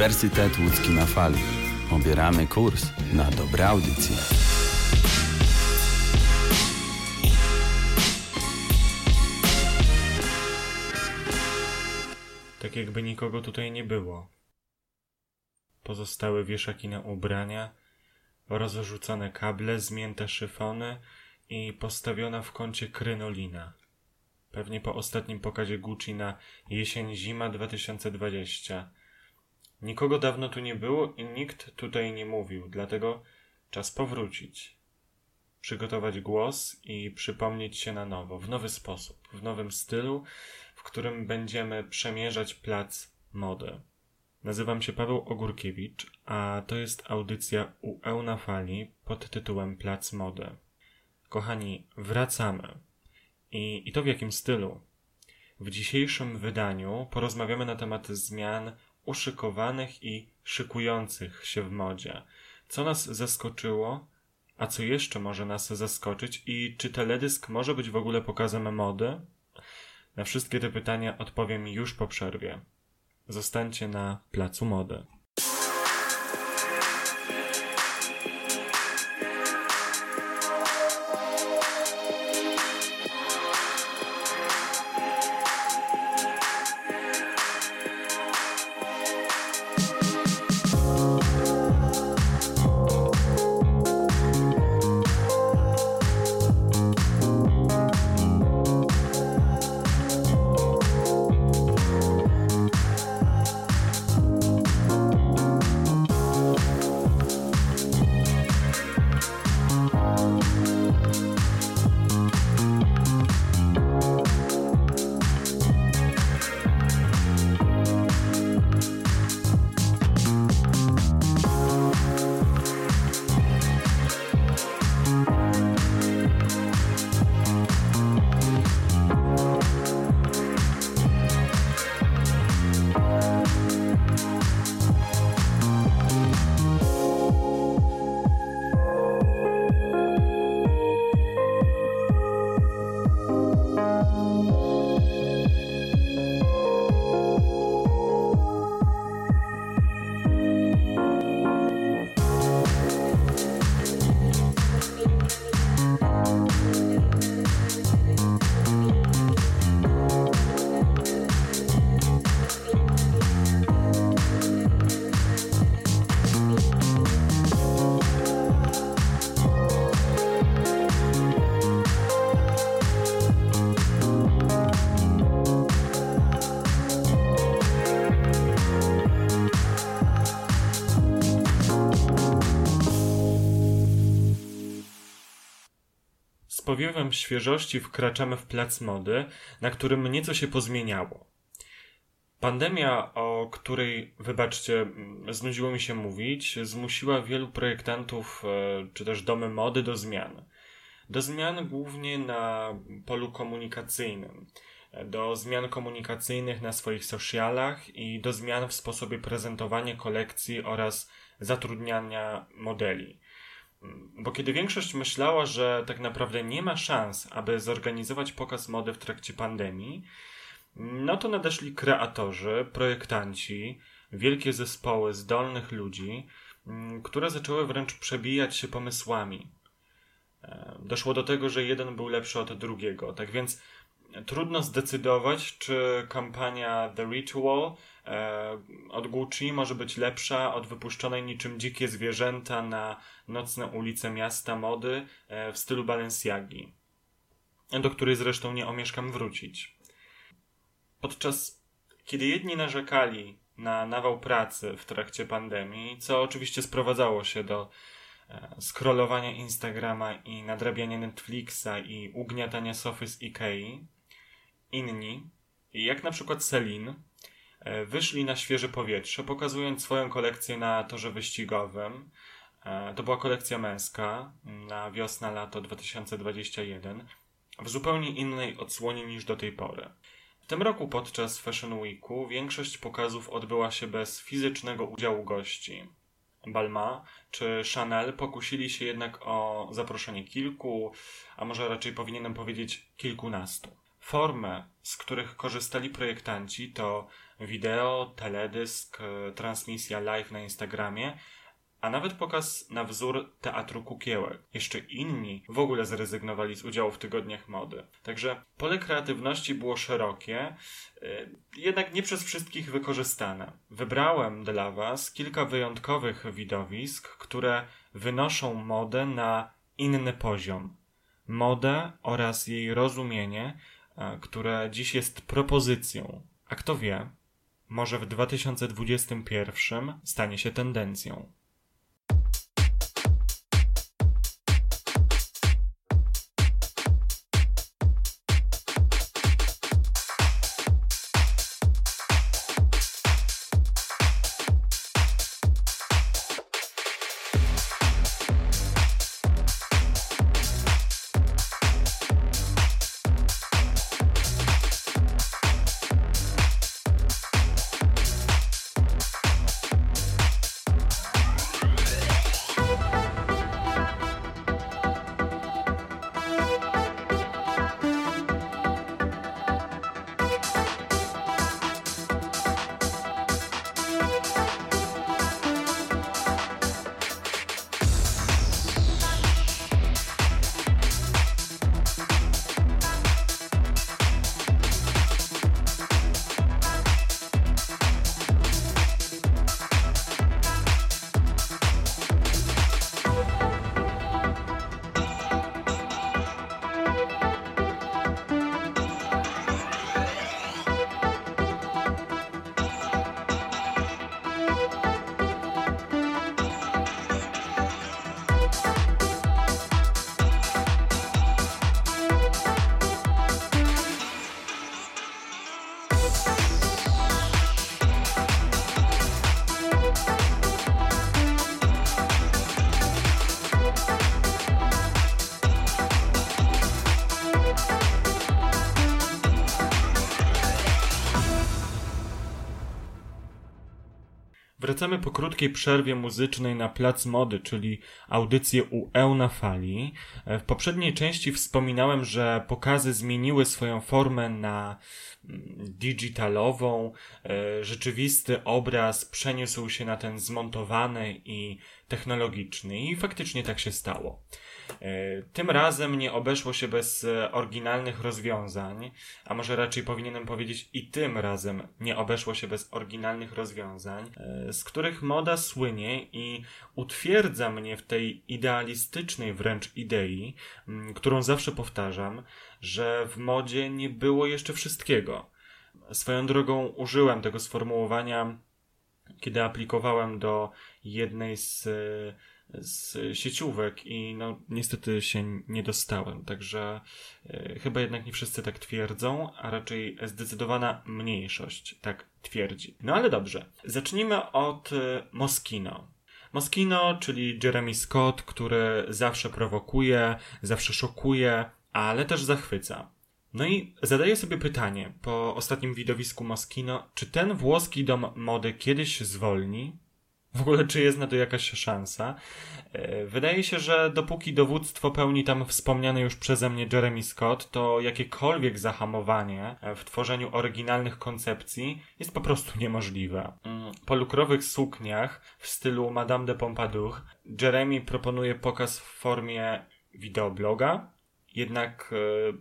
Uniwersytet Łódzki na Fali. Obieramy kurs na dobre audycje. Tak jakby nikogo tutaj nie było. Pozostały wieszaki na ubrania, rozrzucone kable, zmięte szyfony i postawiona w kącie krynolina. Pewnie po ostatnim pokazie Gucci na jesień-zima 2020. Nikogo dawno tu nie było i nikt tutaj nie mówił, dlatego czas powrócić. Przygotować głos i przypomnieć się na nowo, w nowy sposób, w nowym stylu, w którym będziemy przemierzać plac mody. Nazywam się Paweł Ogórkiewicz, a to jest audycja UE na fali pod tytułem Plac Mody. Kochani, wracamy. I, I to w jakim stylu? W dzisiejszym wydaniu porozmawiamy na temat zmian uszykowanych i szykujących się w modzie. Co nas zaskoczyło, a co jeszcze może nas zaskoczyć i czy teledysk może być w ogóle pokazem mody? Na wszystkie te pytania odpowiem już po przerwie. Zostańcie na placu mody. Powiewem świeżości wkraczamy w plac mody, na którym nieco się pozmieniało. Pandemia, o której, wybaczcie, znudziło mi się mówić, zmusiła wielu projektantów e, czy też domy mody do zmian. Do zmian głównie na polu komunikacyjnym, do zmian komunikacyjnych na swoich socialach i do zmian w sposobie prezentowania kolekcji oraz zatrudniania modeli. Bo kiedy większość myślała, że tak naprawdę nie ma szans, aby zorganizować pokaz mody w trakcie pandemii, no to nadeszli kreatorzy, projektanci, wielkie zespoły zdolnych ludzi, mm, które zaczęły wręcz przebijać się pomysłami. E, doszło do tego, że jeden był lepszy od drugiego. Tak więc trudno zdecydować, czy kampania The Ritual e, od Gucci może być lepsza od wypuszczonej niczym dzikie zwierzęta na nocne ulice miasta mody e, w stylu Balenciagi, do której zresztą nie omieszkam wrócić. Podczas kiedy jedni narzekali na nawał pracy w trakcie pandemii, co oczywiście sprowadzało się do e, scrollowania Instagrama i nadrabiania Netflixa i ugniatania sofy z Ikei, inni, jak na przykład Celine, e, wyszli na świeże powietrze, pokazując swoją kolekcję na torze wyścigowym. E, to była kolekcja męska na wiosna-lato 2021 w zupełnie innej odsłonie niż do tej pory. W tym roku podczas Fashion Weeku większość pokazów odbyła się bez fizycznego udziału gości. Balma czy Chanel pokusili się jednak o zaproszenie kilku, a może raczej powinienem powiedzieć kilkunastu Formy, z których korzystali projektanci, to wideo, teledysk, e, transmisja live na Instagramie, a nawet pokaz na wzór teatru kukiełek. Jeszcze inni w ogóle zrezygnowali z udziału w tygodniach mody. Także pole kreatywności było szerokie, y, jednak nie przez wszystkich wykorzystane. Wybrałem dla Was kilka wyjątkowych widowisk, które wynoszą modę na inny poziom. Modę oraz jej rozumienie, które dziś jest propozycją. A kto wie, może w 2021 stanie się tendencją. Po krótkiej przerwie muzycznej na Plac Mody, czyli audycję UE na fali. E, w poprzedniej części wspominałem, że pokazy zmieniły swoją formę na mm, digitalową. E, rzeczywisty obraz przeniósł się na ten zmontowany i technologiczny i faktycznie tak się stało. E, tym razem nie obeszło się bez e, oryginalnych rozwiązań, a może raczej powinienem powiedzieć i tym razem nie obeszło się bez oryginalnych rozwiązań, e, z których moda słynie i utwierdza mnie w tej idealistycznej wręcz idei, którą zawsze powtarzam, że w modzie nie było jeszcze wszystkiego. Swoją drogą użyłem tego sformułowania, kiedy aplikowałem do jednej z z sieciówek i no niestety się nie dostałem, także e, chyba jednak nie wszyscy tak twierdzą, a raczej zdecydowana mniejszość tak twierdzi. No ale dobrze, zacznijmy od e, Moschino. Moschino, czyli Jeremy Scott, który zawsze prowokuje, zawsze szokuje, ale też zachwyca. No i zadaję sobie pytanie po ostatnim widowisku Moschino, czy ten włoski dom mody kiedyś zwolni? W ogóle, czy jest na to jakaś szansa? E, wydaje się, że dopóki dowództwo pełni tam wspomniany już przeze mnie Jeremy Scott, to jakiekolwiek zahamowanie w tworzeniu oryginalnych koncepcji jest po prostu niemożliwe. Mm, po lukrowych sukniach w stylu Madame de Pompadour Jeremy proponuje pokaz w formie wideobloga, jednak e,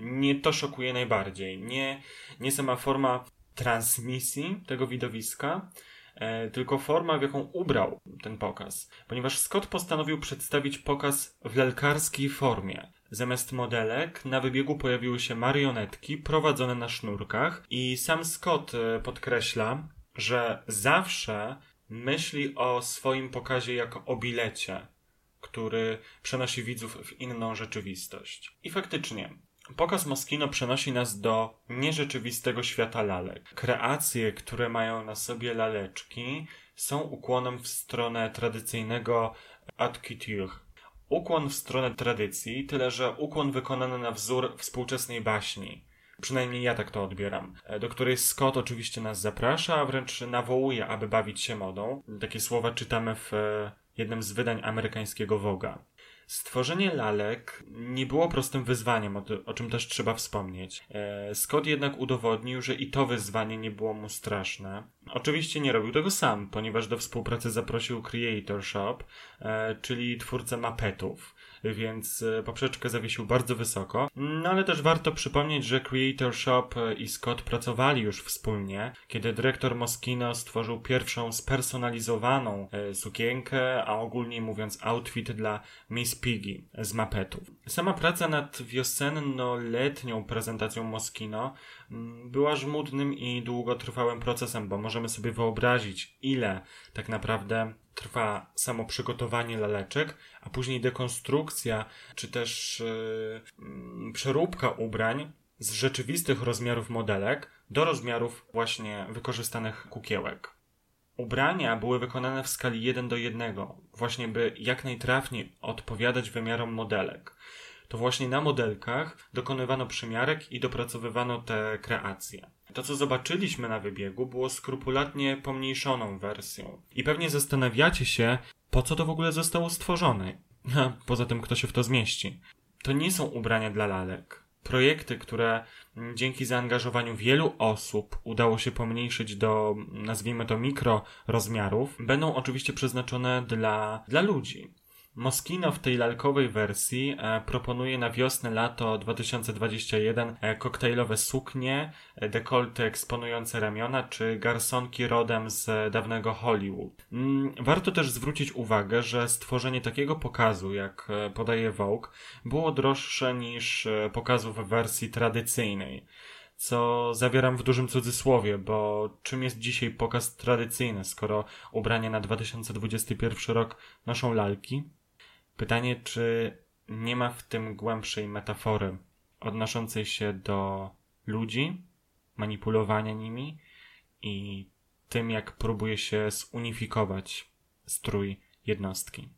nie to szokuje najbardziej. Nie, nie sama forma transmisji tego widowiska, E, tylko forma, w jaką ubrał ten pokaz, ponieważ Scott postanowił przedstawić pokaz w lalkarskiej formie. Zamiast modelek na wybiegu pojawiły się marionetki prowadzone na sznurkach i sam Scott e, podkreśla, że zawsze myśli o swoim pokazie jako o bilecie, który przenosi widzów w inną rzeczywistość. I faktycznie, Pokaz Moschino przenosi nas do nierzeczywistego świata lalek. Kreacje, które mają na sobie laleczki, są ukłonem w stronę tradycyjnego haute couture. Ukłon w stronę tradycji, tyle że ukłon wykonany na wzór współczesnej baśni. Przynajmniej ja tak to odbieram. Do której Scott oczywiście nas zaprasza, a wręcz nawołuje, aby bawić się modą. Takie słowa czytamy w jednym z wydań amerykańskiego Woga. Stworzenie lalek nie było prostym wyzwaniem, o, czym też trzeba wspomnieć. E, Scott jednak udowodnił, że i to wyzwanie nie było mu straszne. Oczywiście nie robił tego sam, ponieważ do współpracy zaprosił Creator Shop, e, czyli twórcę mapetów więc e, poprzeczkę zawiesił bardzo wysoko. No ale też warto przypomnieć, że Creator Shop i Scott pracowali już wspólnie, kiedy dyrektor Moschino stworzył pierwszą spersonalizowaną e, sukienkę, a ogólnie mówiąc outfit dla Miss Piggy z mapetów. Sama praca nad wiosenno-letnią prezentacją Moschino mm, była żmudnym i długotrwałym procesem, bo możemy sobie wyobrazić, ile tak naprawdę trwa samo przygotowanie laleczek, a później dekonstrukcja, czy też yy, przeróbka ubrań z rzeczywistych rozmiarów modelek do rozmiarów właśnie wykorzystanych kukiełek. Ubrania były wykonane w skali 1 do 1, właśnie by jak najtrafniej odpowiadać wymiarom modelek. To właśnie na modelkach dokonywano przymiarek i dopracowywano te kreacje. To, co zobaczyliśmy na wybiegu, było skrupulatnie pomniejszoną wersją. I pewnie zastanawiacie się, po co to w ogóle zostało stworzone. A poza tym, kto się w to zmieści. To nie są ubrania dla lalek. Projekty, które dzięki zaangażowaniu wielu osób udało się pomniejszyć do, nazwijmy to, mikro rozmiarów, będą oczywiście przeznaczone dla, dla ludzi. Moschino w tej lalkowej wersji e, proponuje na wiosnę, lato 2021 e, koktajlowe suknie, e, dekolty eksponujące ramiona czy garsonki rodem z dawnego Hollywood. Mm, warto też zwrócić uwagę, że stworzenie takiego pokazu, jak podaje Vogue, było droższe niż pokazów w wersji tradycyjnej co zawieram w dużym cudzysłowie, bo czym jest dzisiaj pokaz tradycyjny, skoro ubrania na 2021 rok noszą lalki? Pytanie, czy nie ma w tym głębszej metafory odnoszącej się do ludzi, manipulowania nimi i tym, jak próbuje się zunifikować strój jednostki.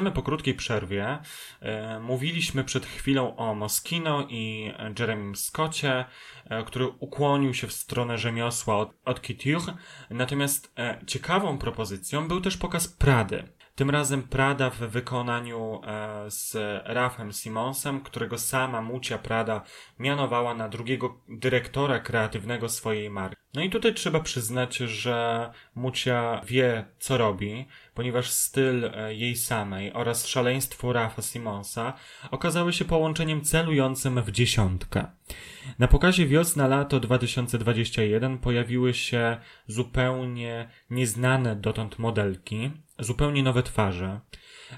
Wracamy po krótkiej przerwie. E, mówiliśmy przed chwilą o Moschino i Jeremym Scottie, e, który ukłonił się w stronę rzemiosła od, od couture. Natomiast e, ciekawą propozycją był też pokaz Prady. Tym razem Prada w wykonaniu z Rafem Simonsem, którego sama Mucia Prada mianowała na drugiego dyrektora kreatywnego swojej marki. No i tutaj trzeba przyznać, że Mucia wie, co robi, ponieważ styl e, jej samej oraz szaleństwo Rafa Simonsa okazały się połączeniem celującym w dziesiątkę. Na pokazie wiosna-lato 2021 pojawiły się zupełnie nieznane dotąd modelki, zupełnie nowe twarze.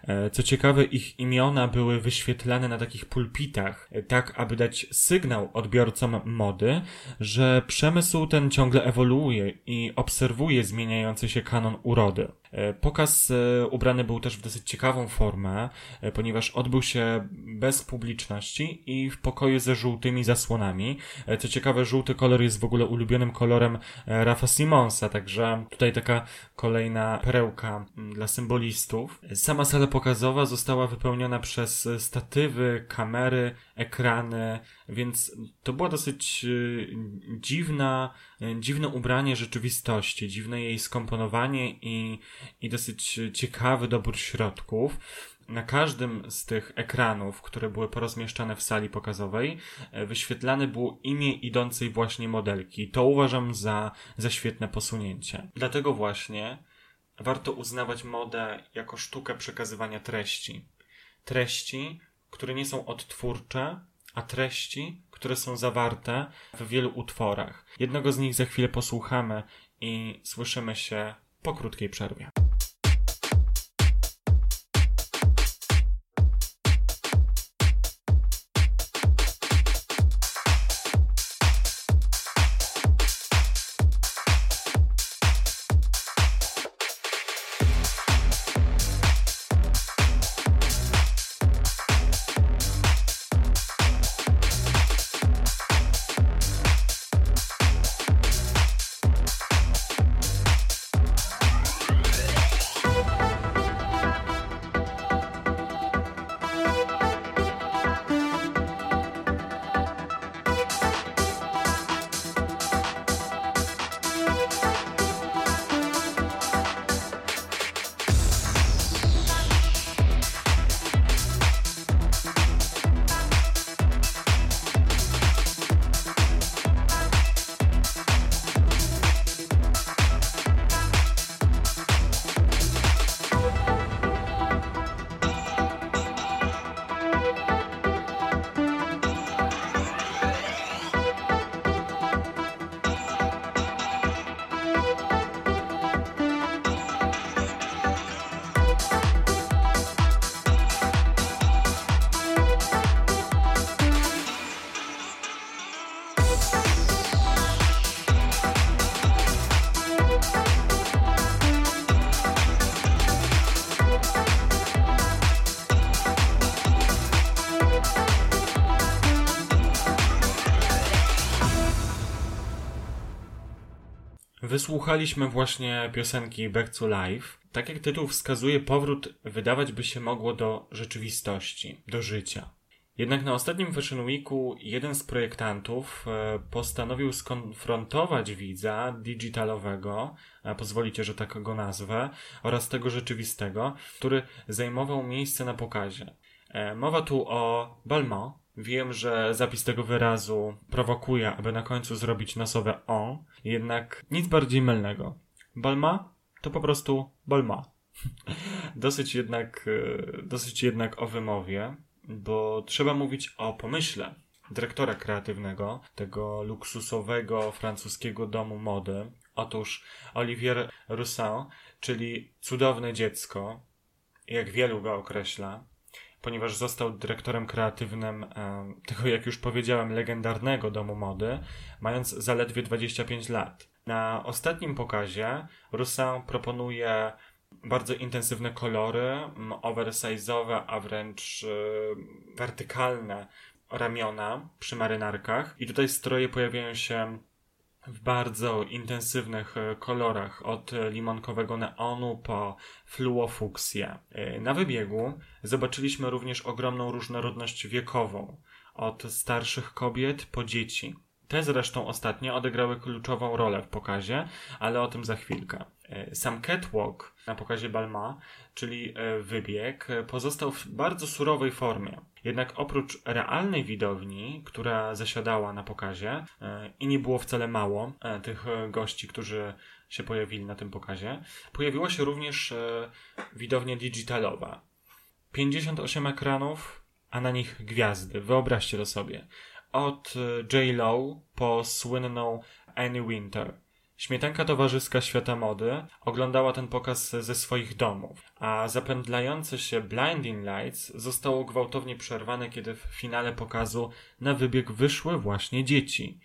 E, co ciekawe, ich imiona były wyświetlane na takich pulpitach, e, tak aby dać sygnał odbiorcom mody, że przemysł ten ciągle ewoluuje i obserwuje zmieniający się kanon urody. E, pokaz e, ubrany był też w dosyć ciekawą formę, e, ponieważ odbył się bez publiczności i w pokoju ze żółtymi zasłonami. Co ciekawe, żółty kolor jest w ogóle ulubionym kolorem Rafa Simonsa, także tutaj taka kolejna perełka mm, dla symbolistów. Sama sala pokazowa została wypełniona przez statywy, kamery, ekrany, więc to była dosyć dziwna, dziwne ubranie rzeczywistości, dziwne jej skomponowanie i i dosyć ciekawy dobór środków. Na każdym z tych ekranów, które były porozmieszczane w sali pokazowej, e, wyświetlane było imię idącej właśnie modelki. To uważam za, za świetne posunięcie. Dlatego właśnie warto uznawać modę jako sztukę przekazywania treści. Treści, które nie są odtwórcze, a treści, które są zawarte w wielu utworach. Jednego z nich za chwilę posłuchamy i słyszymy się po krótkiej przerwie. Wysłuchaliśmy właśnie piosenki Back to Life. Tak jak tytuł wskazuje, powrót wydawać by się mogło do rzeczywistości, do życia. Jednak na ostatnim Fashion Weeku jeden z projektantów e, postanowił skonfrontować widza digitalowego, pozwolicie, że tak go nazwę, oraz tego rzeczywistego, który zajmował miejsce na pokazie. E, mowa tu o Balmain, Wiem, że zapis tego wyrazu prowokuje, aby na końcu zrobić nosowe on, jednak nic bardziej mylnego. Balma to po prostu balma. dosyć jednak, e, dosyć jednak o wymowie, bo trzeba mówić o pomyśle dyrektora kreatywnego tego luksusowego francuskiego domu mody. Otóż Olivier Roussin, czyli cudowne dziecko, jak wielu go określa, ponieważ został dyrektorem kreatywnym tego, jak już powiedziałem, legendarnego domu mody, mając zaledwie 25 lat. Na ostatnim pokazie Roussin proponuje bardzo intensywne kolory, oversize'owe, a wręcz e, wertykalne ramiona przy marynarkach. I tutaj stroje pojawiają się w bardzo intensywnych e, kolorach, od limonkowego neonu po fluofuksję. E, na wybiegu zobaczyliśmy również ogromną różnorodność wiekową, od starszych kobiet po dzieci. Te zresztą ostatnie odegrały kluczową rolę w pokazie, ale o tym za chwilkę. E, sam catwalk na pokazie Balma, czyli wybieg, pozostał w bardzo surowej formie. Jednak oprócz realnej widowni, która zasiadała na pokazie e, i nie było wcale mało e, tych gości, którzy się pojawili na tym pokazie, pojawiła się również e, widownia digitalowa. 58 ekranów, a na nich gwiazdy. Wyobraźcie to sobie. Od J. Lo po słynną Annie Winter. Śmietanka towarzyska świata mody oglądała ten pokaz ze swoich domów, a zapędlające się Blinding Lights zostało gwałtownie przerwane, kiedy w finale pokazu na wybieg wyszły właśnie dzieci,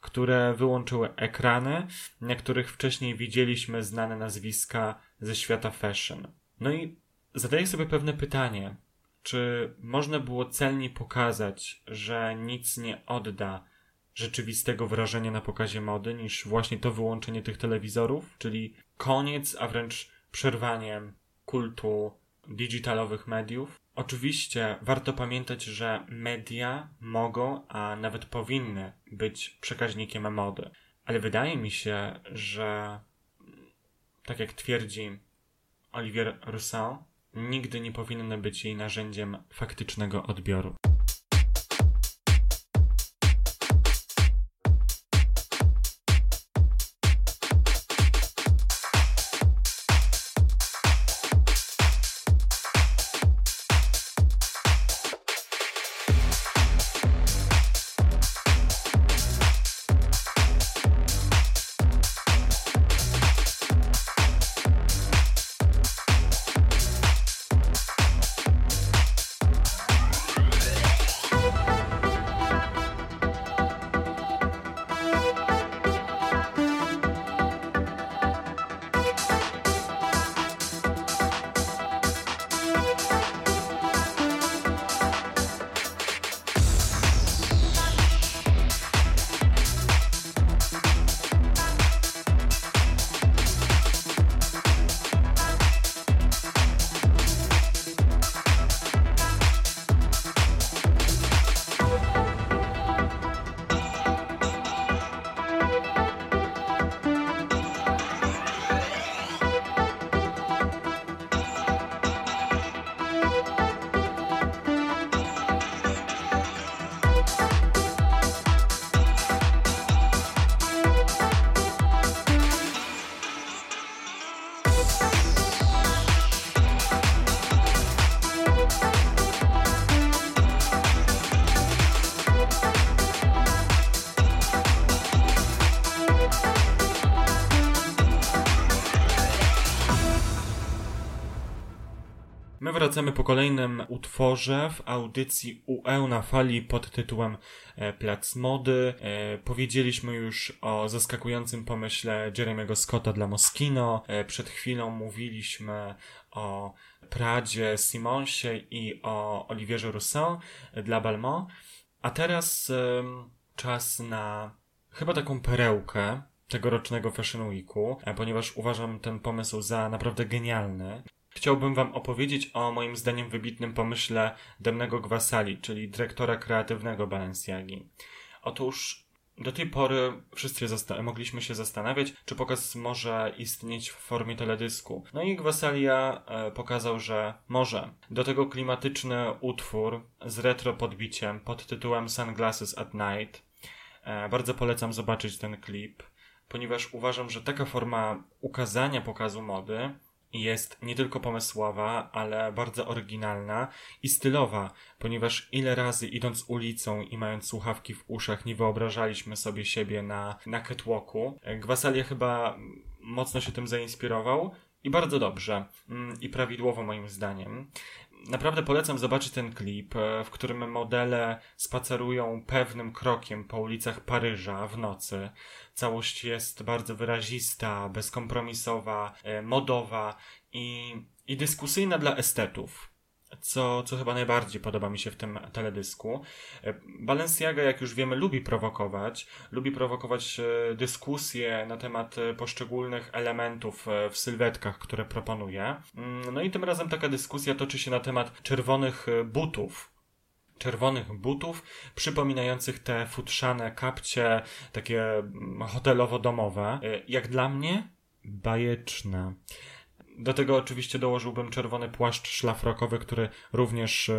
które wyłączyły ekrany, na których wcześniej widzieliśmy znane nazwiska ze świata fashion. No i zadaję sobie pewne pytanie, czy można było celnie pokazać, że nic nie odda rzeczywistego wrażenia na pokazie mody niż właśnie to wyłączenie tych telewizorów, czyli koniec, a wręcz przerwaniem kultu digitalowych mediów. Oczywiście warto pamiętać, że media mogą, a nawet powinny być przekaźnikiem mody. Ale wydaje mi się, że tak jak twierdzi Olivier Rousseau, nigdy nie powinny być jej narzędziem faktycznego odbioru. Wracamy po kolejnym utworze w audycji UE na fali pod tytułem e, Plac Mody. E, powiedzieliśmy już o zaskakującym pomyśle Jeremy'ego Scotta dla Moschino. E, przed chwilą mówiliśmy o Pradzie Simonsie i o Olivierze Rousseau dla Balmain. A teraz czas na chyba taką perełkę tegorocznego Fashion Weeku, ponieważ uważam ten pomysł za naprawdę genialny. Chciałbym Wam opowiedzieć o moim zdaniem wybitnym pomyśle Demnego Gwasali, czyli dyrektora kreatywnego Balenciagi. Otóż do tej pory wszyscy mogliśmy się zastanawiać, czy pokaz może istnieć w formie teledysku. No i Gwasalia e, pokazał, że może. Do tego klimatyczny utwór z retro podbiciem pod tytułem Sunglasses at Night. E, bardzo polecam zobaczyć ten klip, ponieważ uważam, że taka forma ukazania pokazu mody jest nie tylko pomysłowa, ale bardzo oryginalna i stylowa, ponieważ ile razy idąc ulicą i mając słuchawki w uszach nie wyobrażaliśmy sobie siebie na, na catwalku. Gwasalia chyba mocno się tym zainspirował i bardzo dobrze mm, i prawidłowo moim zdaniem. Naprawdę polecam zobaczyć ten klip, e, w którym modele spacerują pewnym krokiem po ulicach Paryża w nocy. Całość jest bardzo wyrazista, bezkompromisowa, e, modowa i, i dyskusyjna dla estetów co, co chyba najbardziej podoba mi się w tym teledysku. E, Balenciaga, jak już wiemy, lubi prowokować, lubi prowokować e, dyskusje na temat e, poszczególnych elementów w sylwetkach, które proponuje. Mm, no i tym razem taka dyskusja toczy się na temat czerwonych butów, czerwonych butów, przypominających te futrzane kapcie, takie mm, hotelowo-domowe. Jak dla mnie, bajeczne. Do tego oczywiście dołożyłbym czerwony płaszcz szlafrokowy, który również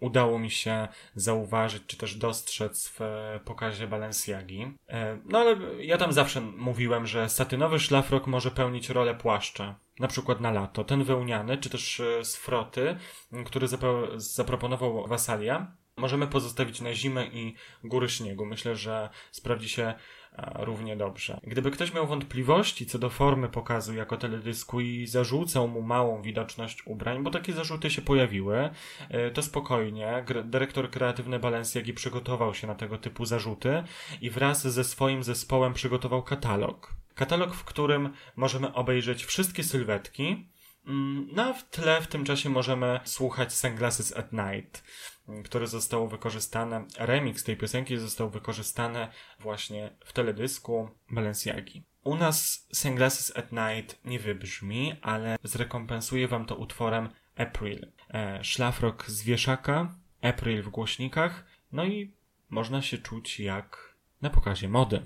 udało mi się zauważyć, czy też dostrzec w e, pokazie Balenciagi. E, no ale ja tam zawsze mówiłem, że satynowy szlafrok może pełnić rolę płaszcza. Na przykład na lato. Ten wełniany, czy też e, z froty, który zaproponował Wasalia, możemy pozostawić na zimę i góry śniegu. Myślę, że sprawdzi się równie dobrze. Gdyby ktoś miał wątpliwości co do formy pokazu jako teledysku i zarzucał mu małą widoczność ubrań, bo takie zarzuty się pojawiły, e, to spokojnie. Dyrektor kreatywny Balenciagi przygotował się na tego typu zarzuty i wraz ze swoim zespołem przygotował katalog Katalog, w którym możemy obejrzeć wszystkie sylwetki, mm, no a w tle w tym czasie możemy słuchać Sunglasses at Night, które zostało wykorzystane, remix tej piosenki został wykorzystany właśnie w teledysku Balenciagi. U nas Sunglasses at Night nie wybrzmi, ale zrekompensuję wam to utworem April. E, szlafrok z wieszaka, April w głośnikach, no i można się czuć jak na pokazie mody.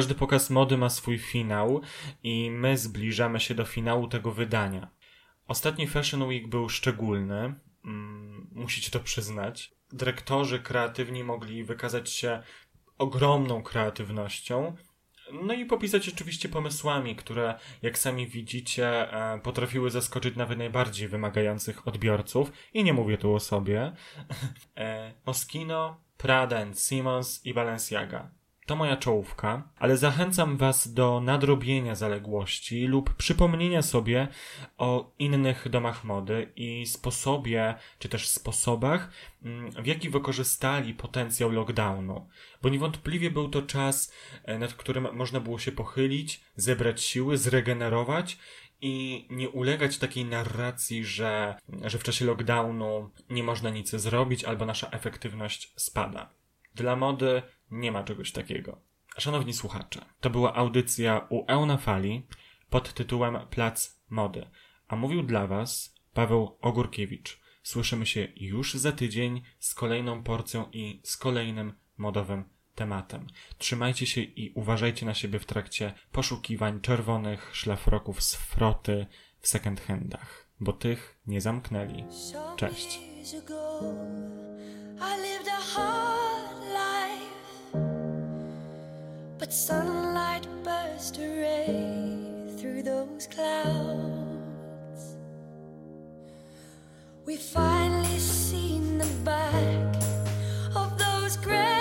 Każdy pokaz mody ma swój finał i my zbliżamy się do finału tego wydania. Ostatni Fashion Week był szczególny, mm, musicie to przyznać. Dyrektorzy kreatywni mogli wykazać się ogromną kreatywnością, no i popisać oczywiście pomysłami, które, jak sami widzicie, e, potrafiły zaskoczyć nawet najbardziej wymagających odbiorców. I nie mówię tu o sobie. E, Moschino, Prada Simmons i Balenciaga. To moja czołówka, ale zachęcam Was do nadrobienia zaległości lub przypomnienia sobie o innych domach mody i sposobie, czy też sposobach, mm, w jaki wykorzystali potencjał lockdownu. Bo niewątpliwie był to czas, e, nad którym można było się pochylić, zebrać siły, zregenerować i nie ulegać takiej narracji, że, że w czasie lockdownu nie można nic zrobić albo nasza efektywność spada. Dla mody nie ma czegoś takiego. Szanowni słuchacze, to była audycja u Eunafali pod tytułem Plac Mody, a mówił dla Was Paweł Ogórkiewicz. Słyszymy się już za tydzień z kolejną porcją i z kolejnym modowym tematem. Trzymajcie się i uważajcie na siebie w trakcie poszukiwań czerwonych szlafroków z froty w second handach, bo tych nie zamknęli. Cześć. Sunlight burst a ray through those clouds. We finally seen the back of those gray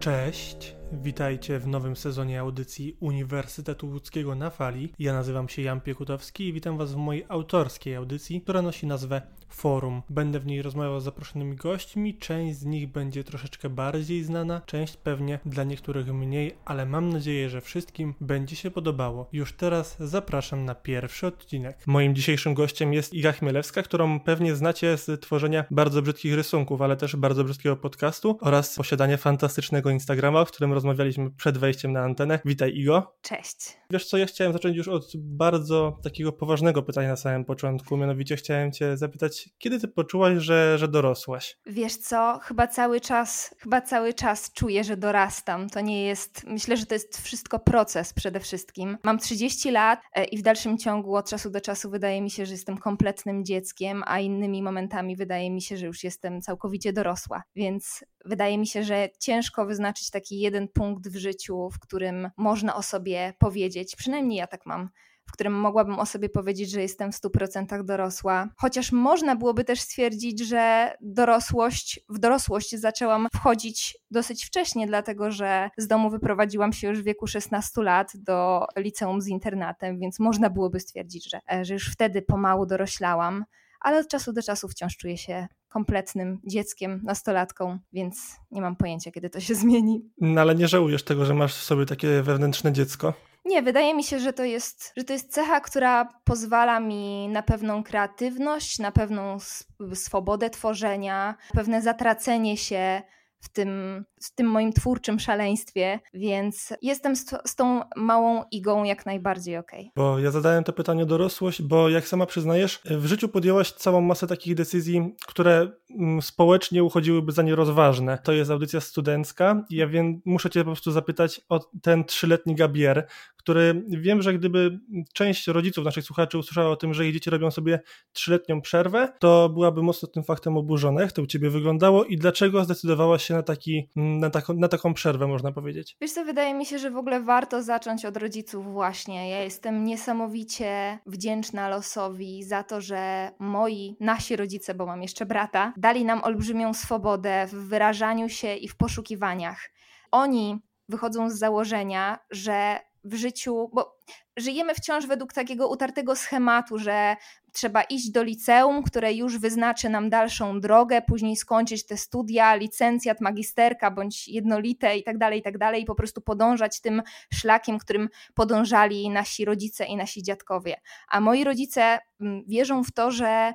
Cześć, witajcie w nowym sezonie audycji Uniwersytetu Łódzkiego na fali. Ja nazywam się Jan Piekutowski i witam Was w mojej autorskiej audycji, która nosi nazwę Forum. Będę w niej rozmawiał z zaproszonymi gośćmi, część z nich będzie troszeczkę bardziej znana, część pewnie dla niektórych mniej, ale mam nadzieję, że wszystkim będzie się podobało. Już teraz zapraszam na pierwszy odcinek. Moim dzisiejszym gościem jest Iga Chmielewska, którą pewnie znacie z tworzenia bardzo brzydkich rysunków, ale też bardzo brzydkiego podcastu oraz posiadania fantastycznego Instagrama, w którym rozmawialiśmy przed wejściem na antenę. Witaj Igo. Cześć. Wiesz co, ja chciałem zacząć już od bardzo takiego poważnego pytania na samym początku, mianowicie chciałem cię zapytać, kiedy ty poczułaś, że, że dorosłaś? Wiesz co, chyba cały czas, chyba cały czas czuję, że dorastam. To nie jest, myślę, że to jest wszystko proces przede wszystkim. Mam 30 lat e, i w dalszym ciągu od czasu do czasu wydaje mi się, że jestem kompletnym dzieckiem, a innymi momentami wydaje mi się, że już jestem całkowicie dorosła. Więc wydaje mi się, że ciężko wyznaczyć taki jeden punkt w życiu, w którym można o sobie powiedzieć, przynajmniej ja tak mam, w którym mogłabym o sobie powiedzieć, że jestem w 100% dorosła. Chociaż można byłoby też stwierdzić, że dorosłość, w dorosłość zaczęłam wchodzić dosyć wcześnie, dlatego że z domu wyprowadziłam się już w wieku 16 lat do liceum z internatem, więc można byłoby stwierdzić, że, że już wtedy pomału doroślałam ale od czasu do czasu wciąż czuję się kompletnym dzieckiem, nastolatką, więc nie mam pojęcia, kiedy to się zmieni. No ale nie żałujesz tego, że masz w sobie takie wewnętrzne dziecko? Nie, wydaje mi się, że to jest, że to jest cecha, która pozwala mi na pewną kreatywność, na pewną swobodę tworzenia, pewne zatracenie się w tym, w tym moim twórczym szaleństwie, więc jestem z, z tą małą igą jak najbardziej okej. Okay. Bo ja zadałem to pytanie dorosłość, bo jak sama przyznajesz, w życiu podjęłaś całą masę takich decyzji, które mm, społecznie uchodziłyby za nierozważne. To jest audycja studencka i ja wiem, muszę cię po prostu zapytać o ten trzyletni Gabier, który wiem, że gdyby część rodziców naszych słuchaczy usłyszała o tym, że ich dzieci robią sobie trzyletnią przerwę, to byłaby mocno tym faktem oburzona. Jak to u ciebie wyglądało i dlaczego zdecydowałaś się na, taki, na, taką, na taką przerwę, można powiedzieć? Wiesz co, wydaje mi się, że w ogóle warto zacząć od rodziców właśnie. Ja jestem niesamowicie wdzięczna losowi za to, że moi, nasi rodzice, bo mam jeszcze brata, dali nam olbrzymią swobodę w wyrażaniu się i w poszukiwaniach. Oni wychodzą z założenia, że w życiu, bo żyjemy wciąż według takiego utartego schematu, że trzeba iść do liceum, które już wyznaczy nam dalszą drogę, później skończyć te studia, licencjat, magisterka bądź jednolite i tak dalej, i tak dalej, i po prostu podążać tym szlakiem, którym podążali nasi rodzice i nasi dziadkowie. A moi rodzice mm, wierzą w to, że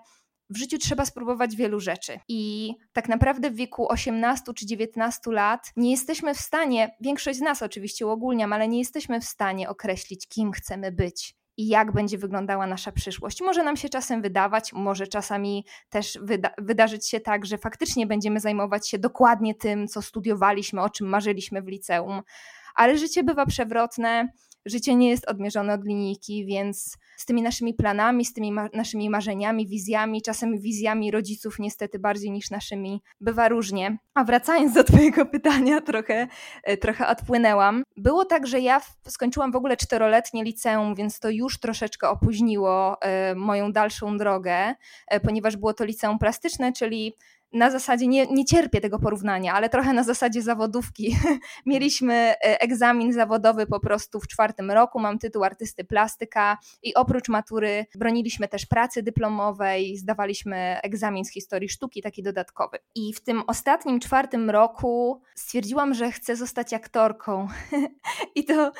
w życiu trzeba spróbować wielu rzeczy. I tak naprawdę w wieku 18 czy 19 lat nie jesteśmy w stanie, większość z nas oczywiście uogólniam, ale nie jesteśmy w stanie określić, kim chcemy być i jak będzie wyglądała nasza przyszłość. Może nam się czasem wydawać, może czasami też wyda wydarzyć się tak, że faktycznie będziemy zajmować się dokładnie tym, co studiowaliśmy, o czym marzyliśmy w liceum, ale życie bywa przewrotne życie nie jest odmierzone od linijki, więc z tymi naszymi planami, z tymi ma naszymi marzeniami, wizjami, czasem wizjami rodziców niestety bardziej niż naszymi, bywa różnie. A wracając do Twojego pytania, trochę, e, trochę odpłynęłam. Było tak, że ja skończyłam w ogóle czteroletnie liceum, więc to już troszeczkę opóźniło e, moją dalszą drogę, e, ponieważ było to liceum plastyczne, czyli na zasadzie, nie, nie cierpię tego porównania, ale trochę na zasadzie zawodówki. Mieliśmy e, egzamin zawodowy po prostu w czwartym roku, mam tytuł artysty plastyka i oprócz matury broniliśmy też pracy dyplomowej, zdawaliśmy egzamin z historii sztuki, taki dodatkowy. I w tym ostatnim czwartym roku stwierdziłam, że chcę zostać aktorką. I to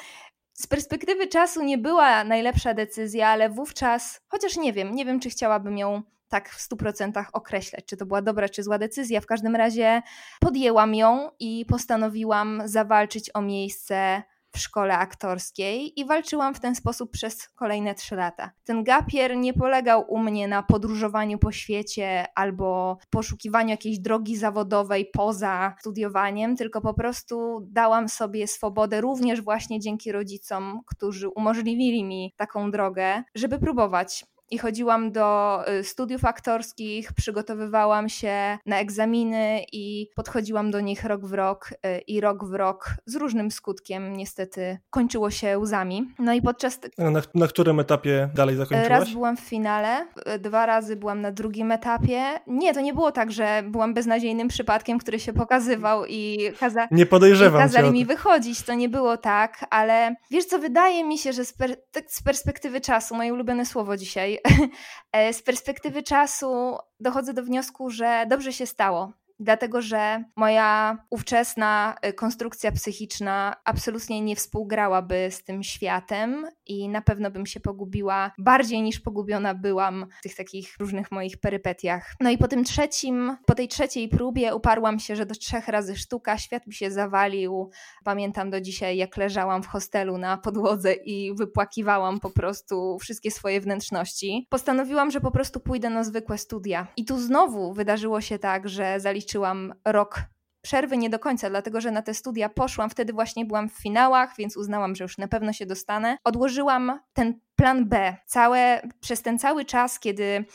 z perspektywy czasu nie była najlepsza decyzja, ale wówczas, chociaż nie wiem, nie wiem, czy chciałabym ją tak w 100% określać, czy to była dobra, czy zła decyzja. W każdym razie podjęłam ją i postanowiłam zawalczyć o miejsce w szkole aktorskiej i walczyłam w ten sposób przez kolejne trzy lata. Ten gapier nie polegał u mnie na podróżowaniu po świecie albo poszukiwaniu jakiejś drogi zawodowej poza studiowaniem, tylko po prostu dałam sobie swobodę również właśnie dzięki rodzicom, którzy umożliwili mi taką drogę, żeby próbować i chodziłam do y, studiów aktorskich, przygotowywałam się na egzaminy i podchodziłam do nich rok w rok y, i rok w rok z różnym skutkiem niestety kończyło się łzami. No i podczas... Na, na którym etapie dalej zakończyłaś? Raz byłam w finale, y, dwa razy byłam na drugim etapie. Nie, to nie było tak, że byłam beznadziejnym przypadkiem, który się pokazywał i, kaza... nie podejrzewam i kazali mi wychodzić. To nie było tak, ale wiesz co, wydaje mi się, że z, per... Tak z perspektywy czasu, moje ulubione słowo dzisiaj, z perspektywy czasu dochodzę do wniosku, że dobrze się stało dlatego że moja ówczesna y, konstrukcja psychiczna absolutnie nie współgrałaby z tym światem i na pewno bym się pogubiła bardziej niż pogubiona byłam w tych takich różnych moich perypetiach. No i po tym trzecim, po tej trzeciej próbie uparłam się, że do trzech razy sztuka, świat mi się zawalił. Pamiętam do dzisiaj, jak leżałam w hostelu na podłodze i wypłakiwałam po prostu wszystkie swoje wnętrzności. Postanowiłam, że po prostu pójdę na zwykłe studia. I tu znowu wydarzyło się tak, że zaliczyłam zaliczyłam rok przerwy nie do końca, dlatego że na te studia poszłam, wtedy właśnie byłam w finałach, więc uznałam, że już na pewno się dostanę. Odłożyłam ten plan B. Całe, przez ten cały czas, kiedy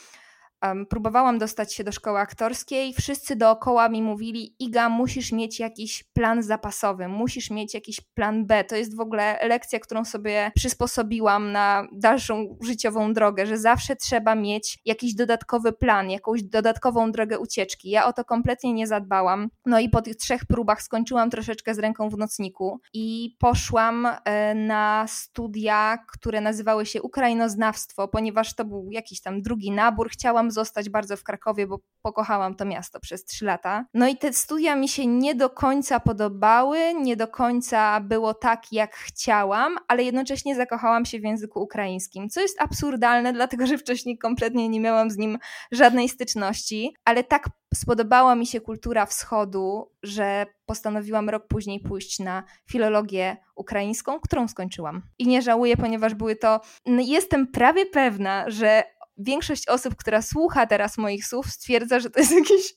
um, próbowałam dostać się do szkoły aktorskiej, wszyscy dookoła mi mówili: Iga, musisz mieć jakiś plan zapasowy, musisz mieć jakiś plan B. To jest w ogóle lekcja, którą sobie przysposobiłam na dalszą życiową drogę, że zawsze trzeba mieć jakiś dodatkowy plan, jakąś dodatkową drogę ucieczki. Ja o to kompletnie nie zadbałam. No i po tych trzech próbach skończyłam troszeczkę z ręką w nocniku i poszłam e, na studia, które nazywały się Ukrainoznawstwo, ponieważ to był jakiś tam drugi nabór. Chciałam zostać bardzo w Krakowie, bo pokochałam to miasto przez trzy lata. No i te studia mi się nie do końca podobały, nie do końca było tak, jak chciałam, ale jednocześnie zakochałam się w języku ukraińskim, co jest absurdalne, dlatego że wcześniej kompletnie nie miałam z nim żadnej styczności, ale tak spodobała mi się kultura wschodu, że postanowiłam rok później pójść na filologię ukraińską, którą skończyłam. I nie żałuję, ponieważ były to. Jestem prawie pewna, że większość osób, która słucha teraz moich słów, stwierdza, że to jest jakiś,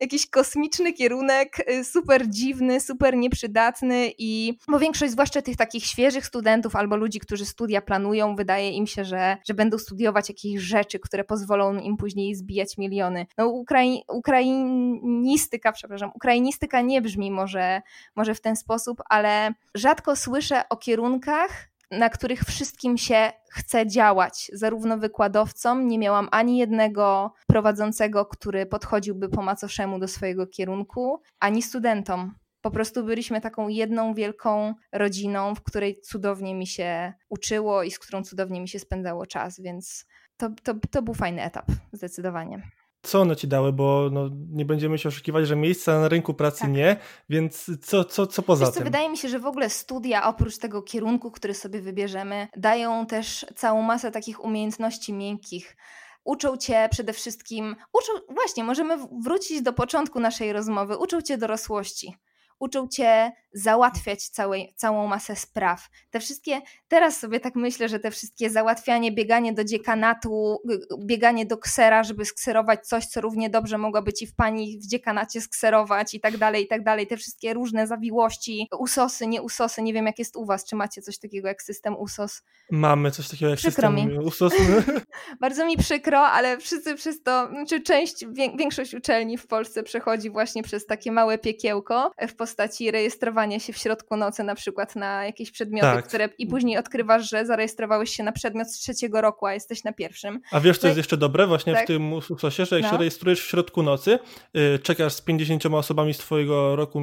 jakiś kosmiczny kierunek, y, super dziwny, super nieprzydatny i bo większość, zwłaszcza tych takich świeżych studentów albo ludzi, którzy studia planują, wydaje im się, że, że będą studiować jakieś rzeczy, które pozwolą im później zbijać miliony. No Ukrai ukrainistyka, przepraszam, ukrainistyka nie brzmi może, może w ten sposób, ale rzadko słyszę o kierunkach, na których wszystkim się chce działać. Zarówno wykładowcom, nie miałam ani jednego prowadzącego, który podchodziłby po macoszemu do swojego kierunku, ani studentom. Po prostu byliśmy taką jedną wielką rodziną, w której cudownie mi się uczyło i z którą cudownie mi się spędzało czas, więc to, to, to był fajny etap, zdecydowanie co one ci dały, bo no, nie będziemy się oszukiwać, że miejsca na rynku pracy tak. nie, więc co, co, co poza Wiesz, tym? wydaje mi się, że w ogóle studia, oprócz tego kierunku, który sobie wybierzemy, dają też całą masę takich umiejętności miękkich. Uczą cię przede wszystkim, uczą, właśnie, możemy wrócić do początku naszej rozmowy, uczą cię dorosłości uczą cię załatwiać całej, całą masę spraw. Te wszystkie, teraz sobie tak myślę, że te wszystkie załatwianie, bieganie do dziekanatu, bieganie do ksera, żeby skserować coś, co równie dobrze mogłaby ci w pani w dziekanacie skserować i tak dalej, i tak dalej. Te wszystkie różne zawiłości, usosy, nie usosy, nie wiem jak jest u was, czy macie coś takiego jak system usos? Mamy coś takiego jak przykro system mi. usos. Bardzo mi przykro, ale wszyscy przez to, czy znaczy część, większość uczelni w Polsce przechodzi właśnie przez takie małe piekiełko w postaci rejestrowania się w środku nocy na przykład na jakieś przedmioty, tak. które i później odkrywasz, że zarejestrowałeś się na przedmiot z trzeciego roku, a jesteś na pierwszym. A wiesz, co jest jeszcze dobre właśnie tak. w tym usosie, że jak no. się rejestrujesz w środku nocy, yy, czekasz z 50 osobami z twojego roku,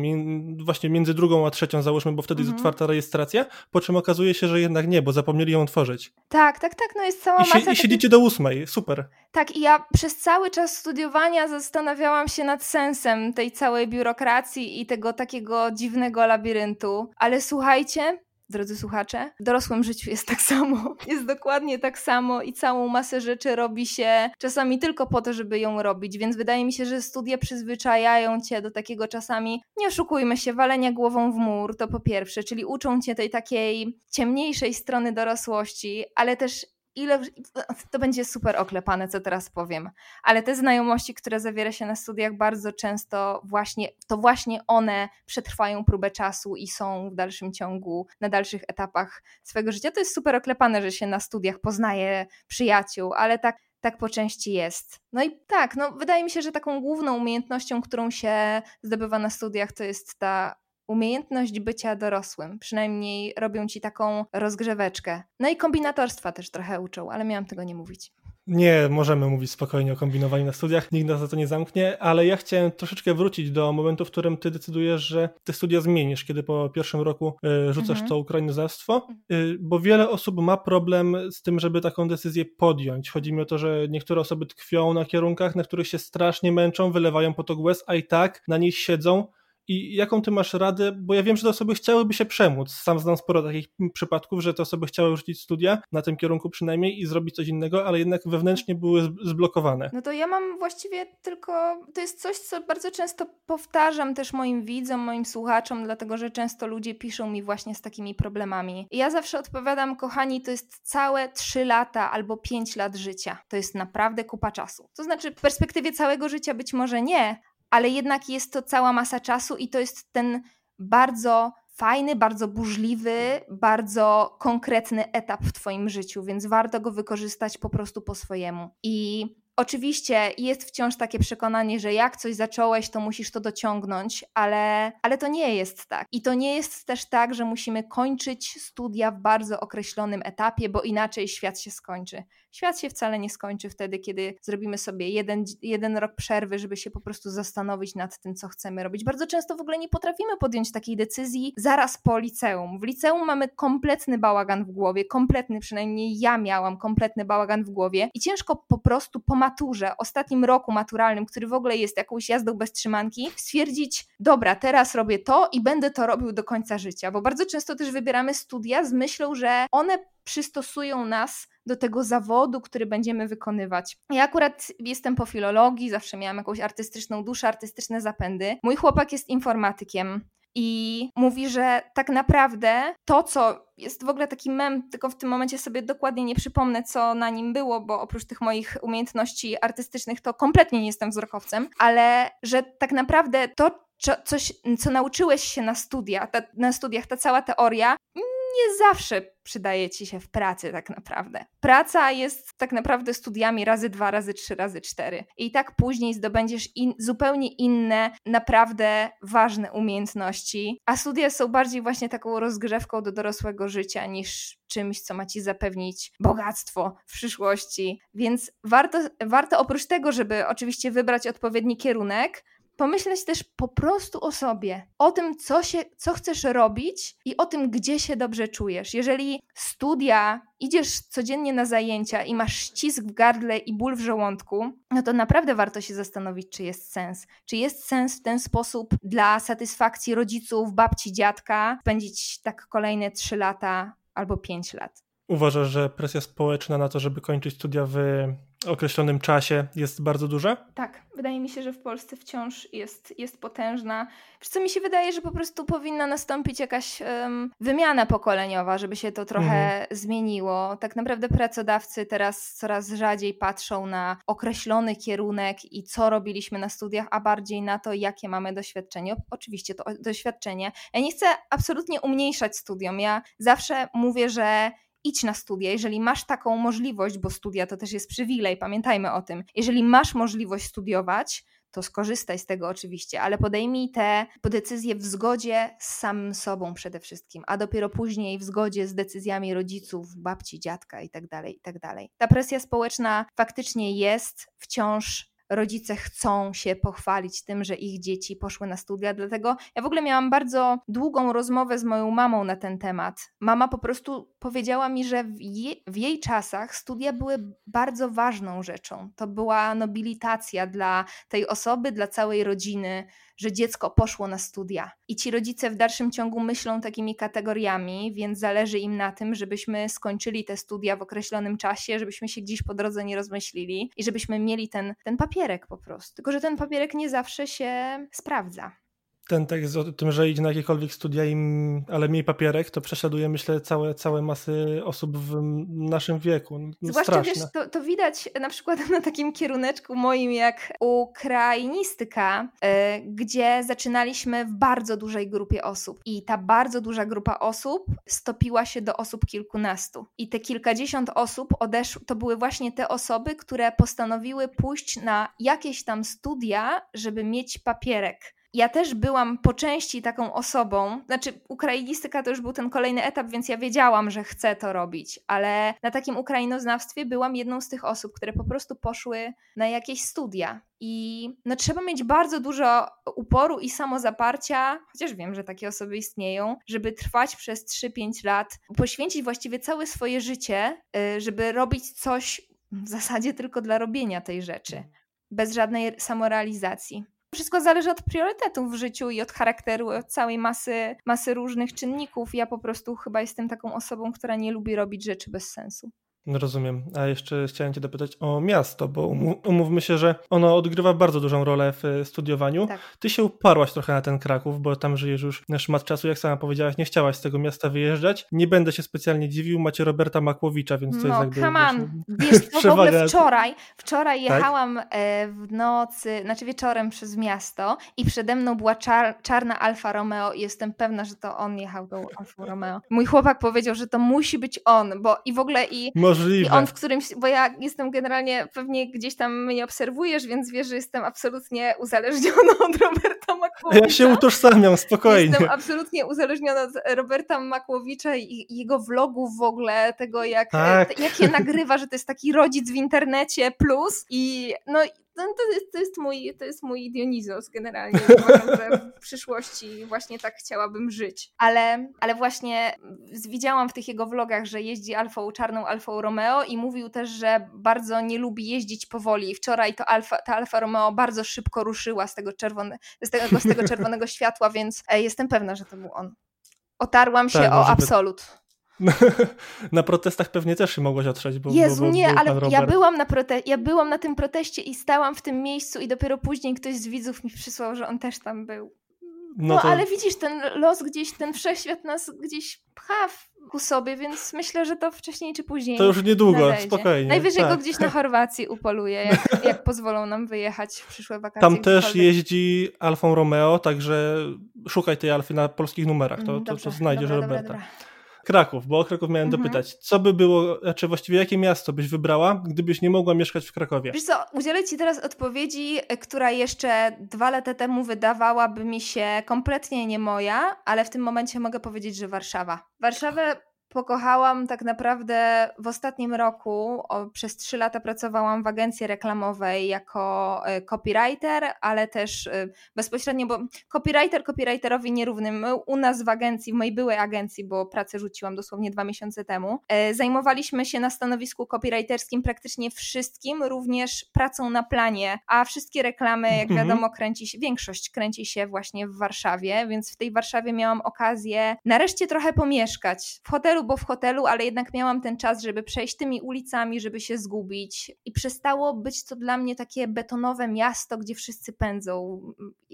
właśnie między drugą a trzecią załóżmy, bo wtedy mhm. jest otwarta rejestracja, po czym okazuje się, że jednak nie, bo zapomnieli ją otworzyć. Tak, tak, tak, no jest cała I, masa... I siedzicie do ósmej, super. Tak, i ja przez cały czas studiowania zastanawiałam się nad sensem tej całej biurokracji i tego takiego dziwnego labiryntu. Ale słuchajcie, drodzy słuchacze, w dorosłym życiu jest tak samo. Jest dokładnie tak samo i całą masę rzeczy robi się czasami tylko po to, żeby ją robić, więc wydaje mi się, że studia przyzwyczajają cię do takiego czasami, nie oszukujmy się, walenia głową w mur, to po pierwsze, czyli uczą cię tej takiej ciemniejszej strony dorosłości, ale też ile. To będzie super oklepane, co teraz powiem. Ale te znajomości, które zawiera się na studiach, bardzo często właśnie to właśnie one przetrwają próbę czasu i są w dalszym ciągu, na dalszych etapach swojego życia. To jest super oklepane, że się na studiach poznaje przyjaciół, ale tak tak po części jest. No i tak, no wydaje mi się, że taką główną umiejętnością, którą się zdobywa na studiach, to jest ta umiejętność bycia dorosłym. Przynajmniej robią ci taką rozgrzeweczkę. No i kombinatorstwa też trochę uczą, ale miałam tego nie mówić. Nie, możemy mówić spokojnie o kombinowaniu na studiach, nikt nas za to nie zamknie, ale ja chciałem troszeczkę wrócić do momentu, w którym ty decydujesz, że te studia zmienisz, kiedy po pierwszym roku y, rzucasz mhm. to ukrainozawstwo, y, bo wiele osób ma problem z tym, żeby taką decyzję podjąć. Chodzi mi o to, że niektóre osoby tkwią na kierunkach, na których się strasznie męczą, wylewają potok łez, a i tak na nich siedzą, i jaką ty masz radę, bo ja wiem, że te osoby chciałyby się przemóc. Sam znam sporo takich przypadków, że te osoby chciały rzucić studia, na tym kierunku przynajmniej, i zrobić coś innego, ale jednak wewnętrznie były zblokowane. No to ja mam właściwie tylko, to jest coś, co bardzo często powtarzam też moim widzom, moim słuchaczom, dlatego że często ludzie piszą mi właśnie z takimi problemami. I ja zawsze odpowiadam, kochani, to jest całe 3 lata albo 5 lat życia. To jest naprawdę kupa czasu. To znaczy, w perspektywie całego życia być może nie, ale jednak jest to cała masa czasu i to jest ten bardzo fajny, bardzo burzliwy, bardzo konkretny etap w Twoim życiu, więc warto go wykorzystać po prostu po swojemu. I Oczywiście jest wciąż takie przekonanie, że jak coś zacząłeś, to musisz to dociągnąć, ale, ale to nie jest tak. I to nie jest też tak, że musimy kończyć studia w bardzo określonym etapie, bo inaczej świat się skończy. Świat się wcale nie skończy wtedy, kiedy zrobimy sobie jeden, jeden rok przerwy, żeby się po prostu zastanowić nad tym, co chcemy robić. Bardzo często w ogóle nie potrafimy podjąć takiej decyzji zaraz po liceum. W liceum mamy kompletny bałagan w głowie, kompletny, przynajmniej ja miałam kompletny bałagan w głowie i ciężko po prostu po maturze, ostatnim roku maturalnym, który w ogóle jest jakąś jazdą bez trzymanki, stwierdzić, dobra, teraz robię to i będę to robił do końca życia, bo bardzo często też wybieramy studia z myślą, że one przystosują nas do tego zawodu, który będziemy wykonywać. Ja akurat jestem po filologii, zawsze miałam jakąś artystyczną duszę, artystyczne zapędy. Mój chłopak jest informatykiem i mówi, że tak naprawdę to, co jest w ogóle taki mem, tylko w tym momencie sobie dokładnie nie przypomnę, co na nim było, bo oprócz tych moich umiejętności artystycznych to kompletnie nie jestem wzrokowcem, ale że tak naprawdę to, coś, co nauczyłeś się na, studia, ta, na studiach, ta cała teoria, nie zawsze przydaje ci się w pracy tak naprawdę. Praca jest tak naprawdę studiami razy dwa, razy trzy, razy cztery. I tak później zdobędziesz in, zupełnie inne, naprawdę ważne umiejętności, a studia są bardziej właśnie taką rozgrzewką do dorosłego życia niż czymś, co ma ci zapewnić bogactwo w przyszłości. Więc warto, warto oprócz tego, żeby oczywiście wybrać odpowiedni kierunek, pomyśleć też po prostu o sobie, o tym, co, się, co chcesz robić i o tym, gdzie się dobrze czujesz. Jeżeli studia, idziesz codziennie na zajęcia i masz ścisk w gardle i ból w żołądku, no to naprawdę warto się zastanowić, czy jest sens. Czy jest sens w ten sposób dla satysfakcji rodziców, babci, dziadka spędzić tak kolejne 3 lata albo 5 lat. Uważasz, że presja społeczna na to, żeby kończyć studia w określonym czasie jest bardzo duża? Tak, wydaje mi się, że w Polsce wciąż jest, jest potężna. Wiesz co, mi się wydaje, że po prostu powinna nastąpić jakaś um, wymiana pokoleniowa, żeby się to trochę mhm. zmieniło. Tak naprawdę pracodawcy teraz coraz rzadziej patrzą na określony kierunek i co robiliśmy na studiach, a bardziej na to, jakie mamy doświadczenie. Oczywiście to doświadczenie. Ja nie chcę absolutnie umniejszać studiom. Ja zawsze mówię, że idź na studia, jeżeli masz taką możliwość, bo studia to też jest przywilej, pamiętajmy o tym. Jeżeli masz możliwość studiować, to skorzystaj z tego oczywiście, ale podejmij te decyzje w zgodzie z samym sobą przede wszystkim, a dopiero później w zgodzie z decyzjami rodziców, babci, dziadka itd. Tak itd. Tak Ta presja społeczna faktycznie jest wciąż rodzice chcą się pochwalić tym, że ich dzieci poszły na studia. Dlatego ja w ogóle miałam bardzo długą rozmowę z moją mamą na ten temat. Mama po prostu powiedziała mi, że w, w jej czasach studia były bardzo ważną rzeczą. To była nobilitacja dla tej osoby, dla całej rodziny, że dziecko poszło na studia. I ci rodzice w dalszym ciągu myślą takimi kategoriami, więc zależy im na tym, żebyśmy skończyli te studia w określonym czasie, żebyśmy się gdzieś po drodze nie rozmyślili i żebyśmy mieli ten, ten papierek po prostu. Tylko, że ten papierek nie zawsze się sprawdza. Ten tekst o tym, że idzie na jakiekolwiek studia, im, ale mniej papierek, to prześladuje, myślę, całe, całe masy osób w naszym wieku. No, Zwłaszcza, straszne. wiesz, to, to widać na przykład na takim kieruneczku moim jak ukrainistyka, yy, gdzie zaczynaliśmy w bardzo dużej grupie osób i ta bardzo duża grupa osób stopiła się do osób kilkunastu. I te kilkadziesiąt osób odeszło, to były właśnie te osoby, które postanowiły pójść na jakieś tam studia, żeby mieć papierek ja też byłam po części taką osobą, znaczy ukrainistyka to już był ten kolejny etap, więc ja wiedziałam, że chcę to robić, ale na takim ukrainoznawstwie byłam jedną z tych osób, które po prostu poszły na jakieś studia. I no, trzeba mieć bardzo dużo uporu i samozaparcia, chociaż wiem, że takie osoby istnieją, żeby trwać przez 3-5 lat, poświęcić właściwie całe swoje życie, y, żeby robić coś w zasadzie tylko dla robienia tej rzeczy, bez żadnej samorealizacji. Wszystko zależy od priorytetów w życiu i od charakteru, od całej masy, masy różnych czynników. Ja po prostu chyba jestem taką osobą, która nie lubi robić rzeczy bez sensu. No rozumiem. A jeszcze chciałem Cię dopytać o miasto, bo umówmy się, że ono odgrywa bardzo dużą rolę w e, studiowaniu. Tak. Ty się uparłaś trochę na ten Kraków, bo tam żyjesz już szmat czasu, jak sama powiedziałaś, nie chciałaś z tego miasta wyjeżdżać. Nie będę się specjalnie dziwił, macie Roberta Makłowicza, więc to no, jest jakby... come on. Wiesz, w ogóle wczoraj, wczoraj tak? jechałam tak? w nocy, znaczy wieczorem przez miasto i przede mną była czar czarna Alfa Romeo i jestem pewna, że to on jechał tą Alfa Romeo. Mój chłopak powiedział, że to musi być on, bo i w ogóle i Możliwe. I on w którymś, bo ja jestem generalnie, pewnie gdzieś tam mnie obserwujesz, więc wiesz, że jestem absolutnie uzależniona od Roberta Makłowicza. Ja się utożsamiam, spokojnie. Jestem absolutnie uzależniona od Roberta Makłowicza i jego vlogów w ogóle, tego jak, tak. jak je nagrywa, że to jest taki rodzic w internecie plus i no to, jest, to, jest mój, to jest mój Dionizos generalnie. Uważam, że w przyszłości właśnie tak chciałabym żyć. Ale, ale właśnie widziałam w tych jego vlogach, że jeździ Alfą, czarną Alfą Romeo i mówił też, że bardzo nie lubi jeździć powoli. Wczoraj to Alfa, ta Alfa Romeo bardzo szybko ruszyła z tego, czerwone, z tego, z tego czerwonego światła, więc e, jestem pewna, że to był on. Otarłam się tak, o absolut. na protestach pewnie też się mogłaś otrzeć, bo Jezu, bo, bo, nie, ale ja byłam, na prote- ja byłam na tym proteście i stałam w tym miejscu i dopiero później ktoś z widzów mi przysłał, że on też tam był. No, no to... ale widzisz, ten los gdzieś, ten wszechświat nas gdzieś pcha ku sobie, więc myślę, że to wcześniej czy później To już niedługo, nadejdzie. spokojnie. Najwyżej tak. go gdzieś na Chorwacji upoluje, jak, jak pozwolą nam wyjechać w przyszłe wakacje. Tam też jeździ Alfą Romeo, także szukaj tej Alfy na polskich numerach, to, dobrze, to, to znajdziesz dobra, Roberta. Dobra, dobra. Kraków, bo o Kraków miałem mhm. dopytać. Co by było, znaczy właściwie jakie miasto byś wybrała, gdybyś nie mogła mieszkać w Krakowie? Wiesz co, udzielę Ci teraz odpowiedzi, która jeszcze dwa lata temu wydawałaby mi się kompletnie nie moja, ale w tym momencie mogę powiedzieć, że Warszawa. Warszawę pokochałam tak naprawdę w ostatnim roku. O, przez trzy lata pracowałam w agencji reklamowej jako e, copywriter, ale też e, bezpośrednio, bo copywriter copywriterowi nierównym. U nas w agencji, w mojej byłej agencji, bo pracę rzuciłam dosłownie dwa miesiące temu, e, zajmowaliśmy się na stanowisku copywriterskim praktycznie wszystkim, również pracą na planie, a wszystkie reklamy, jak mhm. wiadomo, kręci się, większość kręci się właśnie w Warszawie, więc w tej Warszawie miałam okazję nareszcie trochę pomieszkać. W hotelu hotelu, bo w hotelu, ale jednak miałam ten czas, żeby przejść tymi ulicami, żeby się zgubić. I przestało być to dla mnie takie betonowe miasto, gdzie wszyscy pędzą.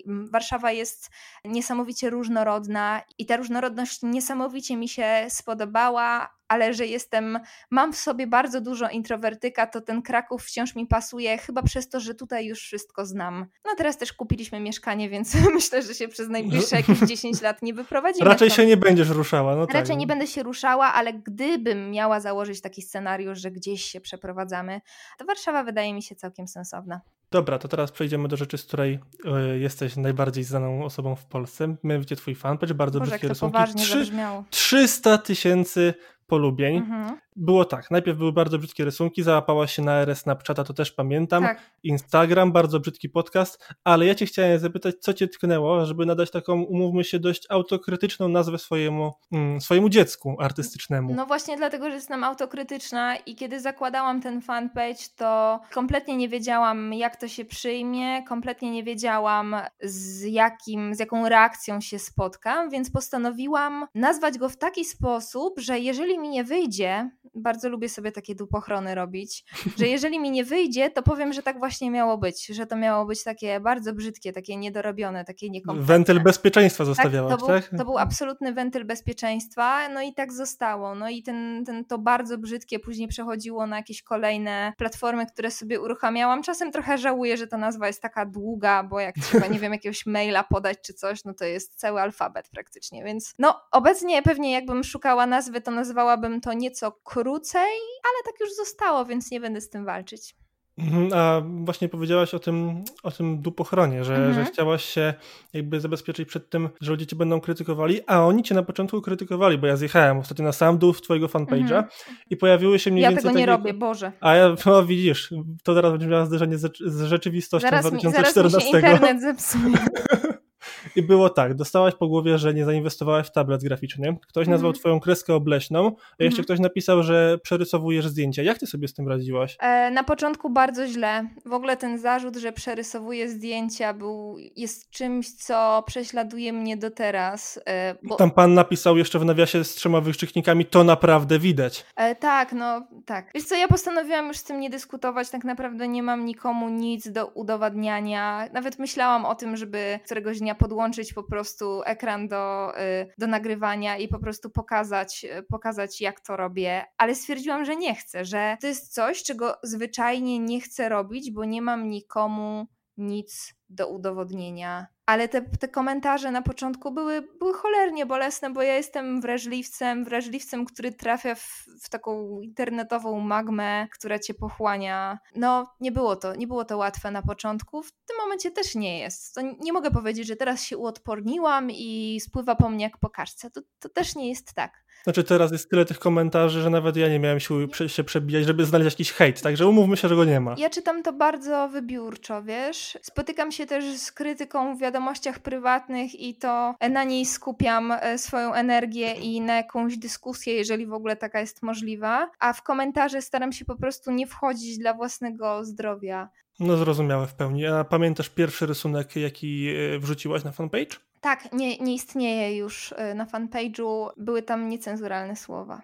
Warszawa jest niesamowicie różnorodna i ta różnorodność niesamowicie mi się spodobała, ale że jestem, mam w sobie bardzo dużo introwertyka, to ten Kraków wciąż mi pasuje, chyba przez to, że tutaj już wszystko znam. No teraz też kupiliśmy mieszkanie, więc myślę, że się przez najbliższe jakieś 10 lat nie wyprowadzimy. Raczej się nie będziesz ruszała. No Raczej tak. nie będę się ruszała, ale gdybym miała założyć taki scenariusz, że gdzieś się przeprowadzamy, to Warszawa wydaje mi się całkiem sensowna. Dobra, to teraz przejdziemy do rzeczy, z której y, jesteś najbardziej znaną osobą w Polsce. Mianowicie twój fanpage, bardzo Boże, brzydkie rysunki. Poważnie 3, 300 tysięcy polubień. Mhm. Było tak, najpierw były bardzo brzydkie rysunki, załapała się na RS Snapchata, to też pamiętam. Tak. Instagram, bardzo brzydki podcast, ale ja cię chciałem zapytać, co cię tknęło, żeby nadać taką, umówmy się, dość autokrytyczną nazwę swojemu, mm, swojemu dziecku artystycznemu. No właśnie dlatego, że jestem autokrytyczna i kiedy zakładałam ten fanpage, to kompletnie nie wiedziałam, jak to się przyjmie, kompletnie nie wiedziałam, z, jakim, z jaką reakcją się spotkam, więc postanowiłam nazwać go w taki sposób, że jeżeli jeżeli mi nie wyjdzie, bardzo lubię sobie takie dupochrony robić, że jeżeli mi nie wyjdzie, to powiem, że tak właśnie miało być, że to miało być takie bardzo brzydkie, takie niedorobione, takie niekompletne. Wentyl bezpieczeństwa zostawiałaś, tak? To, tak? Był, to był absolutny wentyl bezpieczeństwa, no i tak zostało. No i ten, ten, to bardzo brzydkie później przechodziło na jakieś kolejne platformy, które sobie uruchamiałam. Czasem trochę żałuję, że ta nazwa jest taka długa, bo jak trzeba, nie wiem, jakiegoś maila podać czy coś, no to jest cały alfabet praktycznie, więc no obecnie pewnie jakbym szukała nazwy, to nazwałabym to nieco krócej, ale tak już zostało, więc nie będę z tym walczyć. Mhm, a właśnie powiedziałaś o tym, o tym dupochronie, że, Mhm. że chciałaś się jakby zabezpieczyć przed tym, że ludzie cię będą krytykowali, a oni cię na początku krytykowali, bo ja zjechałem ostatnio na sam dół twojego fanpage'a Mhm. i pojawiły się mniej Ja więcej tego nie takie- robię, Boże. A ja, no widzisz, to teraz będziesz miała zderzenie z, z rzeczywistością Zaraz mi, zaraz mi się 2014. internet zepsuje. I było tak, dostałaś po głowie, że nie zainwestowałaś w tablet graficzny. Ktoś nazwał Mhm. twoją kreskę obleśną, a jeszcze Mhm. ktoś napisał, że przerysowujesz zdjęcia. Jak ty sobie z tym radziłaś? E, na początku bardzo źle. W ogóle ten zarzut, że przerysowuję zdjęcia, był, jest czymś, co prześladuje mnie do teraz. E, bo, Tam pan napisał jeszcze w nawiasie z trzema wykrzyknikami, to naprawdę widać. e, tak, no tak. Wiesz co, ja postanowiłam już z tym nie dyskutować. Tak naprawdę nie mam nikomu nic do udowadniania. Nawet myślałam o tym, żeby któregoś dnia podłączyć po prostu ekran do, y, do nagrywania i po prostu pokazać, y, pokazać, jak to robię, ale stwierdziłam, że nie chcę, że to jest coś, czego zwyczajnie nie chcę robić, bo nie mam nikomu nic do udowodnienia. Ale te, te komentarze na początku były, były cholernie bolesne, bo ja jestem wrażliwcem, wrażliwcem, który trafia w, w taką internetową magmę, która cię pochłania. No, nie było to, nie było to łatwe na początku. W tym momencie też nie jest. To nie mogę powiedzieć, że teraz się uodporniłam i spływa po mnie jak po kaczce. To, to też nie jest tak. Znaczy teraz jest tyle tych komentarzy, że nawet ja nie miałem siły się przebijać, żeby znaleźć jakiś hejt, także umówmy się, że go nie ma. Ja czytam to bardzo wybiórczo, wiesz. Spotykam się też z krytyką w wiadomościach prywatnych i to na niej skupiam e, swoją energię i na jakąś dyskusję, jeżeli w ogóle taka jest możliwa. A w komentarze staram się po prostu nie wchodzić dla własnego zdrowia. No zrozumiałe w pełni. A pamiętasz pierwszy rysunek, jaki e, wrzuciłaś na fanpage? Tak, nie, nie istnieje już e, na fanpage'u, były tam niecenzuralne słowa.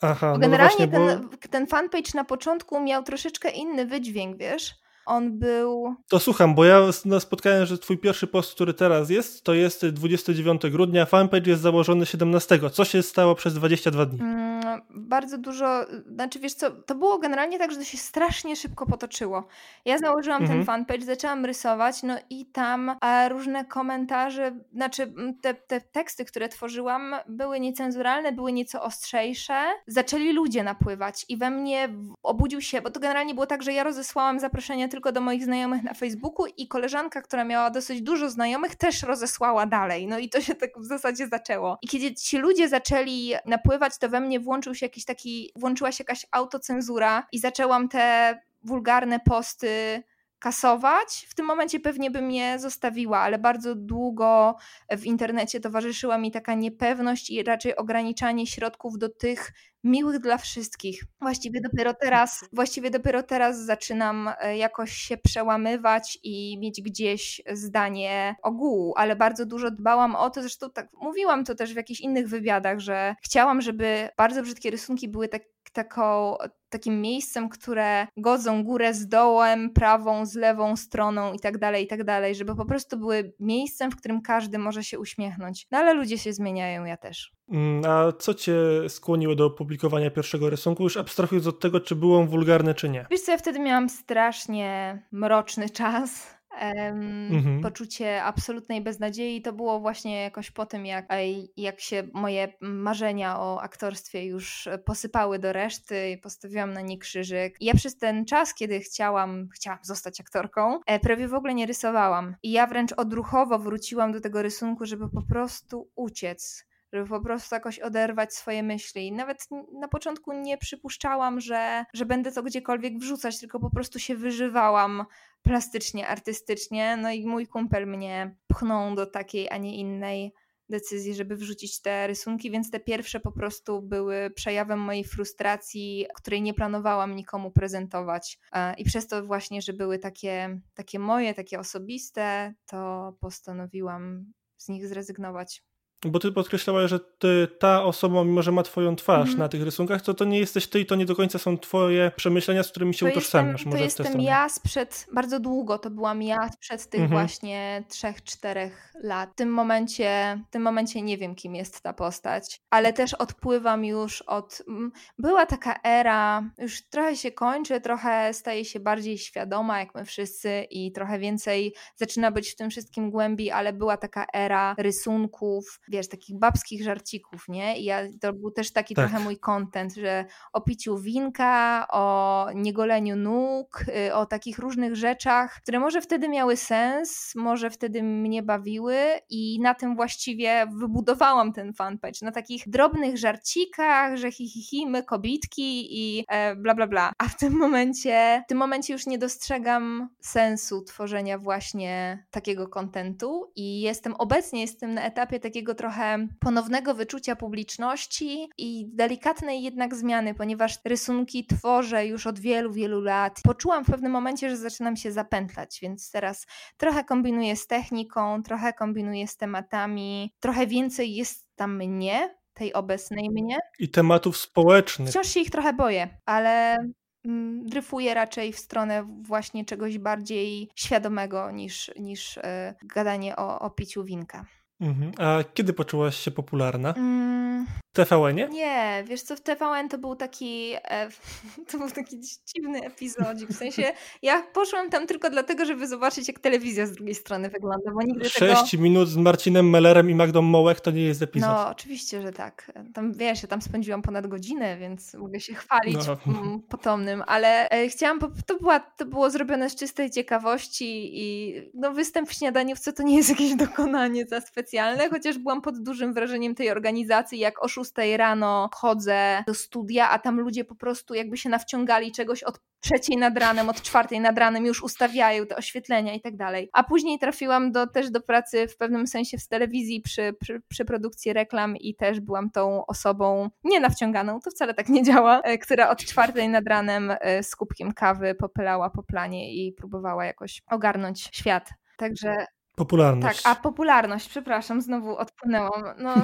Aha, Bo no generalnie właśnie, bo... ten, ten fanpage na początku miał troszeczkę inny wydźwięk, wiesz? On był To słucham, bo ja no, spotkałem, że twój pierwszy post, który teraz jest, to jest 29 grudnia, fanpage jest założony 17. Co się stało przez 22 dni? Mm, bardzo dużo, znaczy wiesz co, to było generalnie tak, że to się strasznie szybko potoczyło. Ja założyłam Mhm. ten fanpage, zaczęłam rysować, no i tam różne komentarze, znaczy te, te teksty, które tworzyłam, były niecenzuralne, były nieco ostrzejsze. Zaczęli ludzie napływać i we mnie obudził się, bo to generalnie było tak, że ja rozesłałam zaproszenia tylko do moich znajomych na Facebooku i koleżanka, która miała dosyć dużo znajomych, też rozesłała dalej. No i to się tak w zasadzie zaczęło. I kiedy ci ludzie zaczęli napływać, to we mnie włączył się jakiś taki, włączyła się jakaś autocenzura i zaczęłam te wulgarne posty kasować. W tym momencie pewnie bym je zostawiła, ale bardzo długo w internecie towarzyszyła mi taka niepewność i raczej ograniczanie środków do tych miłych dla wszystkich. Właściwie dopiero teraz, właściwie dopiero teraz zaczynam e, jakoś się przełamywać i mieć gdzieś zdanie ogółu, ale bardzo dużo dbałam o to, zresztą tak mówiłam to też w jakichś innych wywiadach, że chciałam, żeby bardzo brzydkie rysunki były tak, taką, takim miejscem, które godzą górę z dołem, prawą z lewą stroną i tak dalej, i tak dalej, żeby po prostu były miejscem, w którym każdy może się uśmiechnąć. No ale ludzie się zmieniają, ja też. Mm, A co cię skłoniło do opublikowania pierwszego rysunku, już abstrahując od tego, czy był on wulgarny, czy nie? Wiesz co, ja wtedy miałam strasznie mroczny czas. Em, Mhm. Poczucie absolutnej beznadziei to było właśnie jakoś po tym, jak, jak się moje marzenia o aktorstwie już posypały do reszty i postawiłam na nie krzyżyk. I ja przez ten czas, kiedy chciałam, chciałam zostać aktorką, e, prawie w ogóle nie rysowałam. I ja wręcz odruchowo wróciłam do tego rysunku, żeby po prostu uciec żeby po prostu jakoś oderwać swoje myśli. Nawet na początku nie przypuszczałam, że, że będę to gdziekolwiek wrzucać, tylko po prostu się wyżywałam plastycznie, artystycznie. No i mój kumpel mnie pchnął do takiej, a nie innej decyzji, żeby wrzucić te rysunki, więc te pierwsze po prostu były przejawem mojej frustracji, której nie planowałam nikomu prezentować. E, I przez to właśnie, że były takie, takie moje, takie osobiste, to postanowiłam z nich zrezygnować. Bo ty podkreślałaś, że ty, ta osoba, mimo że ma twoją twarz Mhm. na tych rysunkach, to to nie jesteś ty i to nie do końca są twoje przemyślenia, z którymi się To utożsamiasz. jestem, to może tę jestem ja sprzed bardzo długo, to byłam ja sprzed tych Mhm. właśnie trzech, czterech lat. W tym momencie, w tym momencie nie wiem, kim jest ta postać, ale też odpływam już od. mm, Była taka era, już trochę się kończy, trochę staje się bardziej świadoma, jak my wszyscy, i trochę więcej zaczyna być w tym wszystkim głębi, ale była taka era rysunków, wiesz, takich babskich żarcików, nie? I ja, to był też taki Tak. trochę mój content, że o piciu winka, o niegoleniu nóg, y, o takich różnych rzeczach, które może wtedy miały sens, może wtedy mnie bawiły i na tym właściwie wybudowałam ten fanpage, na takich drobnych żarcikach, że hi, hi, hi my kobitki i e, bla bla bla. A w tym momencie, w tym momencie już nie dostrzegam sensu tworzenia właśnie takiego kontentu i jestem obecnie jestem na etapie takiego trochę ponownego wyczucia publiczności i delikatnej jednak zmiany, ponieważ rysunki tworzę już od wielu, wielu lat. Poczułam w pewnym momencie, że zaczynam się zapętlać, więc teraz trochę kombinuję z techniką, trochę kombinuję z tematami, trochę więcej jest tam mnie, tej obecnej mnie. I tematów społecznych. Wciąż się ich trochę boję, ale mm, dryfuję raczej w stronę właśnie czegoś bardziej świadomego niż, niż e, gadanie o, o piciu winka. Mhm. A kiedy poczułaś się popularna? Mm, W TVN-ie? nie, wiesz co, w TVN to był taki e, to był taki dziwny epizodzik, w sensie ja poszłam tam tylko dlatego, żeby zobaczyć jak telewizja z drugiej strony wygląda, bo nigdy tego... Sześć minut z Marcinem Mellerem i Magdą Mołek to nie jest epizod. No, oczywiście, że tak. Tam wiesz, ja tam spędziłam ponad godzinę, więc mogę się chwalić No. potomnym, ale e, chciałam, po- to, była, to było zrobione z czystej ciekawości i no, występ w śniadaniówce to nie jest jakieś dokonanie za specjalne, chociaż byłam pod dużym wrażeniem tej organizacji, jak o 6 rano chodzę do studia, a tam ludzie po prostu jakby się nawciągali czegoś od trzeciej nad ranem, od czwartej nad ranem już ustawiają te oświetlenia i tak dalej. A później trafiłam do, też do pracy w pewnym sensie w telewizji przy, przy, przy produkcji reklam i też byłam tą osobą nie nawciąganą, to wcale tak nie działa, e, która od czwartej nad ranem e, z kubkiem kawy popylała po planie i próbowała jakoś ogarnąć świat. Także tak, Popularność. a popularność, przepraszam, znowu odpłynęłam. No,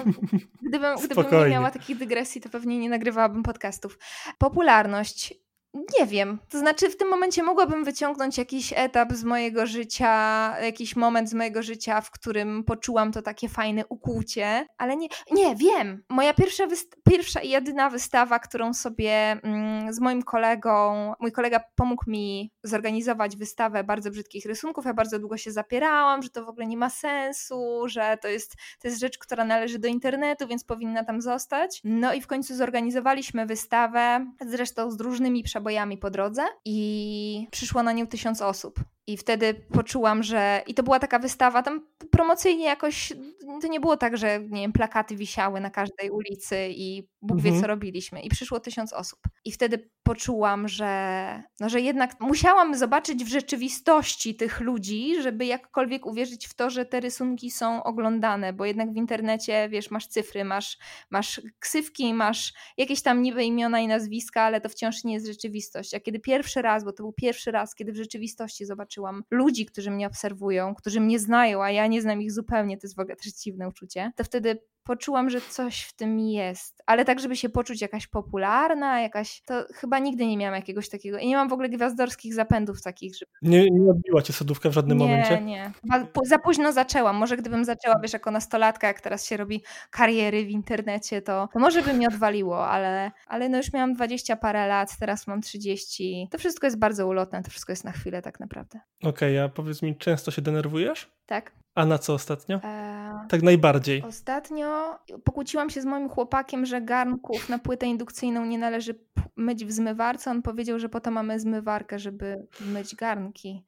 gdybym, gdybym nie miała takich dygresji, to pewnie nie nagrywałabym podcastów. Popularność. Nie wiem. To znaczy, w tym momencie mogłabym wyciągnąć jakiś etap z mojego życia, jakiś moment z mojego życia, w którym poczułam to takie fajne ukłucie, ale nie. Nie, wiem. Moja pierwsza, pierwsza i jedyna wystawa, którą sobie mm, z moim kolegą, mój kolega pomógł mi zorganizować wystawę bardzo brzydkich rysunków. Ja bardzo długo się zapierałam, że to w ogóle nie ma sensu, że to jest, to jest rzecz, która należy do internetu, więc powinna tam zostać. No i w końcu zorganizowaliśmy wystawę, zresztą z różnymi przebojami po drodze i przyszło na nią tysiąc osób. I wtedy poczułam, że. I to była taka wystawa, tam promocyjnie jakoś. To nie było tak, że nie wiem, plakaty wisiały na każdej ulicy i Bóg wie, Mhm. co robiliśmy. I przyszło tysiąc osób. I wtedy poczułam, że, no, że jednak musiałam zobaczyć w rzeczywistości tych ludzi, żeby jakkolwiek uwierzyć w to, że te rysunki są oglądane, bo jednak w internecie, wiesz, masz cyfry, masz, masz ksywki, masz jakieś tam niby imiona i nazwiska, ale to wciąż nie jest rzeczywistość. A kiedy pierwszy raz, bo to był pierwszy raz, kiedy w rzeczywistości zobaczyłam ludzi, którzy mnie obserwują, którzy mnie znają, a ja nie znam ich zupełnie, to jest w ogóle też dziwne uczucie, to wtedy poczułam, że coś w tym jest. Ale tak, żeby się poczuć jakaś popularna, jakaś. To chyba nigdy nie miałam jakiegoś takiego. I nie mam w ogóle gwiazdorskich zapędów takich, żeby. Nie, nie odbiła cię sodówka w żadnym nie, momencie? nie. Po- Za późno zaczęłam. Może gdybym zaczęła, wiesz, jako nastolatka, jak teraz się robi kariery w internecie, to, to może by mnie odwaliło, ale, ale no już miałam 20 parę lat, teraz mam 30. To wszystko jest bardzo ulotne, to wszystko jest na chwilę tak naprawdę. Okej, a powiedz mi, często się denerwujesz? Tak? A na co ostatnio? Eee, Tak najbardziej. Ostatnio pokłóciłam się z moim chłopakiem, że garnków na płytę indukcyjną nie należy myć w zmywarce. On powiedział, że po to mamy zmywarkę, żeby myć garnki.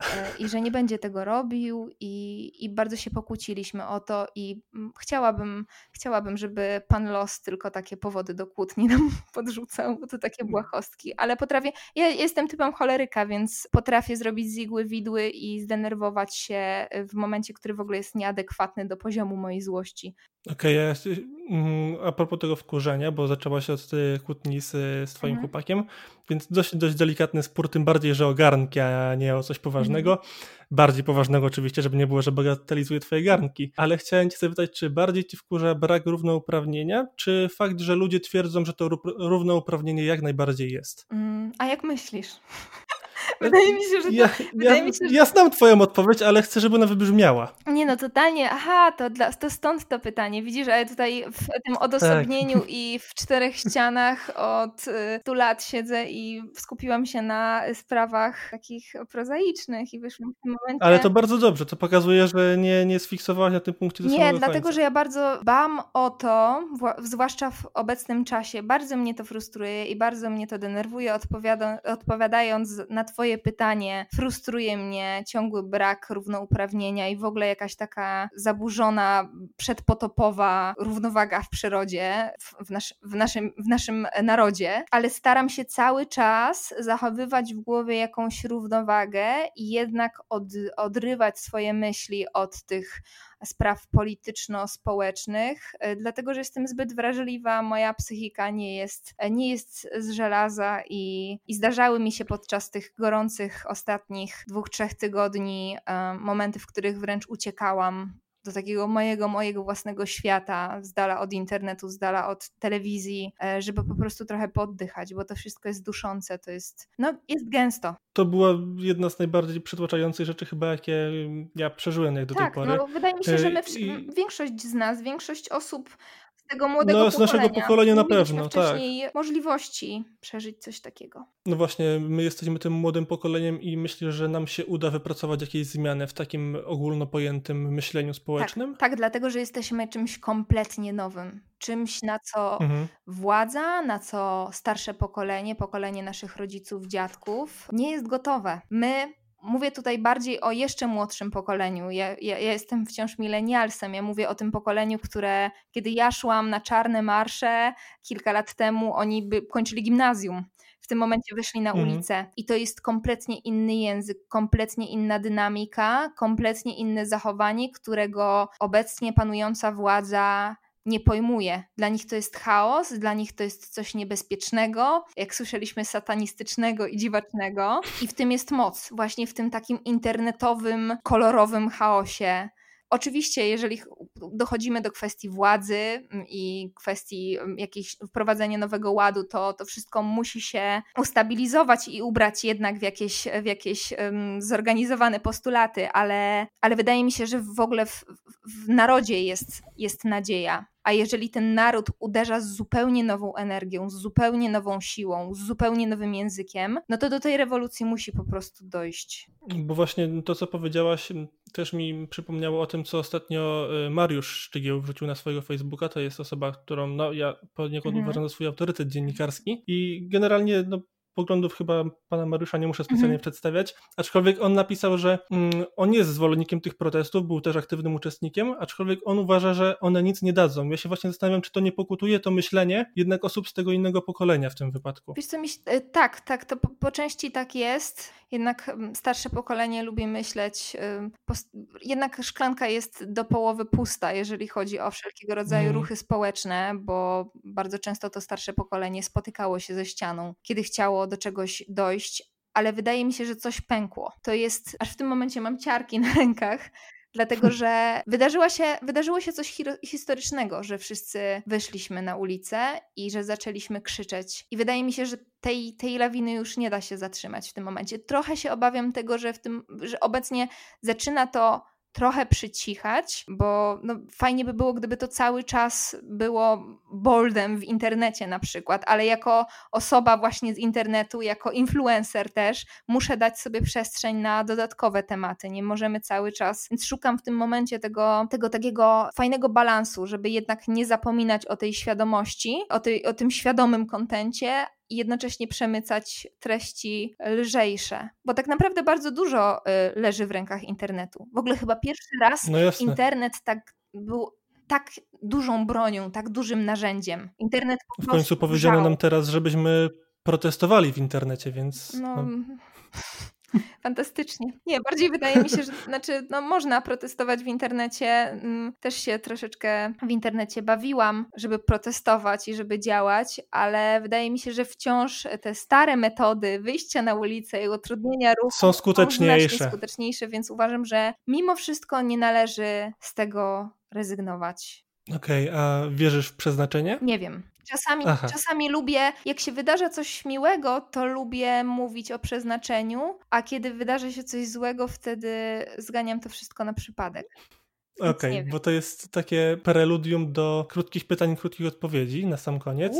E, I że nie będzie tego robił, i, i bardzo się pokłóciliśmy o to. I mm, chciałabym, chciałabym, żeby pan los tylko takie powody do kłótni nam podrzucał, bo to takie błahostki. Ale potrafię. Ja jestem typem choleryka, więc potrafię zrobić z igły widły i zdenerwować się w momencie, który w ogóle jest nieadekwatny do poziomu mojej złości. Okej, ja, mm, a propos tego wkurzenia, bo zaczęła się od tej kłótni z, z twoim Mhm. chłopakiem, więc dość, dość delikatny spór, tym bardziej, że o garnki, a nie o coś poważnego. Mm. Bardziej poważnego oczywiście, żeby nie było, że bagatelizuje twoje garnki. Ale chciałem cię zapytać, czy bardziej ci wkurza brak równouprawnienia, czy fakt, że ludzie twierdzą, że to równouprawnienie jak najbardziej jest? Mm, a jak myślisz? Wydaje mi się, że to, ja, ja, mi się, że... ja znam twoją odpowiedź, ale chcę, żeby ona wybrzmiała. Nie no, totalnie. Aha, to, dla, to stąd to pytanie. Widzisz, ale tutaj w tym odosobnieniu tak. i w czterech ścianach od stu lat siedzę i skupiłam się na sprawach takich prozaicznych i wyszłam w tym momencie... Ale to bardzo dobrze, to pokazuje, że nie, nie sfiksowałaś na tym punkcie do Nie, dlatego, końca. że ja bardzo bam o to, zwłaszcza w obecnym czasie, bardzo mnie to frustruje i bardzo mnie to denerwuje, odpowiadając na twoje Pytanie, frustruje mnie ciągły brak równouprawnienia i w ogóle jakaś taka zaburzona, przedpotopowa równowaga w przyrodzie, w, w, nasz, w, naszym, w naszym narodzie, ale staram się cały czas zachowywać w głowie jakąś równowagę i jednak od, odrywać swoje myśli od tych spraw polityczno-społecznych, e, dlatego że jestem zbyt wrażliwa, moja psychika nie jest, e, nie jest z żelaza i, i zdarzały mi się podczas tych gorących ostatnich dwóch, trzech tygodni e, momenty, w których wręcz uciekałam do takiego mojego, mojego własnego świata, z dala od internetu, z dala od telewizji, e, żeby po prostu trochę poddychać, bo to wszystko jest duszące, to jest, no, jest gęsto. To była jedna z najbardziej przytłaczających rzeczy chyba, jakie ja przeżyłem jak do tak, tej pory. No, wydaje mi się, że my, I... większość z nas, większość osób tego młodego no, z naszego pokolenia na pewno, tak. możliwości przeżyć coś takiego. No właśnie, my jesteśmy tym młodym pokoleniem i myślę, że nam się uda wypracować jakieś zmiany w takim ogólnopojętym myśleniu społecznym. Tak, tak dlatego, że jesteśmy czymś kompletnie nowym. Czymś, na co mhm. władza, na co starsze pokolenie, pokolenie naszych rodziców, dziadków nie jest gotowe. My Mówię tutaj bardziej o jeszcze młodszym pokoleniu. Ja, ja, ja, jestem wciąż milenialsem. Ja mówię o tym pokoleniu, które kiedy ja szłam na czarne marsze kilka lat temu, oni by kończyli gimnazjum. W tym momencie wyszli na mhm. ulicę i to jest kompletnie inny język, kompletnie inna dynamika, kompletnie inne zachowanie, którego obecnie panująca władza nie pojmuje. Dla nich to jest chaos, dla nich to jest coś niebezpiecznego, jak słyszeliśmy, satanistycznego i dziwacznego. I w tym jest moc, właśnie w tym takim internetowym, kolorowym chaosie. Oczywiście, jeżeli dochodzimy do kwestii władzy mm, i kwestii mm, jakiegoś wprowadzenia nowego ładu, to to wszystko musi się ustabilizować i ubrać jednak w jakieś, w jakieś um, zorganizowane postulaty, ale, ale wydaje mi się, że w ogóle w, w narodzie jest, jest nadzieja. A jeżeli ten naród uderza z zupełnie nową energią, z zupełnie nową siłą, z zupełnie nowym językiem, no to do tej rewolucji musi po prostu dojść. Bo właśnie to, co powiedziałaś, też mi przypomniało o tym, co ostatnio y, Mariusz Szczygieł wrzucił na swojego Facebooka. To jest osoba, którą no, ja poniekąd mhm. uważam za swój autorytet dziennikarski. I generalnie no, poglądów chyba pana Mariusza nie muszę specjalnie mhm. przedstawiać, aczkolwiek on napisał, że mm, on jest zwolennikiem tych protestów, był też aktywnym uczestnikiem, aczkolwiek on uważa, że one nic nie dadzą. Ja się właśnie zastanawiam, czy to nie pokutuje to myślenie jednak osób z tego innego pokolenia w tym wypadku. Wiesz co, mi, e, tak, tak, to po, po części tak jest, jednak mm, starsze pokolenie lubi myśleć, jednak szklanka jest do połowy pusta, jeżeli chodzi o wszelkiego rodzaju mm. ruchy społeczne, bo bardzo często to starsze pokolenie spotykało się ze ścianą, kiedy chciało do czegoś dojść, ale wydaje mi się, że coś pękło. To jest, aż w tym momencie mam ciarki na rękach, dlatego że wydarzyła się, wydarzyło się coś historycznego, że wszyscy wyszliśmy na ulicę i że zaczęliśmy krzyczeć. I wydaje mi się, że tej, tej lawiny już nie da się zatrzymać w tym momencie. Trochę się obawiam tego, że, w tym, że obecnie zaczyna to trochę przycichać, bo no, fajnie by było, gdyby to cały czas było boldem w internecie na przykład, ale jako osoba właśnie z internetu, jako influencer też, muszę dać sobie przestrzeń na dodatkowe tematy. Nie możemy cały czas, więc szukam w tym momencie tego, tego takiego fajnego balansu, żeby jednak nie zapominać o tej świadomości, o, tej, o tym świadomym kontencie, i jednocześnie przemycać treści lżejsze. Bo tak naprawdę bardzo dużo y, leży w rękach internetu. W ogóle chyba pierwszy raz no internet tak był tak dużą bronią, tak dużym narzędziem. Internet w końcu powiedziano nam teraz, żebyśmy protestowali w internecie, więc. No, no. Fantastycznie. Nie, bardziej wydaje mi się, że znaczy, no, można protestować w internecie. Mm, też się troszeczkę w internecie bawiłam, żeby protestować i żeby działać, ale wydaje mi się, że wciąż te stare metody wyjścia na ulicę i utrudnienia ruchu są skuteczniejsze. Są skuteczniejsze, więc uważam, że mimo wszystko nie należy z tego rezygnować. Okej, okay, a wierzysz w przeznaczenie? Nie wiem. Czasami, czasami lubię, jak się wydarza coś miłego, to lubię mówić o przeznaczeniu, a kiedy wydarzy się coś złego, wtedy zganiam to wszystko na przypadek. Okej, okay, bo to jest takie preludium do krótkich pytań, krótkich odpowiedzi na sam koniec.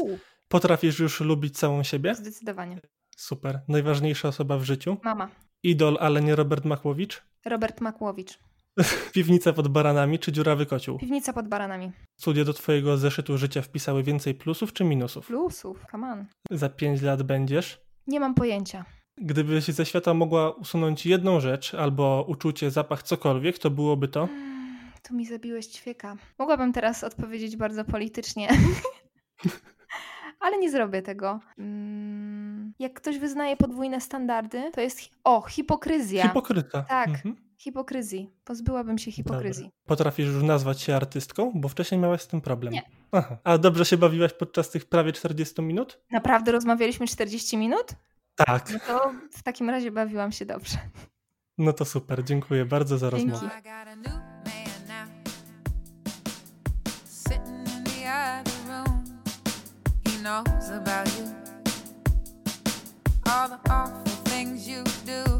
Potrafisz już lubić całą siebie? Zdecydowanie. Super. Najważniejsza osoba w życiu? Mama. Idol, ale nie Robert Makłowicz? Robert Makłowicz. Piwnica pod baranami czy dziurawy kocioł? Piwnica pod baranami. Studia do twojego zeszytu życia wpisały więcej plusów czy minusów? Plusów, come on. Za pięć lat będziesz? Nie mam pojęcia. Gdybyś ze świata mogła usunąć jedną rzecz, albo uczucie, zapach, cokolwiek, to byłoby to? Hmm, tu mi zabiłeś ćwieka. Mogłabym teraz odpowiedzieć bardzo politycznie. Ale nie zrobię tego. Mm, jak ktoś wyznaje podwójne standardy, to jest. O, hipokryzja. Hipokryta. Tak. Mhm hipokryzji. Pozbyłabym się hipokryzji. Dobra. Potrafisz już nazwać się artystką? Bo wcześniej miałaś z tym problem. Nie. Aha. A dobrze się bawiłaś podczas tych prawie 40 minut? Naprawdę rozmawialiśmy 40 minut? Tak. No to w takim razie bawiłam się dobrze. No to super, dziękuję bardzo za Dzięki. rozmowę. All the awful things you do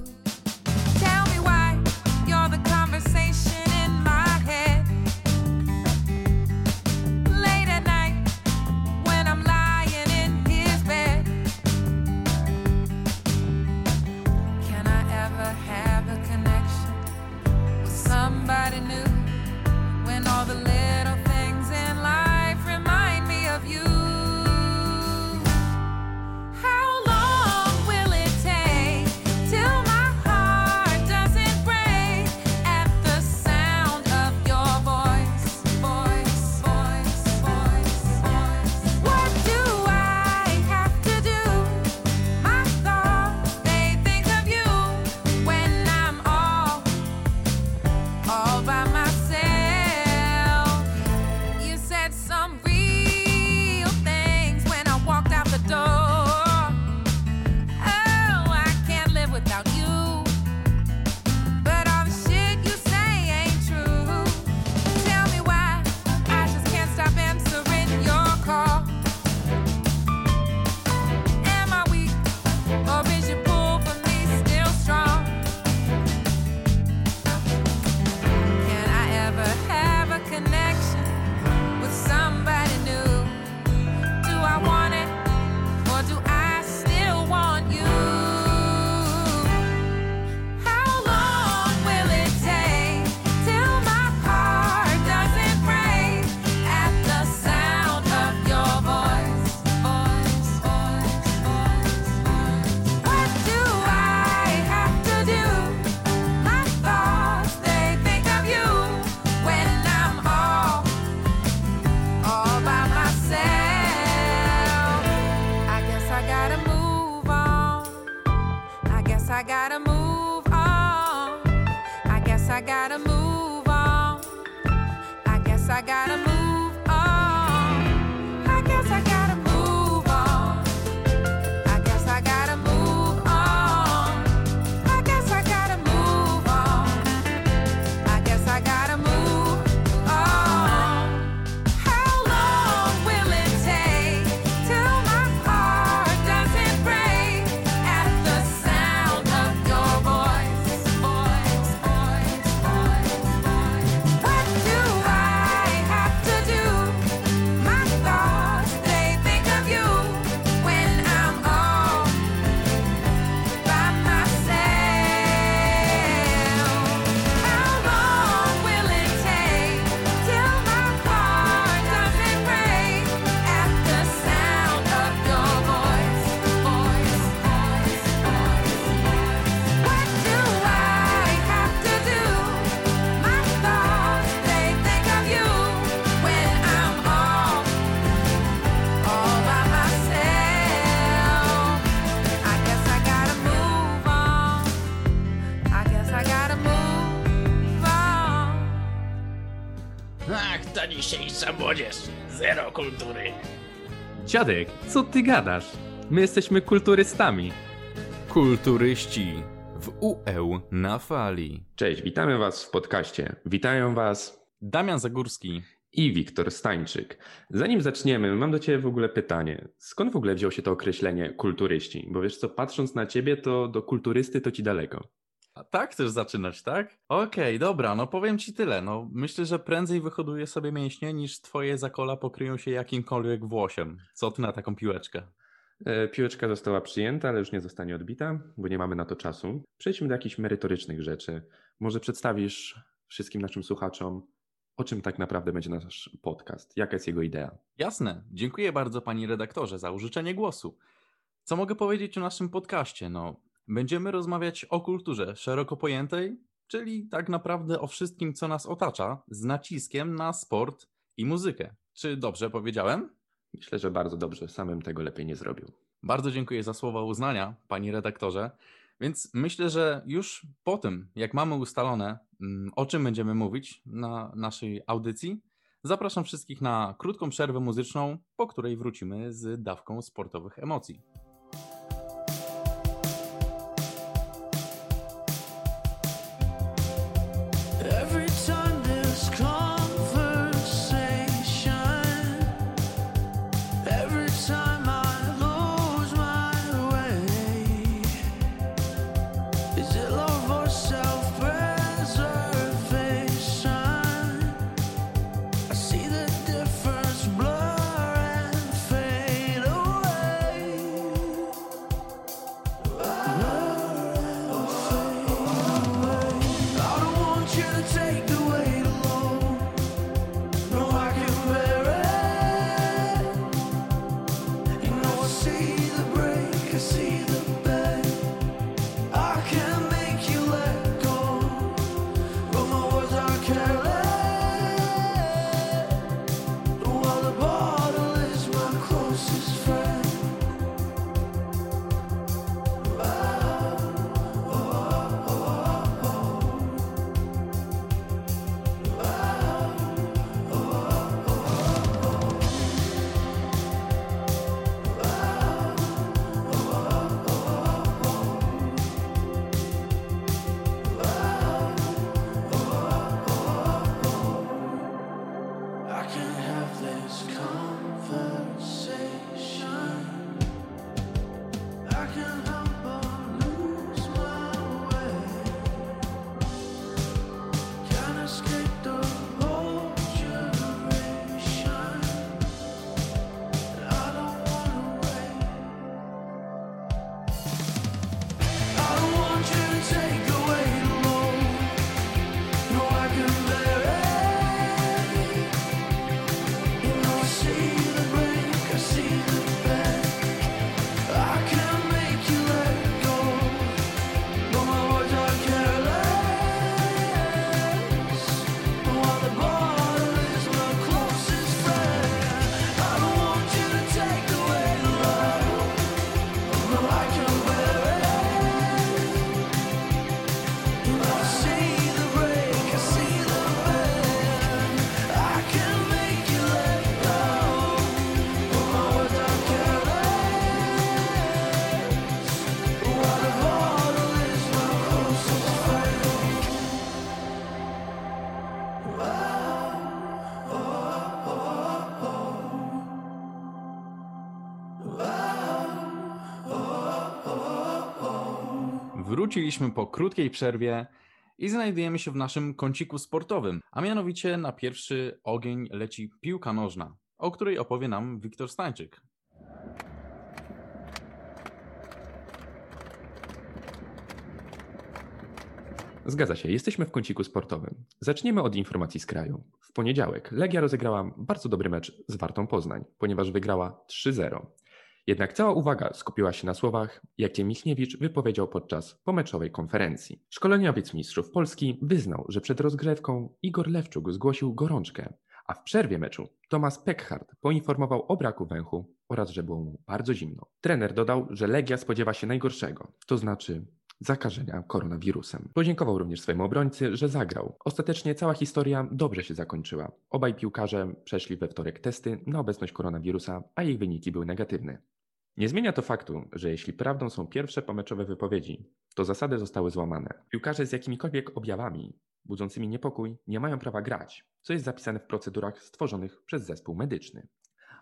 dzisiejsza młodzież. Zero kultury. Dziadek, co ty gadasz? My jesteśmy kulturystami. Kulturyści w UE na fali. Cześć, witamy Was w podcaście. Witają Was Damian Zagórski. i Wiktor Stańczyk. Zanim zaczniemy, mam do Ciebie w ogóle pytanie. Skąd w ogóle wziął się to określenie kulturyści? Bo wiesz co, patrząc na Ciebie, to do kulturysty to Ci daleko. A tak chcesz zaczynać, tak? Okej, dobra, no powiem ci tyle. No, myślę, że prędzej wyhoduję sobie mięśnie, niż twoje zakola pokryją się jakimkolwiek włosiem. Co ty na taką piłeczkę? E, Piłeczka została przyjęta, ale już nie zostanie odbita, bo nie mamy na to czasu. Przejdźmy do jakichś merytorycznych rzeczy. Może przedstawisz wszystkim naszym słuchaczom, o czym tak naprawdę będzie nasz podcast? Jaka jest jego idea? Jasne. Dziękuję bardzo pani redaktorze za użyczenie głosu. Co mogę powiedzieć o naszym podcaście? No, będziemy rozmawiać o kulturze szeroko pojętej, czyli tak naprawdę o wszystkim, co nas otacza, z naciskiem na sport i muzykę. Czy dobrze powiedziałem? Myślę, że bardzo dobrze, samym tego lepiej nie zrobił. Bardzo dziękuję za słowa uznania, pani redaktorze. Więc myślę, że już po tym, jak mamy ustalone, mm, o czym będziemy mówić na naszej audycji, zapraszam wszystkich na krótką przerwę muzyczną, po której wrócimy z dawką sportowych emocji. Wróciliśmy po krótkiej przerwie i znajdujemy się w naszym kąciku sportowym, a mianowicie na pierwszy ogień leci piłka nożna, o której opowie nam Wiktor Stańczyk. Zgadza się, jesteśmy w kąciku sportowym. Zaczniemy od informacji z kraju. W poniedziałek Legia rozegrała bardzo dobry mecz z Wartą Poznań, ponieważ wygrała 3-0. Jednak cała uwaga skupiła się na słowach, jakie Michniewicz wypowiedział podczas pomeczowej konferencji. Szkoleniowiec mistrzów Polski wyznał, że przed rozgrywką Igor Lewczuk zgłosił gorączkę, a w przerwie meczu Tomasz Peckhardt poinformował o braku węchu oraz że było mu bardzo zimno. Trener dodał, że Legia spodziewa się najgorszego, to znaczy zakażenia koronawirusem. Podziękował również swojemu obrońcy, że zagrał. Ostatecznie cała historia dobrze się zakończyła. Obaj piłkarze przeszli we wtorek testy na obecność koronawirusa, a ich wyniki były negatywne. Nie zmienia to faktu, że jeśli prawdą są pierwsze pomeczowe wypowiedzi, to zasady zostały złamane. Piłkarze z jakimikolwiek objawami budzącymi niepokój nie mają prawa grać, co jest zapisane w procedurach stworzonych przez zespół medyczny.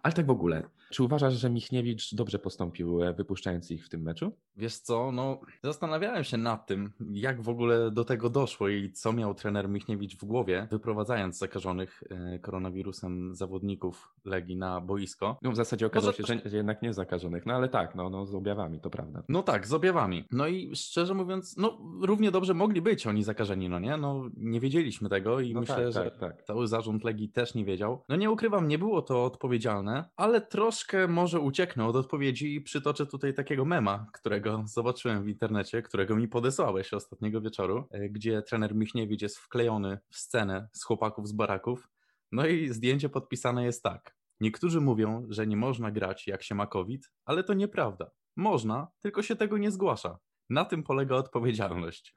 Ale tak w ogóle, czy uważasz, że Michniewicz dobrze postąpił, e, wypuszczając ich w tym meczu? Wiesz co, no zastanawiałem się nad tym, jak w ogóle do tego doszło i co miał trener Michniewicz w głowie, wyprowadzając zakażonych e, koronawirusem zawodników Legii na boisko. No w zasadzie okazało Może- się, że, że jednak nie zakażonych, no ale tak, no, no z objawami, to prawda. No tak, z objawami. No i szczerze mówiąc, no równie dobrze mogli być oni zakażeni, no nie? No nie wiedzieliśmy tego i No myślę, tak, że tak, tak. cały zarząd Legii też nie wiedział. No nie ukrywam, nie było to odpowiedzialne, ale troszkę może ucieknę od odpowiedzi i przytoczę tutaj takiego mema, którego zobaczyłem w internecie, którego mi podesłałeś ostatniego wieczoru, e, gdzie trener Michniewicz jest wklejony w scenę z chłopaków z baraków. No i zdjęcie podpisane jest tak. Niektórzy mówią, że nie można grać jak się ma COVID, ale to nieprawda. Można, tylko się tego nie zgłasza. Na tym polega odpowiedzialność.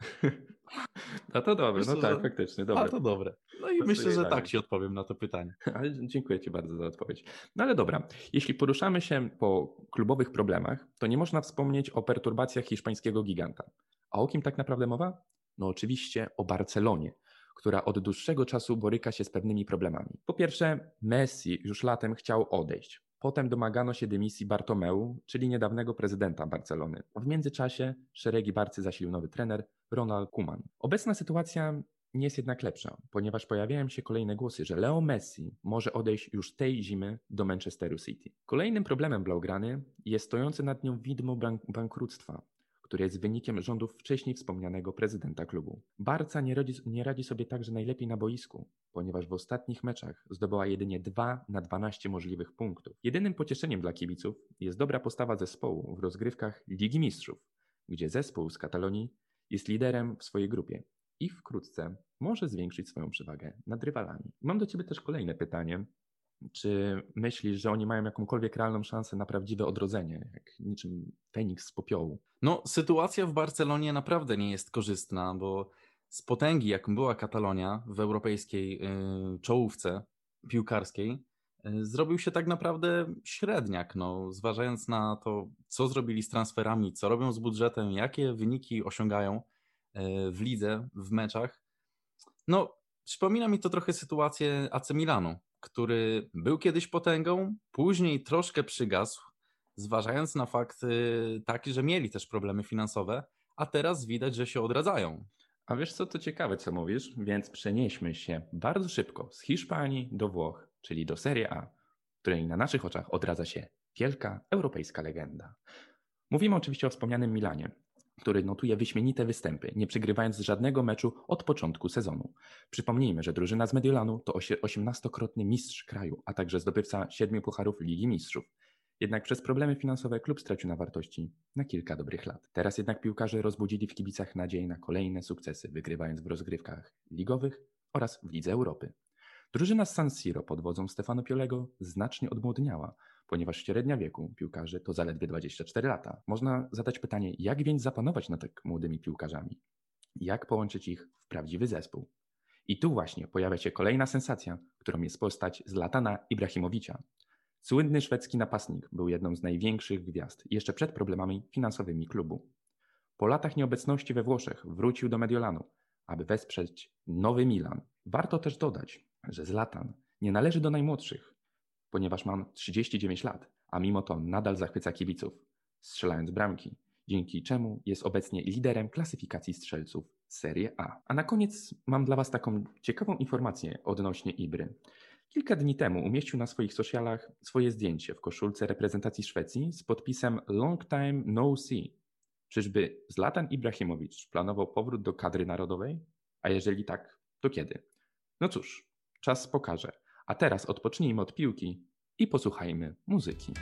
No to dobre, Myślę, no tak, że- faktycznie, A dobre. to dobre. No i To myślę, że tak ci odpowiem na to pytanie. Ale dziękuję Ci bardzo za odpowiedź. No ale dobra, jeśli poruszamy się po klubowych problemach, to nie można wspomnieć o perturbacjach hiszpańskiego giganta. A o kim tak naprawdę mowa? No oczywiście o Barcelonie, która od dłuższego czasu boryka się z pewnymi problemami. Po pierwsze, Messi już latem chciał odejść. Potem domagano się dymisji Bartomeu, czyli niedawnego prezydenta Barcelony. W międzyczasie szeregi Barcy zasilił nowy trener Ronald Koeman. Obecna sytuacja nie jest jednak lepsza, ponieważ pojawiają się kolejne głosy, że Leo Messi może odejść już tej zimy do Manchesteru City. Kolejnym problemem Blaugrany jest stojące nad nią widmo bank- bankructwa, które jest wynikiem rządów wcześniej wspomnianego prezydenta klubu. Barca nie radzi, nie radzi sobie także najlepiej na boisku, ponieważ w ostatnich meczach zdobyła jedynie 2 na 12 możliwych punktów. Jedynym pocieszeniem dla kibiców jest dobra postawa zespołu w rozgrywkach Ligi Mistrzów, gdzie zespół z Katalonii jest liderem w swojej grupie i wkrótce może zwiększyć swoją przewagę nad rywalami. Mam do Ciebie też kolejne pytanie. Czy myślisz, że oni mają jakąkolwiek realną szansę na prawdziwe odrodzenie, jak niczym Feniks z popiołu? No, sytuacja w Barcelonie naprawdę nie jest korzystna, bo z potęgi, jaką była Katalonia w europejskiej y, czołówce piłkarskiej, y, zrobił się tak naprawdę średniak. No, zważając na to, co zrobili z transferami, co robią z budżetem, jakie wyniki osiągają y, w lidze, w meczach. No, przypomina mi to trochę sytuację AC Milanu, który był kiedyś potęgą, później troszkę przygasł, zważając na fakt taki, że mieli też problemy finansowe, a teraz widać, że się odradzają. A wiesz co, to ciekawe co mówisz, więc przenieśmy się bardzo szybko z Hiszpanii do Włoch, czyli do Serie A, której na naszych oczach odradza się wielka europejska legenda. Mówimy oczywiście o wspomnianym Milanie, który notuje wyśmienite występy, nie przegrywając żadnego meczu od początku sezonu. Przypomnijmy, że drużyna z Mediolanu to osie- 18-krotny mistrz kraju, a także zdobywca siedmiu pucharów Ligi Mistrzów. Jednak przez problemy finansowe klub stracił na wartości na kilka dobrych lat. Teraz jednak piłkarze rozbudzili w kibicach nadzieję na kolejne sukcesy, wygrywając w rozgrywkach ligowych oraz w Lidze Europy. Drużyna z San Siro pod wodzą Stefano Piolego znacznie odmłodniała, ponieważ średnia wieku piłkarzy to zaledwie 24 lata. Można zadać pytanie, jak więc zapanować nad tak młodymi piłkarzami? Jak połączyć ich w prawdziwy zespół? I tu właśnie pojawia się kolejna sensacja, którą jest postać Zlatana Ibrahimowicza. Słynny szwedzki napastnik był jedną z największych gwiazd jeszcze przed problemami finansowymi klubu. Po latach nieobecności we Włoszech wrócił do Mediolanu, aby wesprzeć nowy Milan. Warto też dodać, że Zlatan nie należy do najmłodszych, ponieważ ma 39 lat, a mimo to nadal zachwyca kibiców, strzelając bramki, dzięki czemu jest obecnie liderem klasyfikacji strzelców Serie A. A na koniec mam dla Was taką ciekawą informację odnośnie Ibry. Kilka dni temu umieścił na swoich socialach swoje zdjęcie w koszulce reprezentacji Szwecji z podpisem Long Time No See. Czyżby Zlatan Ibrahimowicz planował powrót do kadry narodowej? A jeżeli tak, to kiedy? No cóż, czas pokaże. A teraz odpocznijmy od piłki i posłuchajmy muzyki.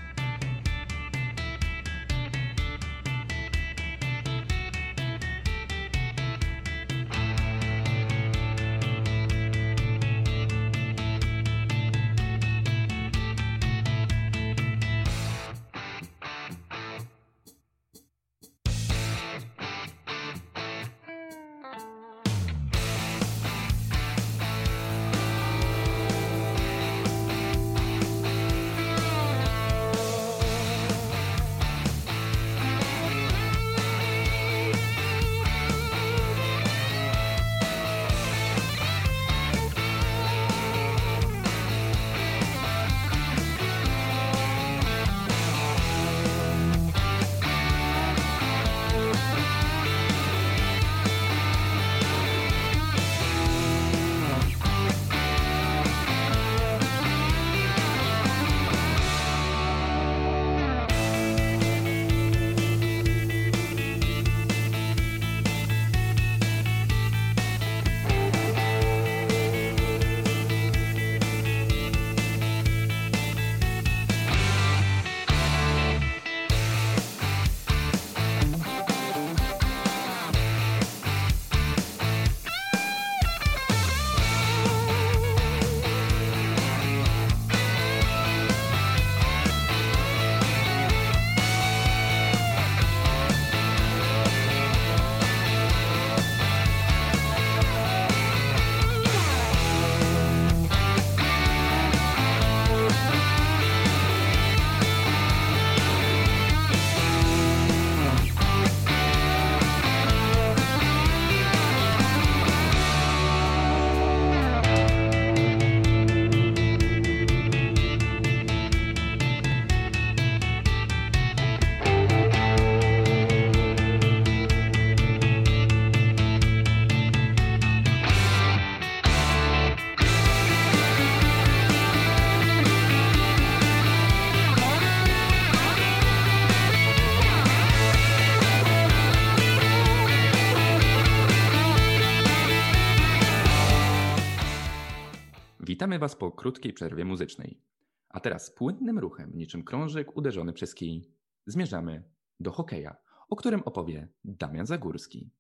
Was po krótkiej przerwie muzycznej. A teraz płynnym ruchem, niczym krążek uderzony przez kij, zmierzamy do hokeja, o którym opowie Damian Zagórski.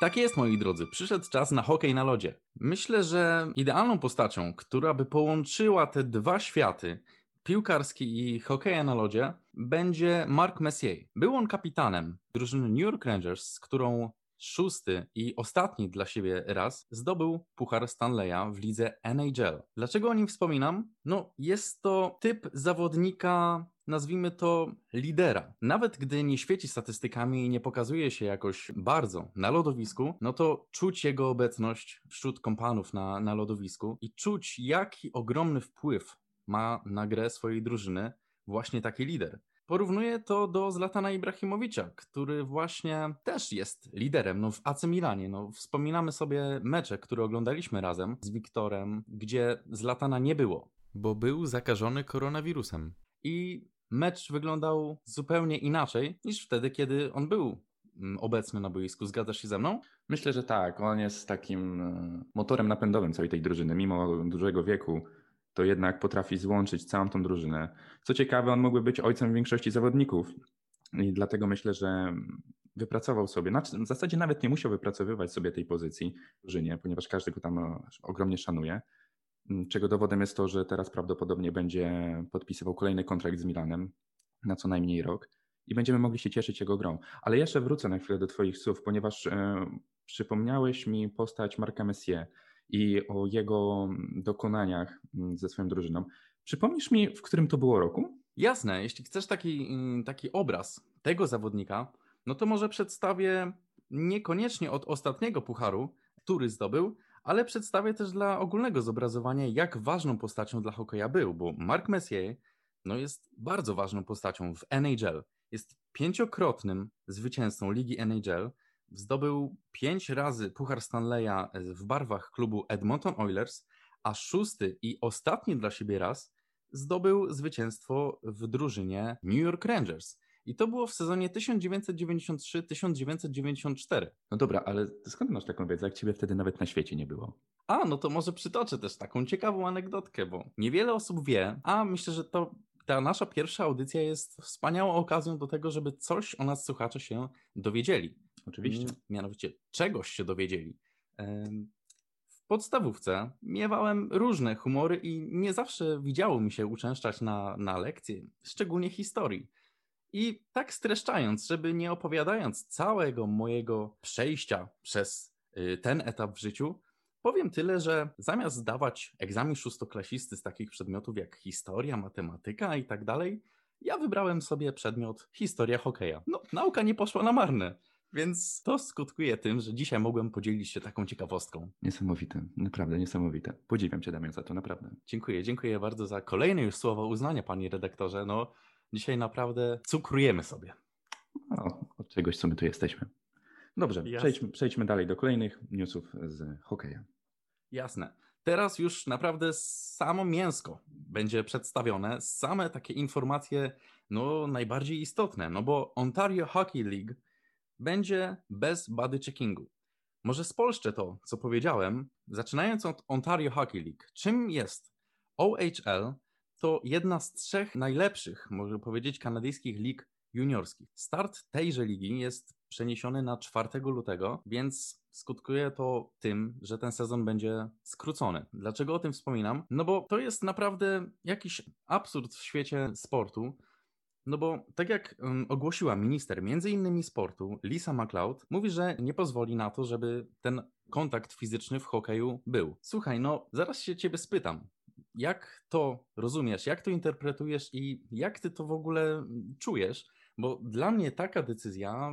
Tak jest, moi drodzy, przyszedł czas na hokej na lodzie. Myślę, że idealną postacią, która by połączyła te dwa światy, piłkarski i hokeja na lodzie, będzie Mark Messier. Był on kapitanem drużyny New York Rangers, z którą szósty i ostatni dla siebie raz zdobył Puchar Stanleya w lidze NHL. Dlaczego o nim wspominam? No, jest to typ zawodnika, nazwijmy to lidera. Nawet gdy nie świeci statystykami i nie pokazuje się jakoś bardzo na lodowisku, no to czuć jego obecność wśród kompanów na, na lodowisku i czuć, jaki ogromny wpływ ma na grę swojej drużyny właśnie taki lider. Porównuję to do Zlatana Ibrahimowicza, który właśnie też jest liderem no, w AC Milanie. No, wspominamy sobie mecze, które oglądaliśmy razem z Wiktorem, gdzie Zlatana nie było. Bo był zakażony koronawirusem. I mecz wyglądał zupełnie inaczej niż wtedy, kiedy on był mm, obecny na boisku. Zgadzasz się ze mną? Myślę, że tak. On jest takim e, motorem napędowym całej tej drużyny. Mimo dużego wieku, to jednak potrafi złączyć całą tą drużynę. Co ciekawe, on mógłby być ojcem większości zawodników. I dlatego myślę, że wypracował sobie, znaczy w zasadzie nawet nie musiał wypracowywać sobie tej pozycji w drużynie, ponieważ każdy go tam e, ogromnie szanuje. Mm, Czego dowodem jest to, że teraz prawdopodobnie będzie podpisywał kolejny kontrakt z Milanem na co najmniej rok i będziemy mogli się cieszyć jego grą. Ale jeszcze wrócę na chwilę do Twoich słów, ponieważ e, przypomniałeś mi postać Marka Messier i o jego dokonaniach mm, ze swoją drużyną. Przypomnisz mi, w którym to było roku? Jasne, jeśli chcesz taki, mm, taki obraz tego zawodnika, no to może przedstawię niekoniecznie od ostatniego pucharu, który zdobył, ale przedstawię też dla ogólnego zobrazowania, jak ważną postacią dla hokeja był, bo Mark Messier no jest bardzo ważną postacią w NHL. Jest pięciokrotnym zwycięzcą ligi NHL, zdobył pięć razy Puchar Stanleya w barwach klubu Edmonton Oilers, a szósty i ostatni dla siebie raz zdobył zwycięstwo w drużynie New York Rangers. I to było w sezonie 1993-1994. No dobra, ale skąd masz taką wiedzę, jak ciebie wtedy nawet na świecie nie było? A, no to może przytoczę też taką ciekawą anegdotkę, bo niewiele osób wie, a myślę, że to ta nasza pierwsza audycja jest wspaniałą okazją do tego, żeby coś o nas słuchacze się dowiedzieli. Oczywiście. Mm, Mianowicie czegoś się dowiedzieli. W podstawówce miewałem różne humory i nie zawsze widziało mi się uczęszczać na, na lekcje, szczególnie historii. I tak streszczając, żeby nie opowiadając całego mojego przejścia przez y, ten etap w życiu, powiem tyle, że zamiast zdawać egzamin szóstoklasisty z takich przedmiotów jak historia, matematyka i tak dalej, ja wybrałem sobie przedmiot historia hokeja. No, nauka nie poszła na marne. Więc to skutkuje tym, że dzisiaj mogłem podzielić się taką ciekawostką. Niesamowite, naprawdę niesamowite. Podziwiam cię, Damian, za to, naprawdę. Dziękuję, dziękuję bardzo za kolejne już słowa uznania, panie redaktorze. No, dzisiaj naprawdę cukrujemy sobie. No, od czegoś, co my tu jesteśmy. Dobrze, przejdźmy, przejdźmy dalej do kolejnych newsów z hokeja. Jasne. Teraz już naprawdę samo mięsko będzie przedstawione, same takie informacje, no najbardziej istotne, no bo Ontario Hockey League będzie bez body checkingu. Może spolszczę to, co powiedziałem, zaczynając od Ontario Hockey League. Czym jest? OHL to jedna z trzech najlepszych, może powiedzieć, kanadyjskich lig juniorskich. Start tejże ligi jest przeniesiony na 4 lutego, więc skutkuje to tym, że ten sezon będzie skrócony. Dlaczego o tym wspominam? No bo to jest naprawdę jakiś absurd w świecie sportu. No bo tak jak ogłosiła minister między innymi sportu, Lisa McLeod, mówi, że nie pozwoli na to, żeby ten kontakt fizyczny w hokeju był. Słuchaj, no zaraz się ciebie spytam, jak to rozumiesz, jak to interpretujesz i jak ty to w ogóle czujesz? Bo dla mnie taka decyzja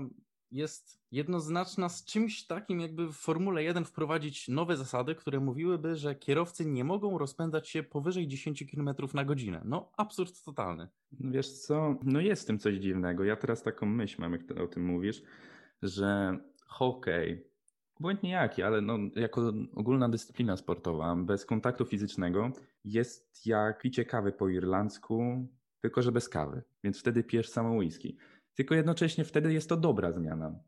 jest jednoznaczna z czymś takim, jakby w Formule 1 wprowadzić nowe zasady, które mówiłyby, że kierowcy nie mogą rozpędzać się powyżej 10 km na godzinę. No, absurd totalny. Wiesz co, no jest w tym coś dziwnego. Ja teraz taką myśl mam, jak o tym mówisz, że hokej, obojętnie jaki, ale no, jako ogólna dyscyplina sportowa, bez kontaktu fizycznego, jest jak picie kawy po irlandzku, tylko że bez kawy. Więc wtedy pijesz samą whisky. Tylko jednocześnie wtedy jest to dobra zmiana.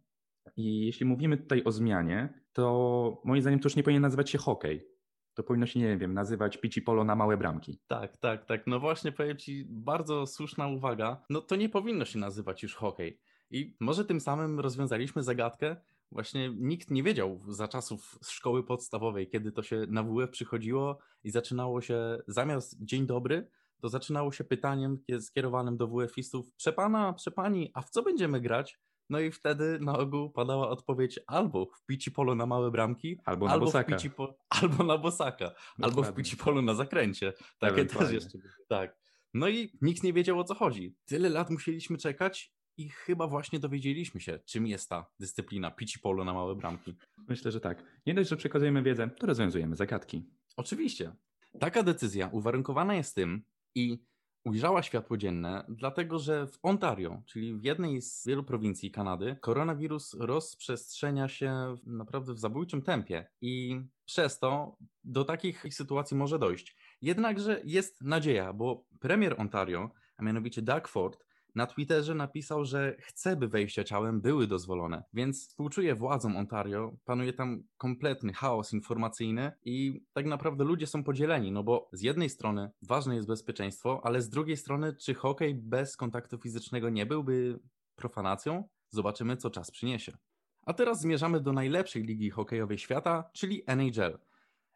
I jeśli mówimy tutaj o zmianie, to moim zdaniem to już nie powinien nazywać się hokej. To powinno się, nie wiem, nazywać pici polo na małe bramki. Tak, tak, tak. No właśnie powiem Ci, bardzo słuszna uwaga. No to nie powinno się nazywać już hokej. I może tym samym rozwiązaliśmy zagadkę. Właśnie nikt nie wiedział za czasów szkoły podstawowej, kiedy to się na WF przychodziło i zaczynało się zamiast dzień dobry, to zaczynało się pytaniem kie- skierowanym do WF-istów, przepana, przepani, a w co będziemy grać? No i wtedy na ogół padała odpowiedź albo w pici polo na małe bramki, Albo na albo w bosaka. pici po, albo na bosaka, albo w pici polo na zakręcie. Takie też jeszcze. Tak. No i nikt nie wiedział o co chodzi. Tyle lat musieliśmy czekać i chyba właśnie dowiedzieliśmy się, czym jest ta dyscyplina pici polo na małe bramki. Myślę, że tak. Nie dość, że przekazujemy wiedzę, to rozwiązujemy zagadki. Oczywiście. Taka decyzja uwarunkowana jest tym i ujrzała światło dzienne, dlatego że w Ontario, czyli w jednej z wielu prowincji Kanady, koronawirus rozprzestrzenia się w- naprawdę w zabójczym tempie i przez to do takich sytuacji może dojść. Jednakże jest nadzieja, bo premier Ontario, a mianowicie Doug Ford, na Twitterze napisał, że chce, by wejścia ciałem były dozwolone, więc współczuję władzom Ontario, panuje tam kompletny chaos informacyjny i tak naprawdę ludzie są podzieleni, no bo z jednej strony ważne jest bezpieczeństwo, ale z drugiej strony czy hokej bez kontaktu fizycznego nie byłby profanacją? Zobaczymy, co czas przyniesie. A teraz zmierzamy do najlepszej ligi hokejowej świata, czyli NHL.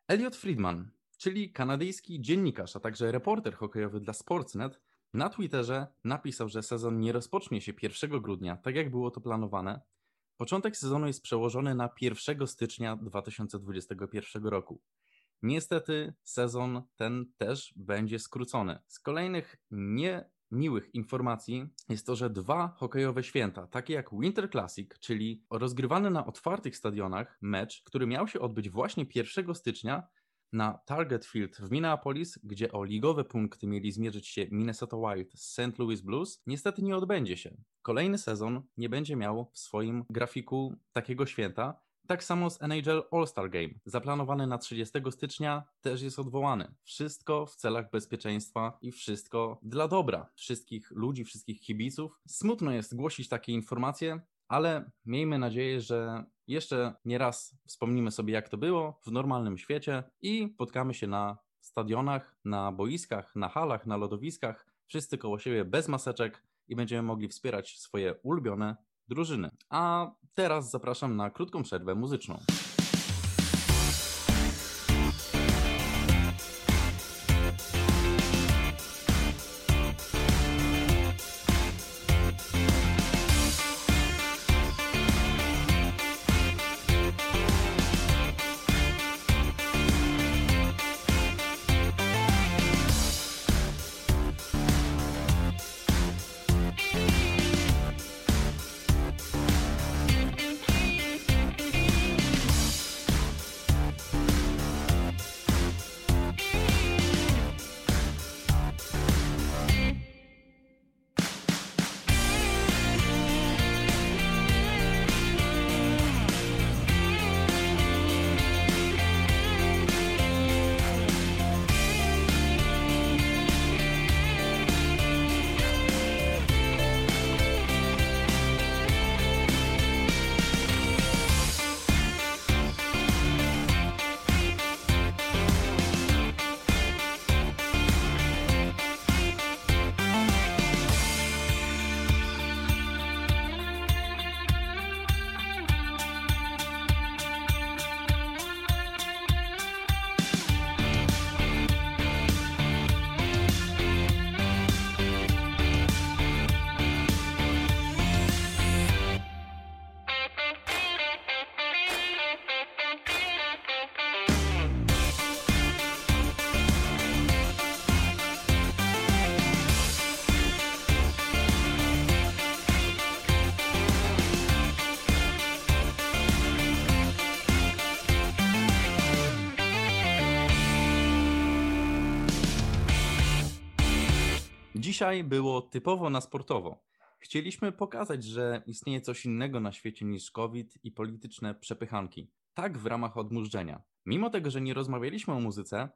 Elliot Friedman, czyli kanadyjski dziennikarz, a także reporter hokejowy dla Sportsnet, na Twitterze napisał, że sezon nie rozpocznie się 1 grudnia, tak jak było to planowane. Początek sezonu jest przełożony na 1 stycznia 2021 roku. Niestety sezon ten też będzie skrócony. Z kolejnych niemiłych informacji jest to, że dwa hokejowe święta, takie jak Winter Classic, czyli rozgrywany na otwartych stadionach mecz, który miał się odbyć właśnie 1 stycznia, na Target Field w Minneapolis, gdzie o ligowe punkty mieli zmierzyć się Minnesota Wild z St. Louis Blues, niestety nie odbędzie się. Kolejny sezon nie będzie miał w swoim grafiku takiego święta. Tak samo z NHL All-Star Game, zaplanowany na 30 stycznia, też jest odwołany. Wszystko w celach bezpieczeństwa i wszystko dla dobra wszystkich ludzi, wszystkich kibiców. Smutno jest głosić takie informacje, ale miejmy nadzieję, że jeszcze nie raz wspomnimy sobie, jak to było w normalnym świecie i spotkamy się na stadionach, na boiskach, na halach, na lodowiskach, wszyscy koło siebie bez maseczek i będziemy mogli wspierać swoje ulubione drużyny. A teraz zapraszam na krótką przerwę muzyczną. Dzisiaj było typowo na sportowo. Chcieliśmy pokazać, że istnieje coś innego na świecie niż COVID i polityczne przepychanki. Tak w ramach odmurzenia. Mimo tego, że nie rozmawialiśmy o muzyce,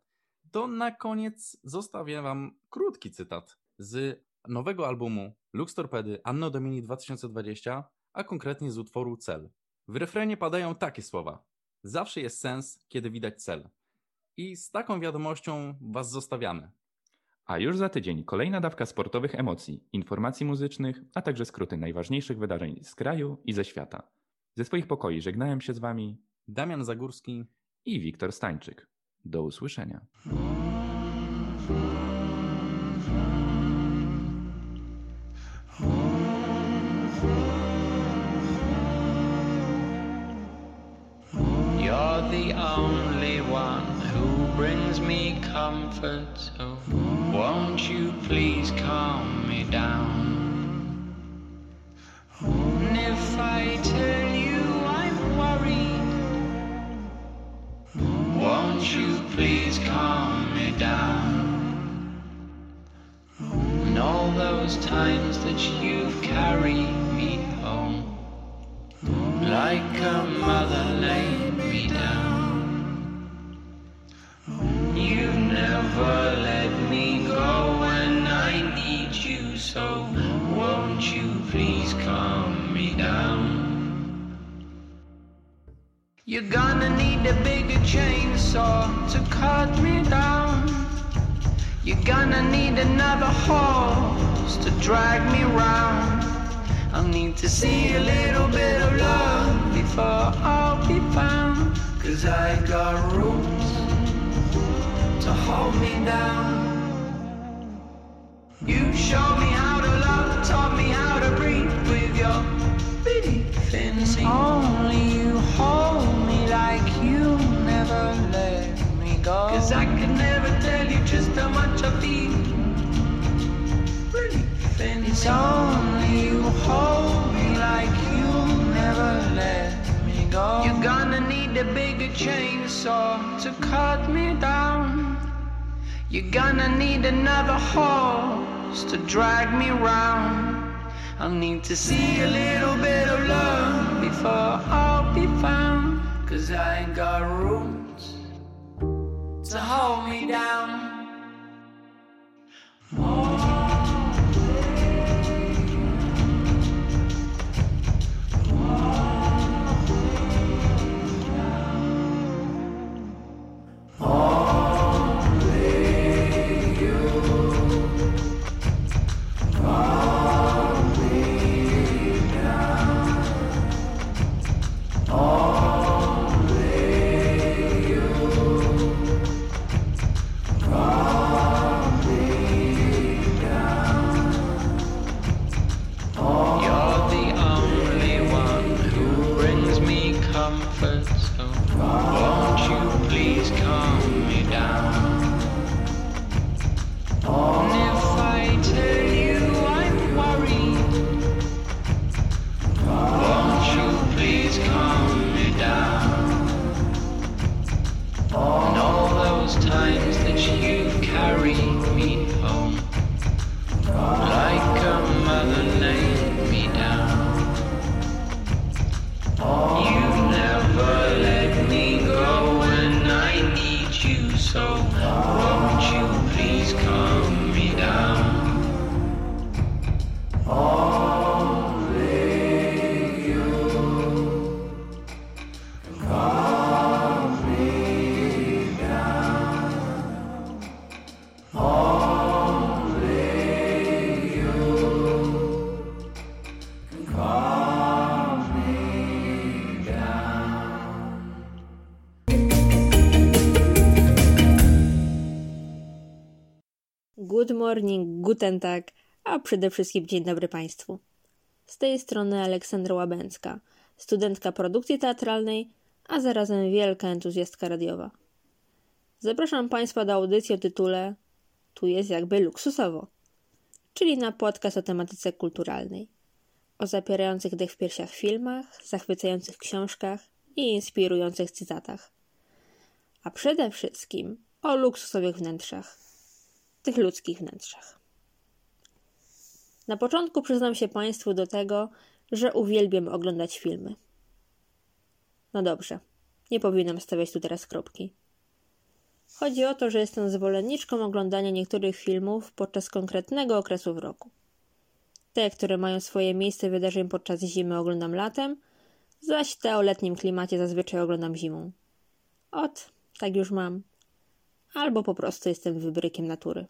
to na koniec zostawię Wam krótki cytat z nowego albumu Lux Torpedy Anno Domini 2020, a konkretnie z utworu Cel. W refrenie padają takie słowa. Zawsze jest sens, kiedy widać cel. I z taką wiadomością was zostawiamy. A już za tydzień kolejna dawka sportowych emocji, informacji muzycznych, a także skróty najważniejszych wydarzeń z kraju i ze świata. Ze swoich pokoi żegnałem się z Wami Damian Zagórski, i Wiktor Stańczyk. Do usłyszenia. You're the only brings me comfort, so won't you please calm me down? And if I tell you I'm worried, won't you please calm me down? And all those times that you've carried me home like a mother laid me down. Never let me go when I need you, so won't you please calm me down? You're gonna need a bigger chainsaw to cut me down. You're gonna need another horse to drag me round. I'll need to see a little bit of love before I'll be found. Cause I got roots to hold me down. You showed me how to love, taught me how to breathe with your pretty fancy. Only you hold me like you never let me go. Cause I can never tell you just how much I feel. Fancy. It's only you hold me like you never let me go. You're gonna need a bigger chainsaw to cut me down. You're gonna need another horse to drag me round. I'll need to see a little bit of love before I'll be found. Cause I ain't got roots to hold me down. Guten tag, a przede wszystkim dzień dobry Państwu. Z tej strony Aleksandra Łabęcka, studentka produkcji teatralnej, a zarazem wielka entuzjastka radiowa. Zapraszam Państwa do audycji o tytule Tu jest jakby luksusowo, czyli na podcast o tematyce kulturalnej, o zapierających dech w piersiach filmach, zachwycających książkach i inspirujących cytatach. A przede wszystkim o luksusowych wnętrzach tych ludzkich wnętrzach. Na początku przyznam się Państwu do tego, że uwielbiam oglądać filmy. No dobrze, nie powinnam stawiać tu teraz kropki. Chodzi o to, że jestem zwolenniczką oglądania niektórych filmów podczas konkretnego okresu w roku. Te, które mają swoje miejsce wydarzeń podczas zimy oglądam latem, zaś te o letnim klimacie zazwyczaj oglądam zimą. Ot, tak już mam. Albo po prostu jestem wybrykiem natury.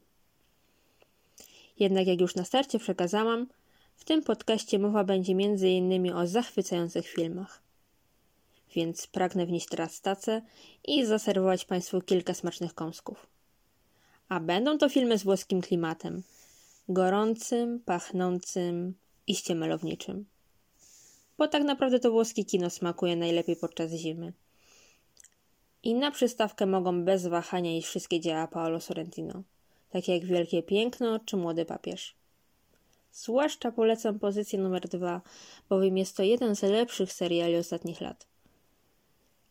Jednak jak już na starcie przekazałam, w tym podcaście mowa będzie m.in. o zachwycających filmach. Więc pragnę wnieść teraz tacę i zaserwować Państwu kilka smacznych kąsków. A będą to filmy z włoskim klimatem. Gorącym, pachnącym, iście malowniczym. Bo tak naprawdę to włoskie kino smakuje najlepiej podczas zimy. I na przystawkę mogą bez wahania iść wszystkie dzieła Paolo Sorrentino, takie jak Wielkie Piękno czy Młody Papież. Zwłaszcza polecam pozycję numer dwa, bowiem jest to jeden z lepszych seriali ostatnich lat.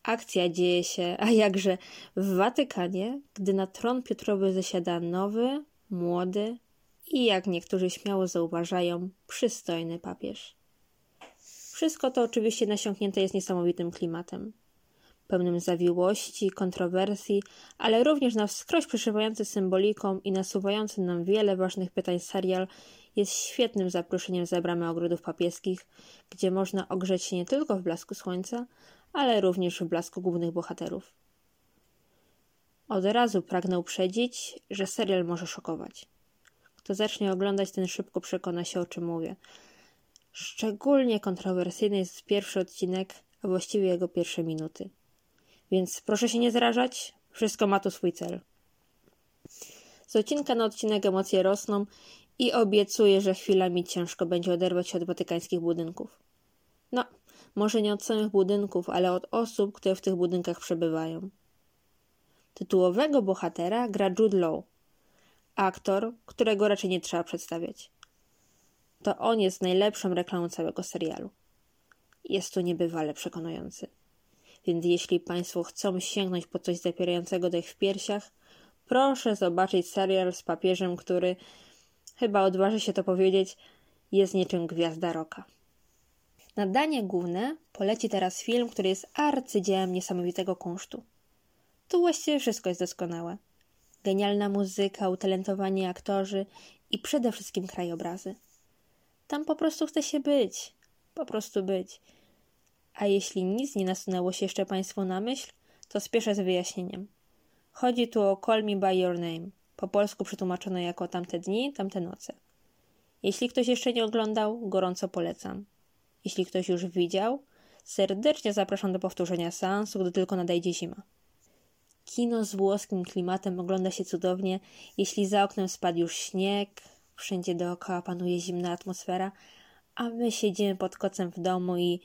Akcja dzieje się, a jakże, w Watykanie, gdy na tron Piotrowy zasiada nowy, młody i, jak niektórzy śmiało zauważają, przystojny papież. Wszystko to oczywiście nasiąknięte jest niesamowitym klimatem. Pełnym zawiłości, kontrowersji, ale również na wskroś przeszywający symboliką i nasuwający nam wiele ważnych pytań serial jest świetnym zaproszeniem za bramę ogrodów papieskich, gdzie można ogrzeć się nie tylko w blasku słońca, ale również w blasku głównych bohaterów. Od razu pragnę uprzedzić, że serial może szokować. Kto zacznie oglądać, ten szybko przekona się, o czym mówię. Szczególnie kontrowersyjny jest pierwszy odcinek, a właściwie jego pierwsze minuty. Więc proszę się nie zrażać, wszystko ma tu swój cel. Z odcinka na odcinek emocje rosną i obiecuję, że chwilami ciężko będzie oderwać się od watykańskich budynków. No, może nie od samych budynków, ale od osób, które w tych budynkach przebywają. Tytułowego bohatera gra Jude Law, aktor, którego raczej nie trzeba przedstawiać. To on jest najlepszą reklamą całego serialu. Jest to niebywale przekonujący. Więc jeśli Państwo chcą sięgnąć po coś zapierającego dech w piersiach, proszę zobaczyć serial z papieżem, który, chyba odważy się to powiedzieć, jest niczym gwiazda roka. Na danie główne poleci teraz film, który jest arcydziełem niesamowitego kunsztu. Tu właściwie wszystko jest doskonałe. Genialna muzyka, utalentowani aktorzy i przede wszystkim krajobrazy. Tam po prostu chce się być. Po prostu być. A jeśli nic nie nasunęło się jeszcze Państwu na myśl, to spieszę z wyjaśnieniem. Chodzi tu o Call Me By Your Name, po polsku przetłumaczono jako Tamte dni, tamte noce. Jeśli ktoś jeszcze nie oglądał, gorąco polecam. Jeśli ktoś już widział, serdecznie zapraszam do powtórzenia seansu, gdy tylko nadejdzie zima. Kino z włoskim klimatem ogląda się cudownie, jeśli za oknem spadł już śnieg, wszędzie dookoła panuje zimna atmosfera, a my siedzimy pod kocem w domu i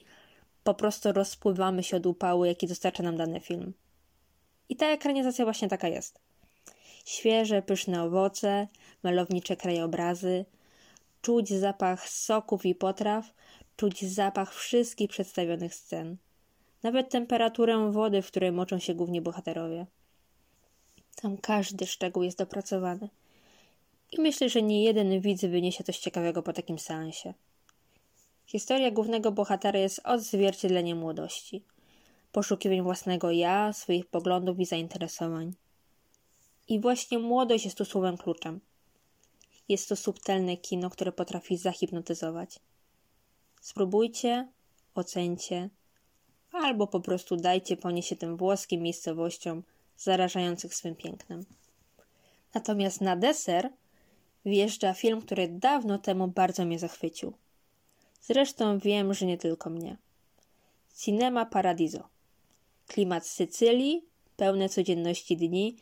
po prostu rozpływamy się od upału, jaki dostarcza nam dany film. I ta ekranizacja właśnie taka jest. Świeże, pyszne owoce, malownicze krajobrazy, czuć zapach soków i potraw, czuć zapach wszystkich przedstawionych scen. Nawet temperaturę wody, w której moczą się głównie bohaterowie. Tam każdy szczegół jest dopracowany. I myślę, że nie jeden widz wyniesie coś ciekawego po takim seansie. Historia głównego bohatera jest odzwierciedleniem młodości, poszukiwań własnego ja, swoich poglądów i zainteresowań. I właśnie młodość jest tu słowem kluczem. Jest to subtelne kino, które potrafi zahipnotyzować. Spróbujcie, ocencie, albo po prostu dajcie ponieść się tym włoskim miejscowościom zarażających swym pięknem. Natomiast na deser wjeżdża film, który dawno temu bardzo mnie zachwycił. Zresztą wiem, że nie tylko mnie. Cinema Paradiso. Klimat Sycylii, pełne codzienności dni,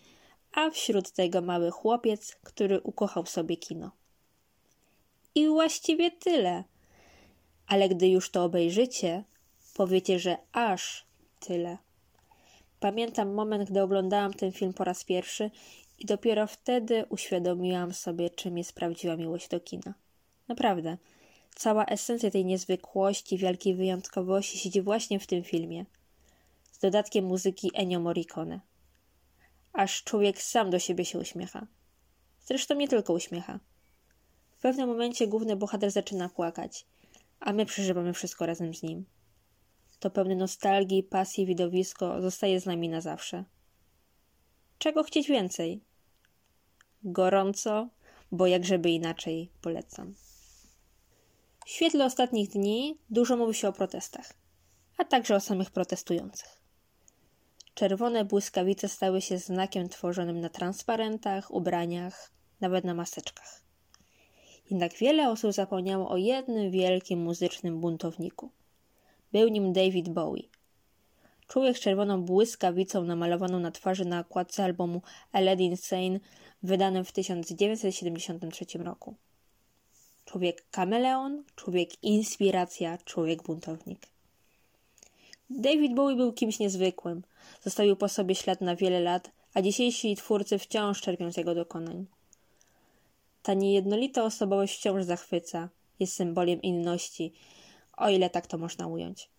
a wśród tego mały chłopiec, który ukochał sobie kino. I właściwie tyle. Ale gdy już to obejrzycie, powiecie, że aż tyle. Pamiętam moment, gdy oglądałam ten film po raz pierwszy i dopiero wtedy uświadomiłam sobie, czym jest prawdziwa miłość do kina. Naprawdę. Cała esencja tej niezwykłości, wielkiej wyjątkowości siedzi właśnie w tym filmie. Z dodatkiem muzyki Ennio Morricone. Aż człowiek sam do siebie się uśmiecha. Zresztą nie tylko uśmiecha. W pewnym momencie główny bohater zaczyna płakać, a my przeżywamy wszystko razem z nim. To pełne nostalgii, pasji widowisko zostaje z nami na zawsze. Czego chcieć więcej? Gorąco, bo jakżeby inaczej polecam. W świetle ostatnich dni dużo mówi się o protestach. a także o samych protestujących. Czerwone błyskawice stały się znakiem tworzonym na transparentach, ubraniach, nawet na maseczkach. Jednak wiele osób zapomniało o jednym wielkim muzycznym buntowniku. Był nim David Bowie. Człowiek z czerwoną błyskawicą namalowaną na twarzy na okładce albumu Aladdin Sane wydanym w 1973 roku. Człowiek kameleon, człowiek inspiracja, człowiek buntownik. David Bowie był kimś niezwykłym. Zostawił po sobie ślad na wiele lat, a dzisiejsi twórcy wciąż czerpią z jego dokonań. Ta niejednolita osobowość wciąż zachwyca, jest symbolem inności, o ile tak to można ująć.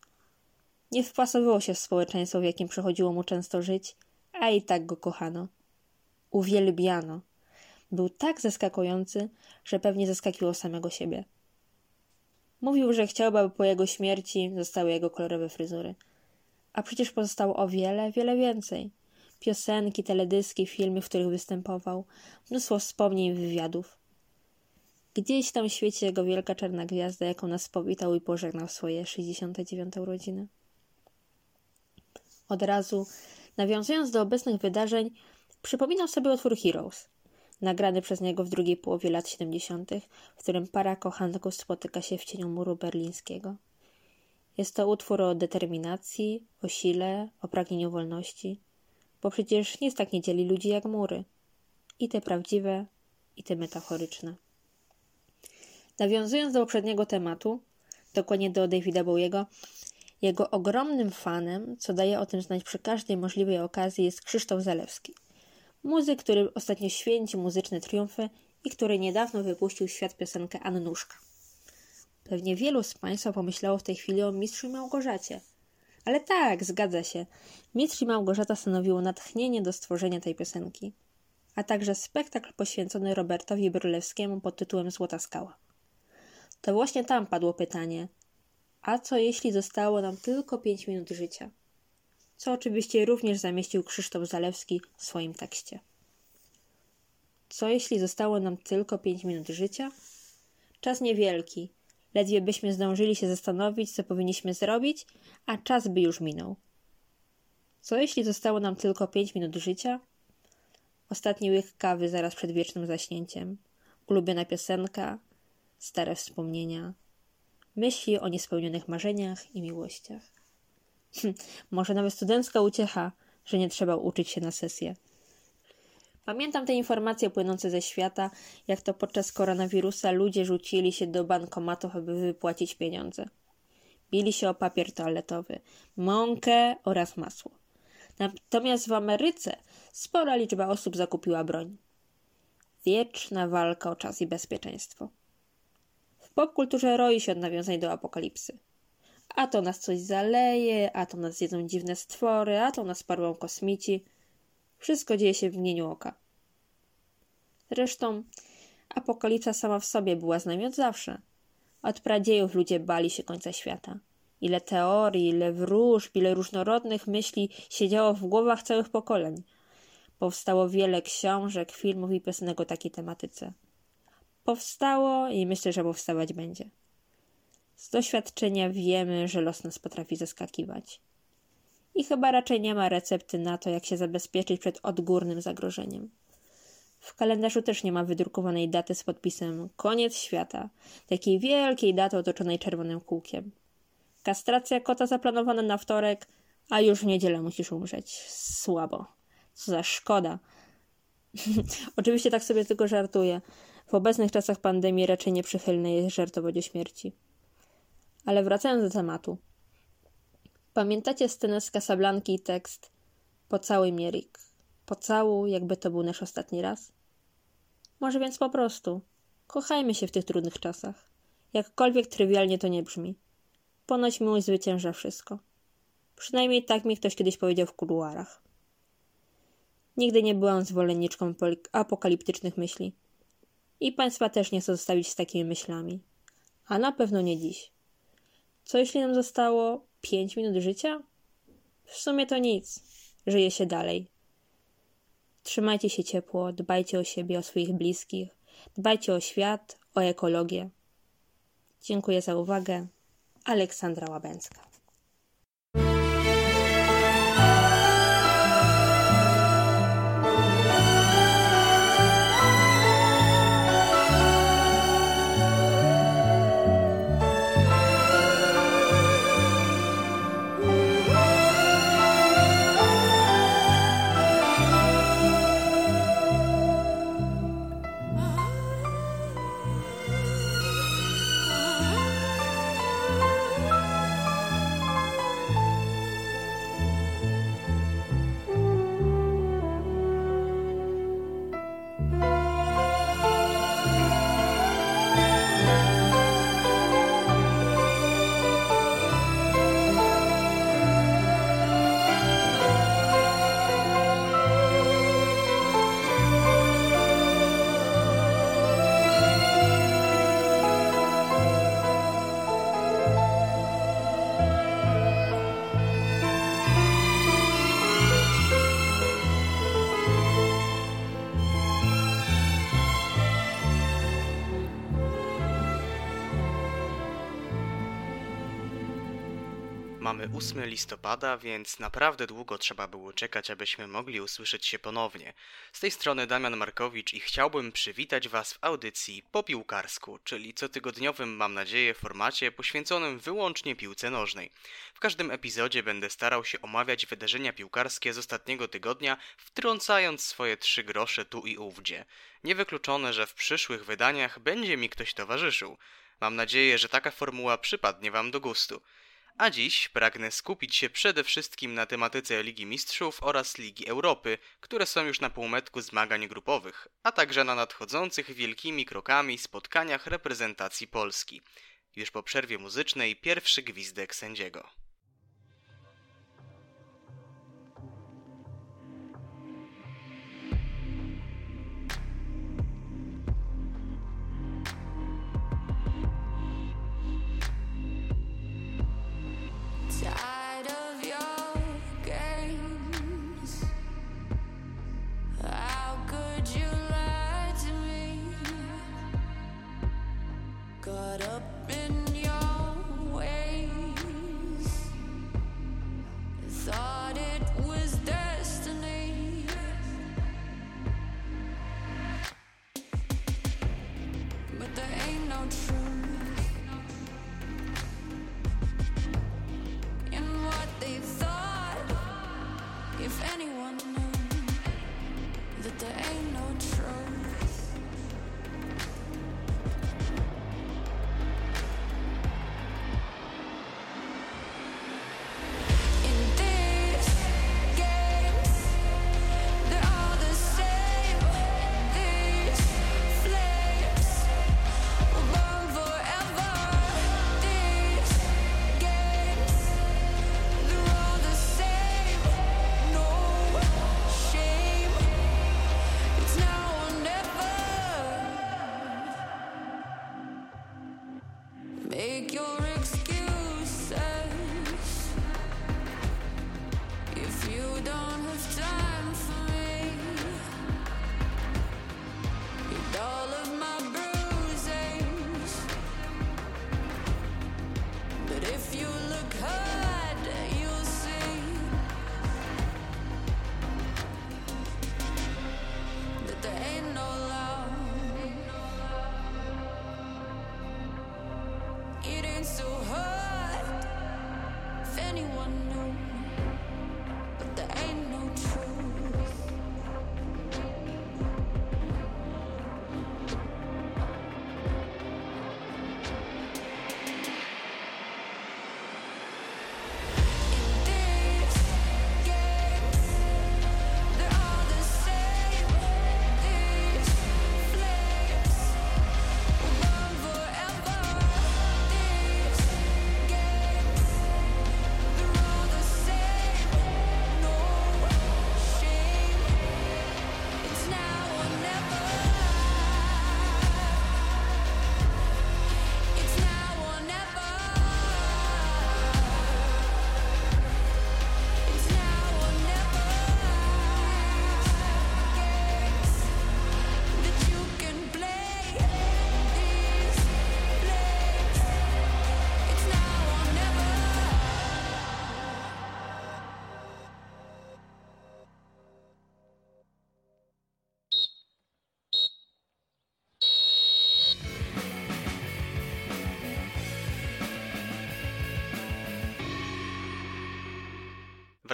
Nie wpasowywał się w społeczeństwo, w jakim przychodziło mu często żyć, a i tak go kochano. Uwielbiano. Był tak zaskakujący, że pewnie zaskakiwał samego siebie. Mówił, że chciałby, aby po jego śmierci zostały jego kolorowe fryzury. A przecież pozostało o wiele, wiele więcej. Piosenki, teledyski, filmy, w których występował, mnóstwo wspomnień wywiadów. Gdzieś tam świeci jego wielka czarna gwiazda, jaką nas powitał i pożegnał swoje 69 urodziny. Od razu, nawiązując do obecnych wydarzeń, przypominał sobie utwór Heroes, nagrany przez niego w drugiej połowie lat 70., w którym para kochanków spotyka się w cieniu muru berlińskiego. Jest to utwór o determinacji, o sile, o pragnieniu wolności, bo przecież nic tak nie dzieli ludzi jak mury. I te prawdziwe, i te metaforyczne. Nawiązując do poprzedniego tematu, dokładnie do Davida Bowiego, jego ogromnym fanem, co daje o tym znać przy każdej możliwej okazji, jest Krzysztof Zalewski. Muzyk, który ostatnio święci muzyczne triumfy i który niedawno wypuścił w świat piosenkę Annuszka. Pewnie wielu z Państwa pomyślało w tej chwili o Mistrzu Małgorzacie. Ale tak, zgadza się. Mistrz i Małgorzata stanowiło natchnienie do stworzenia tej piosenki, a także spektakl poświęcony Robertowi Brylewskiemu pod tytułem Złota Skała. To właśnie tam padło pytanie, a co jeśli zostało nam tylko pięć minut życia? Co oczywiście również zamieścił Krzysztof Zalewski w swoim tekście. Co jeśli zostało nam tylko pięć minut życia? Czas niewielki. Ledwie byśmy zdążyli się zastanowić, co powinniśmy zrobić, a czas by już minął. Co jeśli zostało nam tylko pięć minut życia? Ostatni łyk kawy zaraz przed wiecznym zaśnięciem. Ulubiona piosenka, stare wspomnienia, myśli o niespełnionych marzeniach i miłościach. Hm, może nawet studencka uciecha, że nie trzeba uczyć się na sesję. Pamiętam te informacje płynące ze świata, jak to podczas koronawirusa ludzie rzucili się do bankomatów, aby wypłacić pieniądze. Bili się o papier toaletowy, mąkę oraz masło. Natomiast w Ameryce spora liczba osób zakupiła broń. Wieczna walka o czas i bezpieczeństwo. W popkulturze roi się od nawiązań do apokalipsy. A to nas coś zaleje, a to nas jedzą dziwne stwory, a to nas porwą kosmici. Wszystko dzieje się w mgnieniu oka. Zresztą apokalipsa sama w sobie była z nami od zawsze. Od pradziejów ludzie bali się końca świata. Ile teorii, ile wróżb, ile różnorodnych myśli siedziało w głowach całych pokoleń. Powstało wiele książek, filmów i piosenek o takiej tematyce. Powstało i myślę, że powstawać będzie. Z doświadczenia wiemy, że los nas potrafi zaskakiwać. I chyba raczej nie ma recepty na to, jak się zabezpieczyć przed odgórnym zagrożeniem. W kalendarzu też nie ma wydrukowanej daty z podpisem koniec świata, takiej wielkiej daty otoczonej czerwonym kółkiem. Kastracja kota zaplanowana na wtorek, a już w niedzielę musisz umrzeć. Słabo. Co za szkoda. Oczywiście tak sobie tylko żartuję. W obecnych czasach pandemii raczej nieprzychylne jest żartować o śmierci. Ale wracając do tematu. Pamiętacie scenę z Casablanki i tekst Pocałuj mnie, Rick. Pocałuj, jakby to był nasz ostatni raz? Może więc po prostu. Kochajmy się w tych trudnych czasach. Jakkolwiek trywialnie to nie brzmi. Ponoć miłość zwycięża wszystko. Przynajmniej tak mi ktoś kiedyś powiedział w kuluarach. Nigdy nie byłam zwolenniczką apokaliptycznych myśli. I państwa też nie chcę zostawić z takimi myślami. A na pewno nie dziś. Co jeśli nam zostało pięć minut życia? W sumie to nic. Żyje się dalej. Trzymajcie się ciepło, dbajcie o siebie, o swoich bliskich, dbajcie o świat, o ekologię. Dziękuję za uwagę. Aleksandra Łabęcka. 8 listopada, więc naprawdę długo trzeba było czekać, abyśmy mogli usłyszeć się ponownie. Z tej strony Damian Markowicz i chciałbym przywitać Was w audycji po piłkarsku, czyli cotygodniowym, mam nadzieję, formacie poświęconym wyłącznie piłce nożnej. W każdym epizodzie będę starał się omawiać wydarzenia piłkarskie z ostatniego tygodnia, wtrącając swoje trzy grosze tu i ówdzie. Niewykluczone, że w przyszłych wydaniach będzie mi ktoś towarzyszył. Mam nadzieję, że taka formuła przypadnie Wam do gustu. A dziś pragnę skupić się przede wszystkim na tematyce Ligi Mistrzów oraz Ligi Europy, które są już na półmetku zmagań grupowych, a także na nadchodzących wielkimi krokami spotkaniach reprezentacji Polski. Już po przerwie muzycznej pierwszy gwizdek sędziego.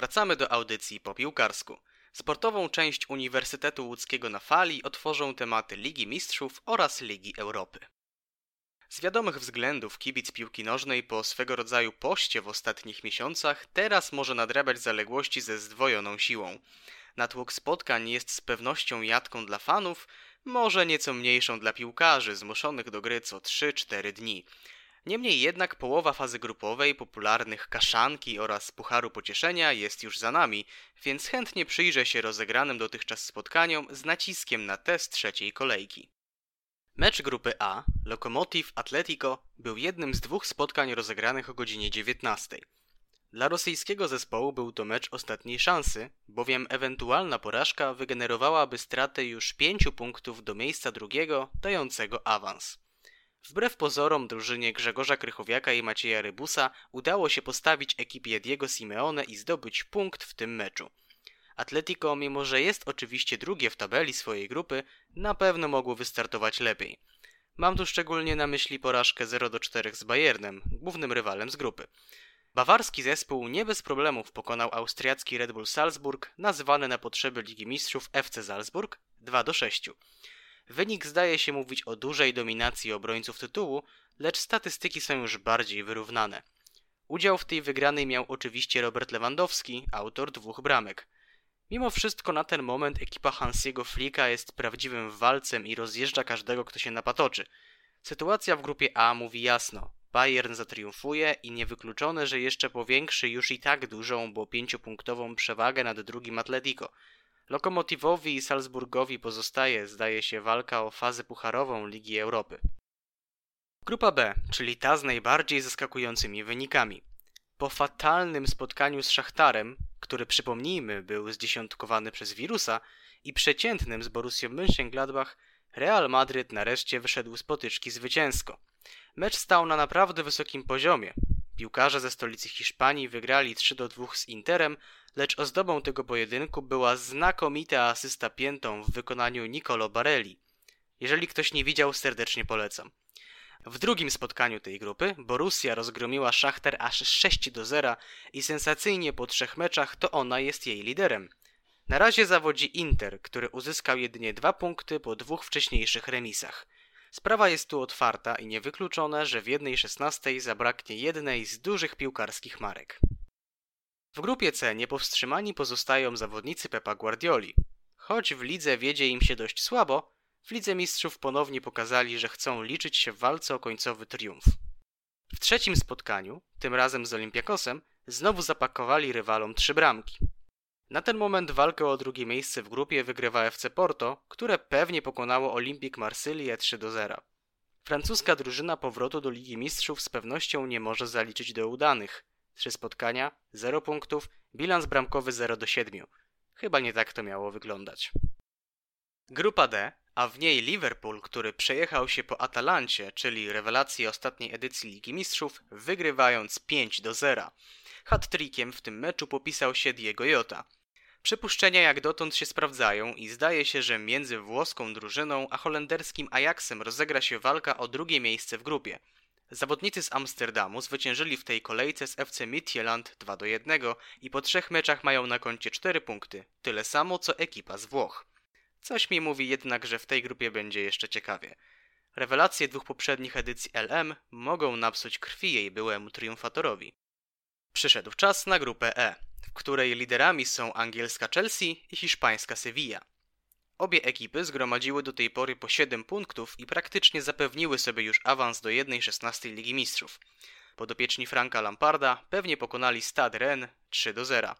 Wracamy do audycji po piłkarsku. Sportową część Uniwersytetu Łódzkiego na fali otworzą tematy Ligi Mistrzów oraz Ligi Europy. Z wiadomych względów kibic piłki nożnej po swego rodzaju poście w ostatnich miesiącach teraz może nadrabiać zaległości ze zdwojoną siłą. Natłok spotkań jest z pewnością jatką dla fanów, może nieco mniejszą dla piłkarzy zmuszonych do gry co 3-4 dni. Niemniej jednak połowa fazy grupowej popularnych Kaszanki oraz Pucharu Pocieszenia jest już za nami, więc chętnie przyjrzę się rozegranym dotychczas spotkaniom z naciskiem na test trzeciej kolejki. Mecz grupy A, Lokomotiv Atletico, był jednym z dwóch spotkań rozegranych o godzinie 19. Dla rosyjskiego zespołu był to mecz ostatniej szansy, bowiem ewentualna porażka wygenerowałaby stratę już 5 punktów do miejsca drugiego, dającego awans. Wbrew pozorom drużynie Grzegorza Krychowiaka i Macieja Rybusa udało się postawić ekipie Diego Simeone i zdobyć punkt w tym meczu. Atletico, mimo że jest oczywiście drugie w tabeli swojej grupy, na pewno mogło wystartować lepiej. Mam tu szczególnie na myśli porażkę 0 do 4 z Bayernem, głównym rywalem z grupy. Bawarski zespół nie bez problemów pokonał austriacki Red Bull Salzburg, nazywany na potrzeby Ligi Mistrzów FC Salzburg 2 do 6. Wynik zdaje się mówić o dużej dominacji obrońców tytułu, lecz statystyki są już bardziej wyrównane. Udział w tej wygranej miał oczywiście Robert Lewandowski, autor dwóch bramek. Mimo wszystko na ten moment ekipa Hansiego Flicka jest prawdziwym walcem i rozjeżdża każdego, kto się napatoczy. Sytuacja w grupie A mówi jasno. Bayern zatriumfuje i niewykluczone, że jeszcze powiększy już i tak dużą, bo pięciopunktową przewagę nad drugim Atletico. Lokomotivowi i Salzburgowi pozostaje, zdaje się, walka o fazę pucharową Ligi Europy. Grupa B, czyli ta z najbardziej zaskakującymi wynikami. Po fatalnym spotkaniu z Szachtarem, który przypomnijmy był zdziesiątkowany przez wirusa, i przeciętnym z Borussią Mönchengladbach, Real Madryt nareszcie wyszedł z potyczki zwycięsko. Mecz stał na naprawdę wysokim poziomie. Piłkarze ze stolicy Hiszpanii wygrali 3 do 2 z Interem, lecz ozdobą tego pojedynku była znakomita asysta piętą w wykonaniu Nicolo Barelli. Jeżeli ktoś nie widział, serdecznie polecam. W drugim spotkaniu tej grupy Borussia rozgromiła Szachter aż 6 do 0 i sensacyjnie po trzech meczach to ona jest jej liderem. Na razie zawodzi Inter, który uzyskał jedynie dwa punkty po dwóch wcześniejszych remisach. Sprawa jest tu otwarta i niewykluczone, że w jednej szesnastej zabraknie jednej z dużych piłkarskich marek. W grupie C niepowstrzymani pozostają zawodnicy Pepa Guardioli. Choć w lidze wiedzie im się dość słabo, w Lidze Mistrzów ponownie pokazali, że chcą liczyć się w walce o końcowy triumf. W trzecim spotkaniu, tym razem z Olympiakosem, znowu zapakowali rywalom trzy bramki. Na ten moment walkę o drugie miejsce w grupie wygrywa FC Porto, które pewnie pokonało Olympique Marsylię 3 do 0. Francuska drużyna powrotu do Ligi Mistrzów z pewnością nie może zaliczyć do udanych. Trzy spotkania, 0 punktów, bilans bramkowy 0 do 7. Chyba nie tak to miało wyglądać. Grupa D, a w niej Liverpool, który przejechał się po Atalancie, czyli rewelacji ostatniej edycji Ligi Mistrzów, wygrywając 5 do 0. Hat-trickiem w tym meczu popisał się Diego Jota. Przypuszczenia jak dotąd się sprawdzają i zdaje się, że między włoską drużyną a holenderskim Ajaxem rozegra się walka o drugie miejsce w grupie. Zawodnicy z Amsterdamu zwyciężyli w tej kolejce z FC Midtjylland 2 do 1 i po trzech meczach mają na koncie 4 punkty, tyle samo co ekipa z Włoch. Coś mi mówi jednak, że w tej grupie będzie jeszcze ciekawie. Rewelacje dwóch poprzednich edycji LM mogą napsuć krwi jej byłemu triumfatorowi. Przyszedł czas na grupę E, której liderami są angielska Chelsea i hiszpańska Sevilla. Obie ekipy zgromadziły do tej pory po 7 punktów i praktycznie zapewniły sobie już awans do 1-16 Ligi Mistrzów. Podopieczni Franka Lamparda pewnie pokonali Stade Rennes 3 do 0.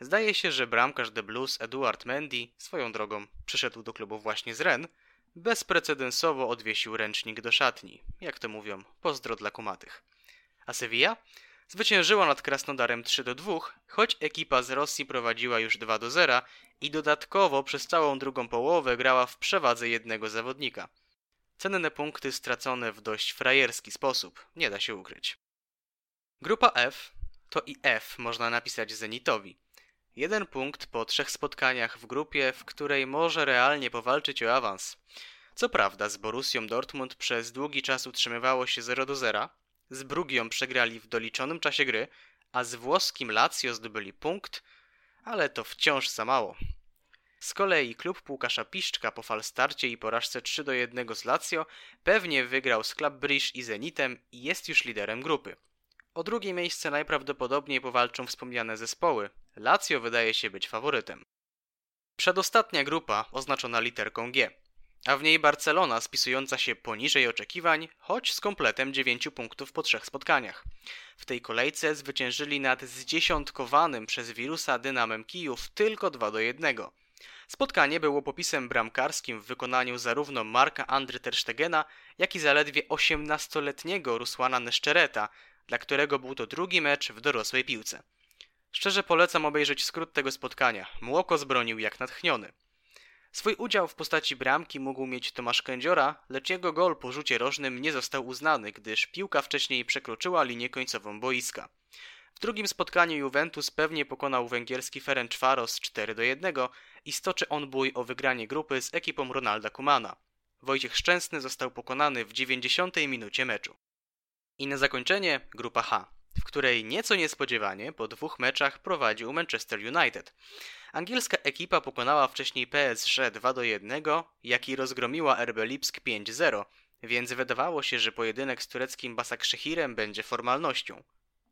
Zdaje się, że bramkarz The Blues Eduard Mendy, swoją drogą przyszedł do klubu właśnie z Rennes, bezprecedensowo odwiesił ręcznik do szatni. Jak to mówią, pozdro dla kumatych. A Sevilla? Zwyciężyła nad Krasnodarem 3 do 2, choć ekipa z Rosji prowadziła już 2 do 0 i dodatkowo przez całą drugą połowę grała w przewadze jednego zawodnika. Cenne punkty stracone w dość frajerski sposób, nie da się ukryć. Grupa F to i F można napisać Zenitowi. Jeden punkt po trzech spotkaniach w grupie, w której może realnie powalczyć o awans. Co prawda z Borussią Dortmund przez długi czas utrzymywało się 0 do 0, z Brugią przegrali w doliczonym czasie gry, a z włoskim Lazio zdobyli punkt, ale to wciąż za mało. Z kolei klub Łukasza Piszczka po falstarcie i porażce 3 do 1 z Lazio pewnie wygrał z Club Brugge i Zenitem i jest już liderem grupy. O drugie miejsce najprawdopodobniej powalczą wspomniane zespoły. Lazio wydaje się być faworytem. Przedostatnia grupa oznaczona literką G, a w niej Barcelona spisująca się poniżej oczekiwań, choć z kompletem 9 punktów po trzech spotkaniach. W tej kolejce zwyciężyli nad zdziesiątkowanym przez wirusa Dynamem Kijów tylko 2 do 1. Spotkanie było popisem bramkarskim w wykonaniu zarówno Marka Andry Terstegena, jak i zaledwie 18-letniego Rusłana Neszczereta, dla którego był to drugi mecz w dorosłej piłce. Szczerze polecam obejrzeć skrót tego spotkania. Młoko zbronił jak natchniony. Swój udział w postaci bramki mógł mieć Tomasz Kędziora, lecz jego gol po rzucie rożnym nie został uznany, gdyż piłka wcześniej przekroczyła linię końcową boiska. W drugim spotkaniu Juventus pewnie pokonał węgierski Ferencvaros 4 do 1 i stoczy on bój o wygranie grupy z ekipą Ronalda Kumana. Wojciech Szczęsny został pokonany w 90 minucie meczu. I na zakończenie grupa H, której nieco niespodziewanie po dwóch meczach prowadził Manchester United. Angielska ekipa pokonała wcześniej PSG 2 do 1, jak i rozgromiła RB Lipsk 5-0, więc wydawało się, że pojedynek z tureckim Basakszehirem będzie formalnością.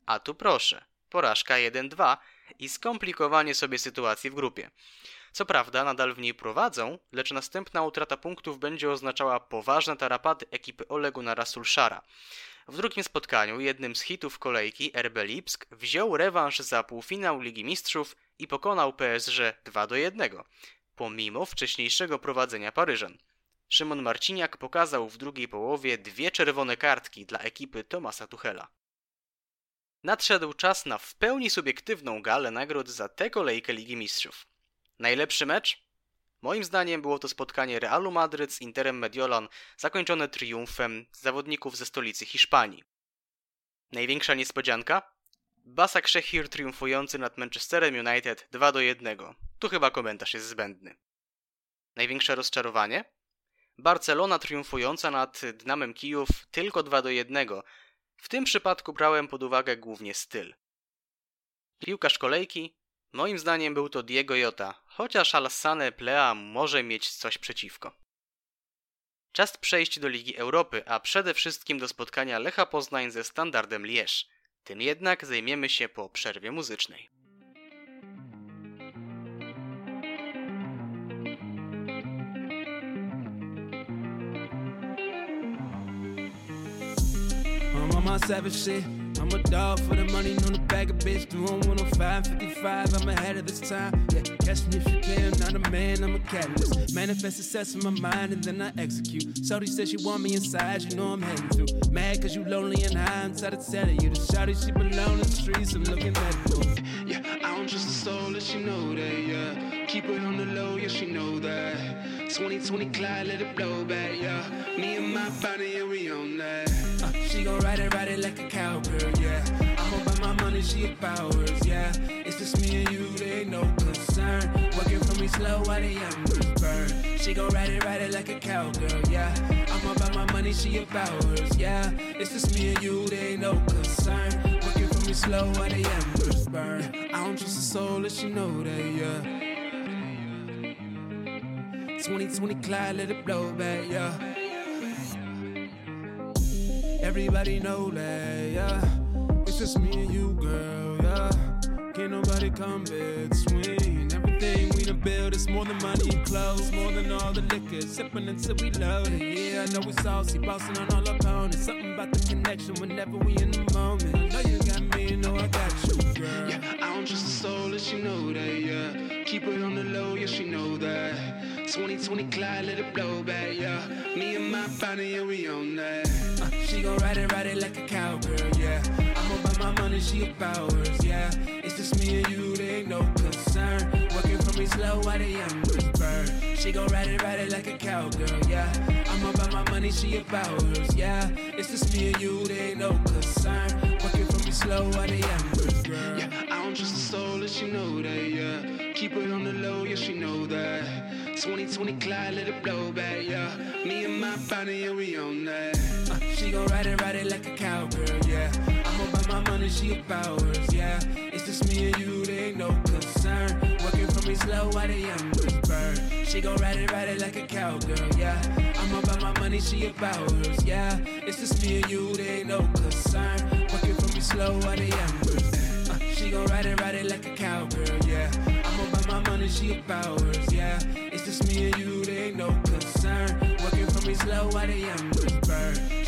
A tu proszę, porażka 1-2 i skomplikowanie sobie sytuacji w grupie. Co prawda nadal w niej prowadzą, lecz następna utrata punktów będzie oznaczała poważne tarapaty ekipy Olegu na Rasulszara. W drugim spotkaniu, jednym z hitów kolejki, RB Lipsk wziął rewanż za półfinał Ligi Mistrzów i pokonał PSG 2 do 1, pomimo wcześniejszego prowadzenia Paryżan. Szymon Marciniak pokazał w drugiej połowie dwie czerwone kartki dla ekipy Tomasa Tuchela. Nadszedł czas na w pełni subiektywną galę nagród za tę kolejkę Ligi Mistrzów. Najlepszy mecz? Moim zdaniem było to spotkanie Realu Madryt z Interem Mediolan zakończone triumfem zawodników ze stolicy Hiszpanii. Największa niespodzianka? Basak Szechir triumfujący nad Manchesterem United 2 do 1. Tu chyba komentarz jest zbędny. Największe rozczarowanie? Barcelona triumfująca nad Dynamem Kijów tylko 2 do 1. W tym przypadku brałem pod uwagę głównie styl. Piłkarz kolejki? Moim zdaniem był to Diego Jota, chociaż Alassane Plea może mieć coś przeciwko. Czas przejść do Ligi Europy, a przede wszystkim do spotkania Lecha Poznań ze Standardem Lierz. Tym jednak zajmiemy się po przerwie muzycznej. Savage shit. I'm a dog for the money, known the bag a bitch. Doing 105, 55, I'm ahead of this time. Yeah, catch me if you can. Not a man, I'm a catalyst. Manifest success in my mind and then I execute. Shorty said she want me inside, you know I'm heading through. Mad cause you lonely and high, I'm tired of telling you. The shorty, she belong in the streets, I'm looking at you. Yeah, I don't trust the soul, let she know that, yeah. Keep it on the low, yeah, she know that. 2020 Clyde, let it blow back, yeah. Me and my body, yeah, we on that. Uh, she gon' ride it, ride it like a cowgirl, yeah. I'm about my money, she hers, yeah. It's just me and you, there ain't no concern. Working for me slow while the embers burn. She gon' ride it, ride it like a cowgirl, yeah. I'm about my money, she hers, yeah. It's just me and you, there ain't no concern. Working for me slow while the embers burn. I don't trust a soul, let she know that, yeah. 2020 Clyde, let it blow back, yeah. Everybody know that, yeah. It's just me and you, girl, yeah. Can't nobody come between. Everything we done build is more than money and clothes, more than all the liquor. Sipping until we load it. Yeah, I know we saucy, bossing on all opponents. Something about the connection whenever we in the moment. I know you got me, you know I got you, girl. Yeah, I don't trust the soul, let she know that, yeah. Keep it on the low, yeah, she know that. 2020 Clyde, let it blow back, yeah. Me and my body, yeah, we on that. She gon' ride it, ride it like a cowgirl, yeah. I'm about my money, she about hers, yeah. It's just me and you, there ain't no concern. Working for me slow while the embers burn. She gon' ride it, ride it like a cowgirl, yeah. I'm about my money, she about hers, yeah. It's just me and you, there ain't no concern. Working for me slow while the embers burn. Yeah, I don't trust the soul, let she know that, yeah. Keep it on the low, yeah, she know that. 2020 Clyde, let it blow back, yeah. Me and my body, yeah, we on that. She gon' ride it, ride it like a cowgirl, yeah. I'm about my money, she about yeah. It's just me and you, there ain't no concern. Working for me slow while the embers burn. She gon' ride it, ride it like a cowgirl, yeah. I'm about my money, she about yeah. It's just me and you, there ain't no concern. Working for me slow while the embers she gon' ride it, ride it like a cowgirl, yeah. I'm about my money, she about yeah. It's just me and you, there ain't no concern. Working for me slow while the embers.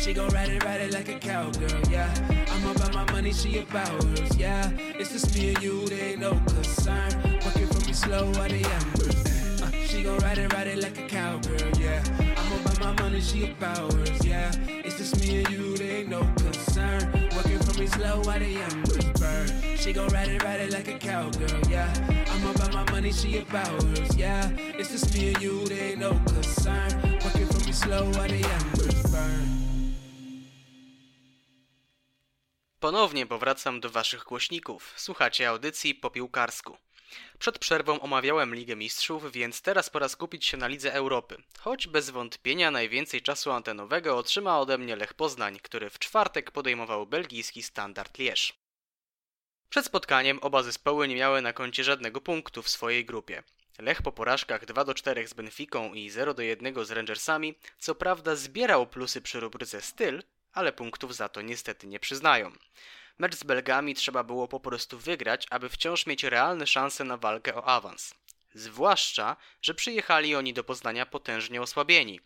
She gon' ride it, ride it like a cowgirl, yeah. I'm about my money, she about hers, yeah. It's just me and you, there ain't no concern. Working for me slow while the embers. Uh, she gon' ride it, ride it like a cowgirl, yeah. I'm about my money, she about hers, yeah. It's just me and you, there ain't no concern. Working for me slow while the embers burn. She gon' ride it, ride it like a cowgirl, yeah. I'm about my money, she about hers, yeah. It's just me and you, there ain't no concern. Working for me slow while the embers burn. Ponownie powracam do waszych głośników. Słuchacie audycji po piłkarsku. Przed przerwą omawiałem Ligę Mistrzów, więc teraz pora skupić się na Lidze Europy. Choć bez wątpienia najwięcej czasu antenowego otrzyma ode mnie Lech Poznań, który w czwartek podejmował belgijski Standard Liège. Przed spotkaniem oba zespoły nie miały na koncie żadnego punktu w swojej grupie. Lech po porażkach 2 do 4 z Benficą i 0 do 1 z Rangersami, co prawda zbierał plusy przy rubryce styl, ale punktów za to niestety nie przyznają. Mecz z Belgami trzeba było po prostu wygrać, aby wciąż mieć realne szanse na walkę o awans. Zwłaszcza, że przyjechali oni do Poznania potężnie osłabieni.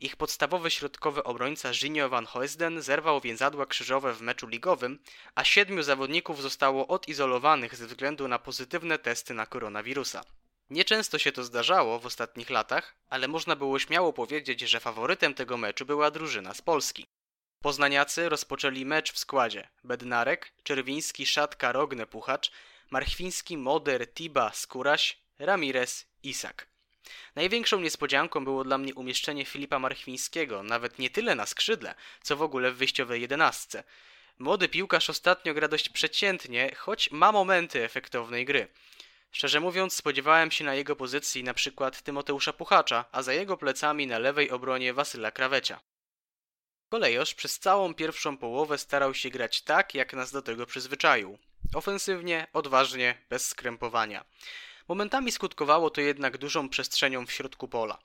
Ich podstawowy środkowy obrońca Ginio van Hoesden zerwał więzadła krzyżowe w meczu ligowym, a siedmiu zawodników zostało odizolowanych ze względu na pozytywne testy na koronawirusa. Nieczęsto się to zdarzało w ostatnich latach, ale można było śmiało powiedzieć, że faworytem tego meczu była drużyna z Polski. Poznaniacy rozpoczęli mecz w składzie Bednarek, Czerwiński, Szatka, Rogne, Puchacz, Marchwiński, Moder, Tiba, Skóraś, Ramirez, Isak. Największą niespodzianką było dla mnie umieszczenie Filipa Marchwińskiego, nawet nie tyle na skrzydle, co w ogóle w wyjściowej jedenastce. Młody piłkarz ostatnio gra dość przeciętnie, choć ma momenty efektownej gry. Szczerze mówiąc, spodziewałem się na jego pozycji na przykład Tymoteusza Puchacza, a za jego plecami na lewej obronie Wasyla Krawecia. Kolejosz przez całą pierwszą połowę starał się grać tak, jak nas do tego przyzwyczaił. Ofensywnie, odważnie, bez skrępowania. Momentami skutkowało to jednak dużą przestrzenią w środku pola.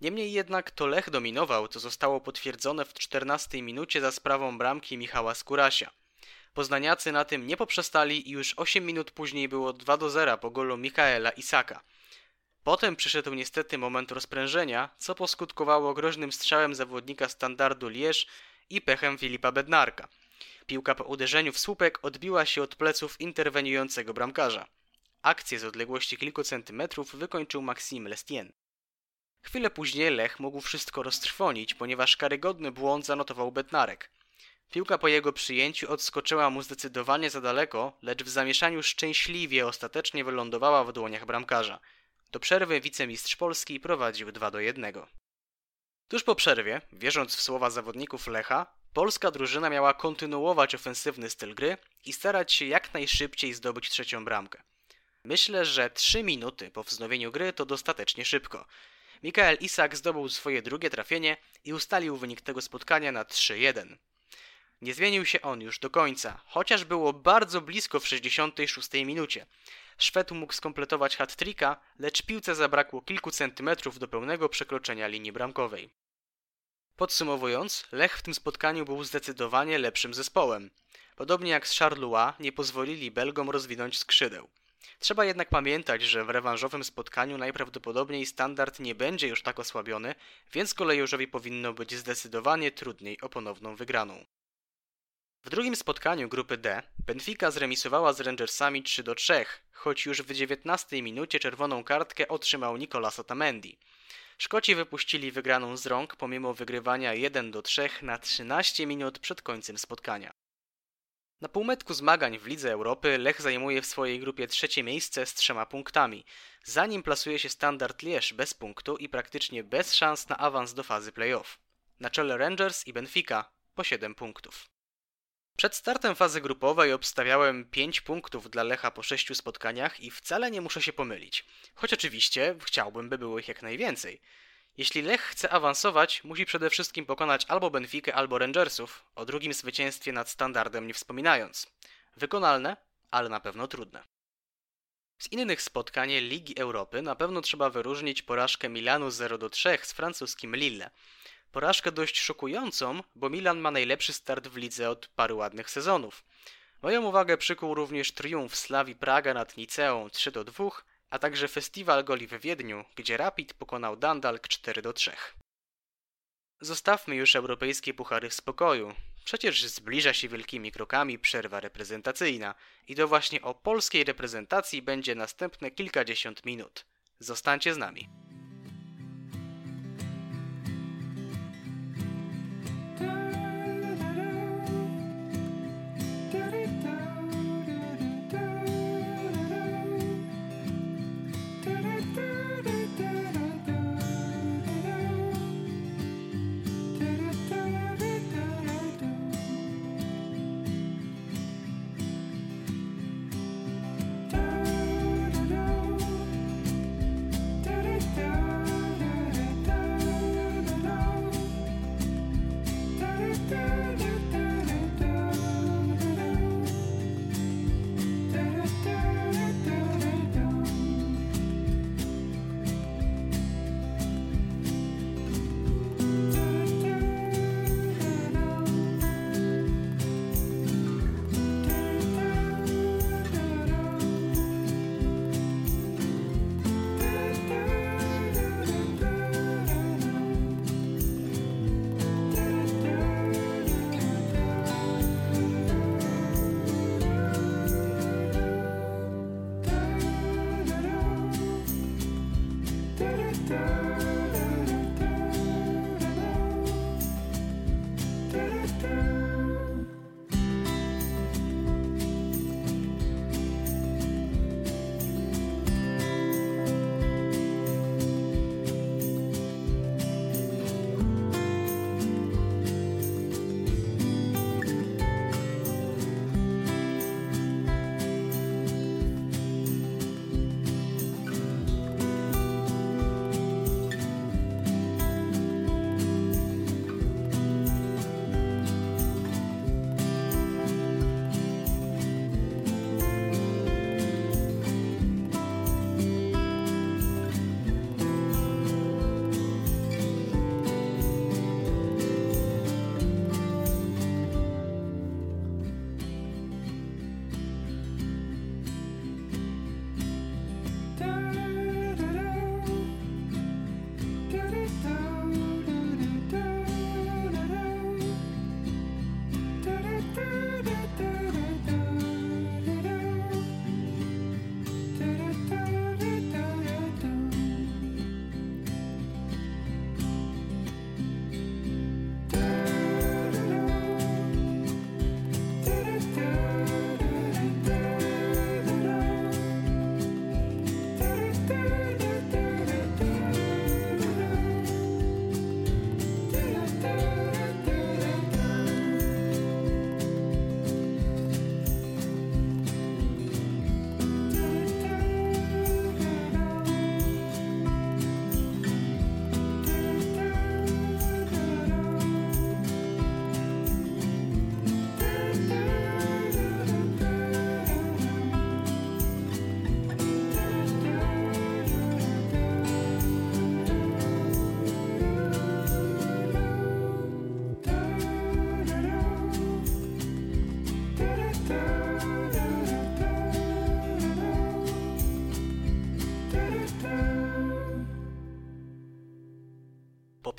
Niemniej jednak to Lech dominował, co zostało potwierdzone w 14 minucie za sprawą bramki Michała Skórasia. Poznaniacy na tym nie poprzestali i już 8 minut później było 2 do 0 po golu Mikaela Isaka. Potem przyszedł niestety moment rozprężenia, co poskutkowało groźnym strzałem zawodnika standardu Lierz i pechem Filipa Bednarka. Piłka po uderzeniu w słupek odbiła się od pleców interweniującego bramkarza. Akcję z odległości kilku centymetrów wykończył Maxime Lestien. Chwilę później Lech mógł wszystko roztrwonić, ponieważ karygodny błąd zanotował Bednarek. Piłka po jego przyjęciu odskoczyła mu zdecydowanie za daleko, lecz w zamieszaniu szczęśliwie ostatecznie wylądowała w dłoniach bramkarza. Do przerwy wicemistrz Polski prowadził 2 do 1. Tuż po przerwie, wierząc w słowa zawodników Lecha, polska drużyna miała kontynuować ofensywny styl gry i starać się jak najszybciej zdobyć trzecią bramkę. Myślę, że 3 minuty po wznowieniu gry to dostatecznie szybko. Mikael Isak zdobył swoje drugie trafienie i ustalił wynik tego spotkania na 3-1. Nie zmienił się on już do końca, chociaż było bardzo blisko w 66 minucie. Szwed mógł skompletować hat-tricka, lecz piłce zabrakło kilku centymetrów do pełnego przekroczenia linii bramkowej. Podsumowując, Lech w tym spotkaniu był zdecydowanie lepszym zespołem. Podobnie jak z Charleroi nie pozwolili Belgom rozwinąć skrzydeł. Trzeba jednak pamiętać, że w rewanżowym spotkaniu najprawdopodobniej standard nie będzie już tak osłabiony, więc kolejorzowi powinno być zdecydowanie trudniej o ponowną wygraną. W drugim spotkaniu grupy D Benfica zremisowała z Rangersami 3 do 3, choć już w 19 minucie czerwoną kartkę otrzymał Nicolas Otamendi. Szkoci wypuścili wygraną z rąk pomimo wygrywania 1 do 3 na 13 minut przed końcem spotkania. Na półmetku zmagań w Lidze Europy Lech zajmuje w swojej grupie trzecie miejsce z trzema punktami, zanim plasuje się Standard Liège bez punktu i praktycznie bez szans na awans do fazy playoff. Na czele Rangers i Benfica po 7 punktów. Przed startem fazy grupowej obstawiałem 5 punktów dla Lecha po 6 spotkaniach i wcale nie muszę się pomylić. Choć oczywiście chciałbym, by było ich jak najwięcej. Jeśli Lech chce awansować, musi przede wszystkim pokonać albo Benfikę, albo Rangersów, o drugim zwycięstwie nad standardem nie wspominając. Wykonalne, ale na pewno trudne. Z innych spotkań Ligi Europy na pewno trzeba wyróżnić porażkę Milanu 0-3 z francuskim Lille. Porażkę dość szokującą, bo Milan ma najlepszy start w lidze od paru ładnych sezonów. Moją uwagę przykuł również triumf Slawi Praga nad Niceą 3-2, a także festiwal goli w Wiedniu, gdzie Rapid pokonał Dundalk 4-3. Zostawmy już europejskie puchary w spokoju. Przecież zbliża się wielkimi krokami przerwa reprezentacyjna i to właśnie o polskiej reprezentacji będzie następne kilkadziesiąt minut. Zostańcie z nami.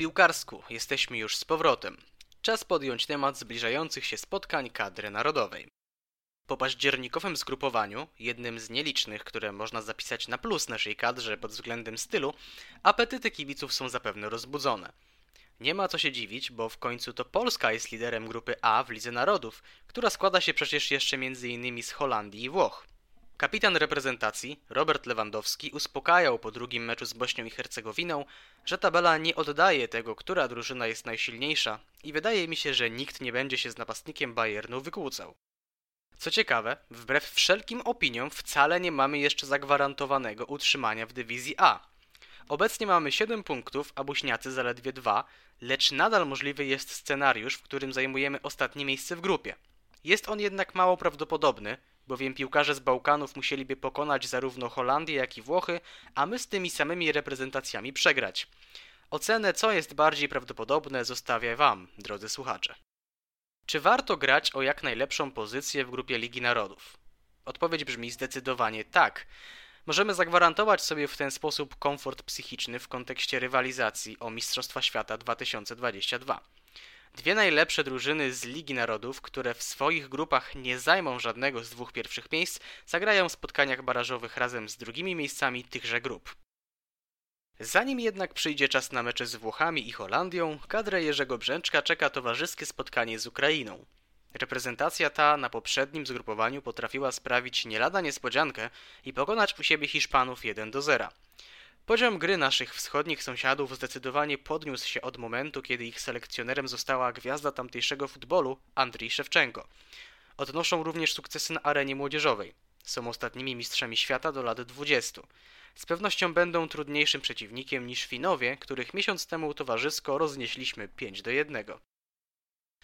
Piłkarsku jesteśmy już z powrotem. Czas podjąć temat zbliżających się spotkań kadry narodowej. Po październikowym zgrupowaniu, jednym z nielicznych, które można zapisać na plus naszej kadrze pod względem stylu, apetyty kibiców są zapewne rozbudzone. Nie ma co się dziwić, bo w końcu to Polska jest liderem grupy A w Lidze Narodów, która składa się przecież jeszcze m.in. z Holandii i Włoch. Kapitan reprezentacji, Robert Lewandowski, uspokajał po drugim meczu z Bośnią i Hercegowiną, że tabela nie oddaje tego, która drużyna jest najsilniejsza i wydaje mi się, że nikt nie będzie się z napastnikiem Bayernu wykłócał. Co ciekawe, wbrew wszelkim opiniom wcale nie mamy jeszcze zagwarantowanego utrzymania w dywizji A. Obecnie mamy 7 punktów, a Bośniacy zaledwie 2, lecz nadal możliwy jest scenariusz, w którym zajmujemy ostatnie miejsce w grupie. Jest on jednak mało prawdopodobny, bowiem piłkarze z Bałkanów musieliby pokonać zarówno Holandię, jak i Włochy, a my z tymi samymi reprezentacjami przegrać. Ocenę, co jest bardziej prawdopodobne, zostawię Wam, drodzy słuchacze. Czy warto grać o jak najlepszą pozycję w grupie Ligi Narodów? Odpowiedź brzmi zdecydowanie tak. Możemy zagwarantować sobie w ten sposób komfort psychiczny w kontekście rywalizacji o Mistrzostwa Świata 2022. Dwie najlepsze drużyny z Ligi Narodów, które w swoich grupach nie zajmą żadnego z dwóch pierwszych miejsc, zagrają w spotkaniach barażowych razem z drugimi miejscami tychże grup. Zanim jednak przyjdzie czas na mecze z Włochami i Holandią, kadrę Jerzego Brzęczka czeka towarzyskie spotkanie z Ukrainą. Reprezentacja ta na poprzednim zgrupowaniu potrafiła sprawić nie lada niespodziankę i pokonać u siebie Hiszpanów 1 do 0. Poziom gry naszych wschodnich sąsiadów zdecydowanie podniósł się od momentu, kiedy ich selekcjonerem została gwiazda tamtejszego futbolu Andrii Szewczenko. Odnoszą również sukcesy na arenie młodzieżowej. Są ostatnimi mistrzami świata do lat 20. Z pewnością będą trudniejszym przeciwnikiem niż Finowie, których miesiąc temu towarzysko roznieśliśmy 5 do 1.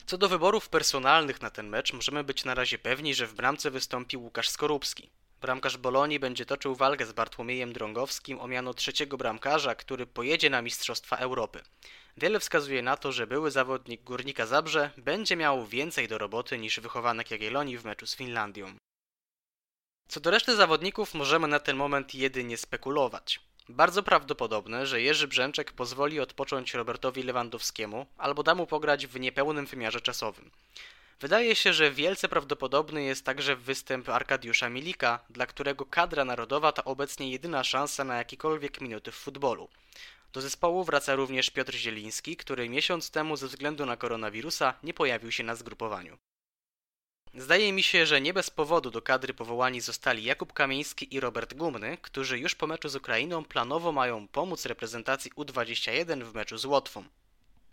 Co do wyborów personalnych na ten mecz, możemy być na razie pewni, że w bramce wystąpi Łukasz Skorupski. Bramkarz Bolonii będzie toczył walkę z Bartłomiejem Drągowskim o miano trzeciego bramkarza, który pojedzie na Mistrzostwa Europy. Wiele wskazuje na to, że były zawodnik Górnika Zabrze będzie miał więcej do roboty niż wychowanek Jagiellonii w meczu z Finlandią. Co do reszty zawodników możemy na ten moment jedynie spekulować. Bardzo prawdopodobne, że Jerzy Brzęczek pozwoli odpocząć Robertowi Lewandowskiemu albo da mu pograć w niepełnym wymiarze czasowym. Wydaje się, że wielce prawdopodobny jest także występ Arkadiusza Milika, dla którego kadra narodowa to obecnie jedyna szansa na jakiekolwiek minuty w futbolu. Do zespołu wraca również Piotr Zieliński, który miesiąc temu ze względu na koronawirusa nie pojawił się na zgrupowaniu. Zdaje mi się, że nie bez powodu do kadry powołani zostali Jakub Kamieński i Robert Gumny, którzy już po meczu z Ukrainą planowo mają pomóc reprezentacji U21 w meczu z Łotwą.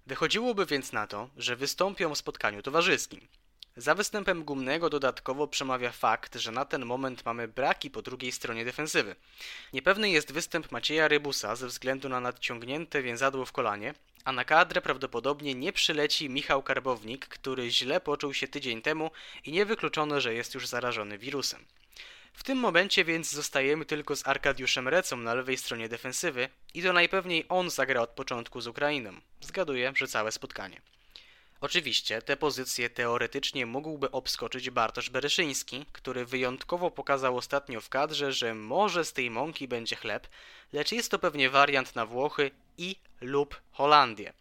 Wychodziłoby więc na to, że wystąpią w spotkaniu towarzyskim. Za występem Gumnego dodatkowo przemawia fakt, że na ten moment mamy braki po drugiej stronie defensywy. Niepewny jest występ Macieja Rybusa ze względu na nadciągnięte więzadło w kolanie, a na kadrę prawdopodobnie nie przyleci Michał Karbownik, który źle poczuł się tydzień temu i niewykluczone, że jest już zarażony wirusem. W tym momencie więc zostajemy tylko z Arkadiuszem Recą na lewej stronie defensywy i to najpewniej on zagra od początku z Ukrainą. Zgaduję, że całe spotkanie. Oczywiście te pozycje teoretycznie mógłby obskoczyć Bartosz Bereszyński, który wyjątkowo pokazał ostatnio w kadrze, że może z tej mąki będzie chleb, lecz jest to pewnie wariant na Włochy i lub Holandię.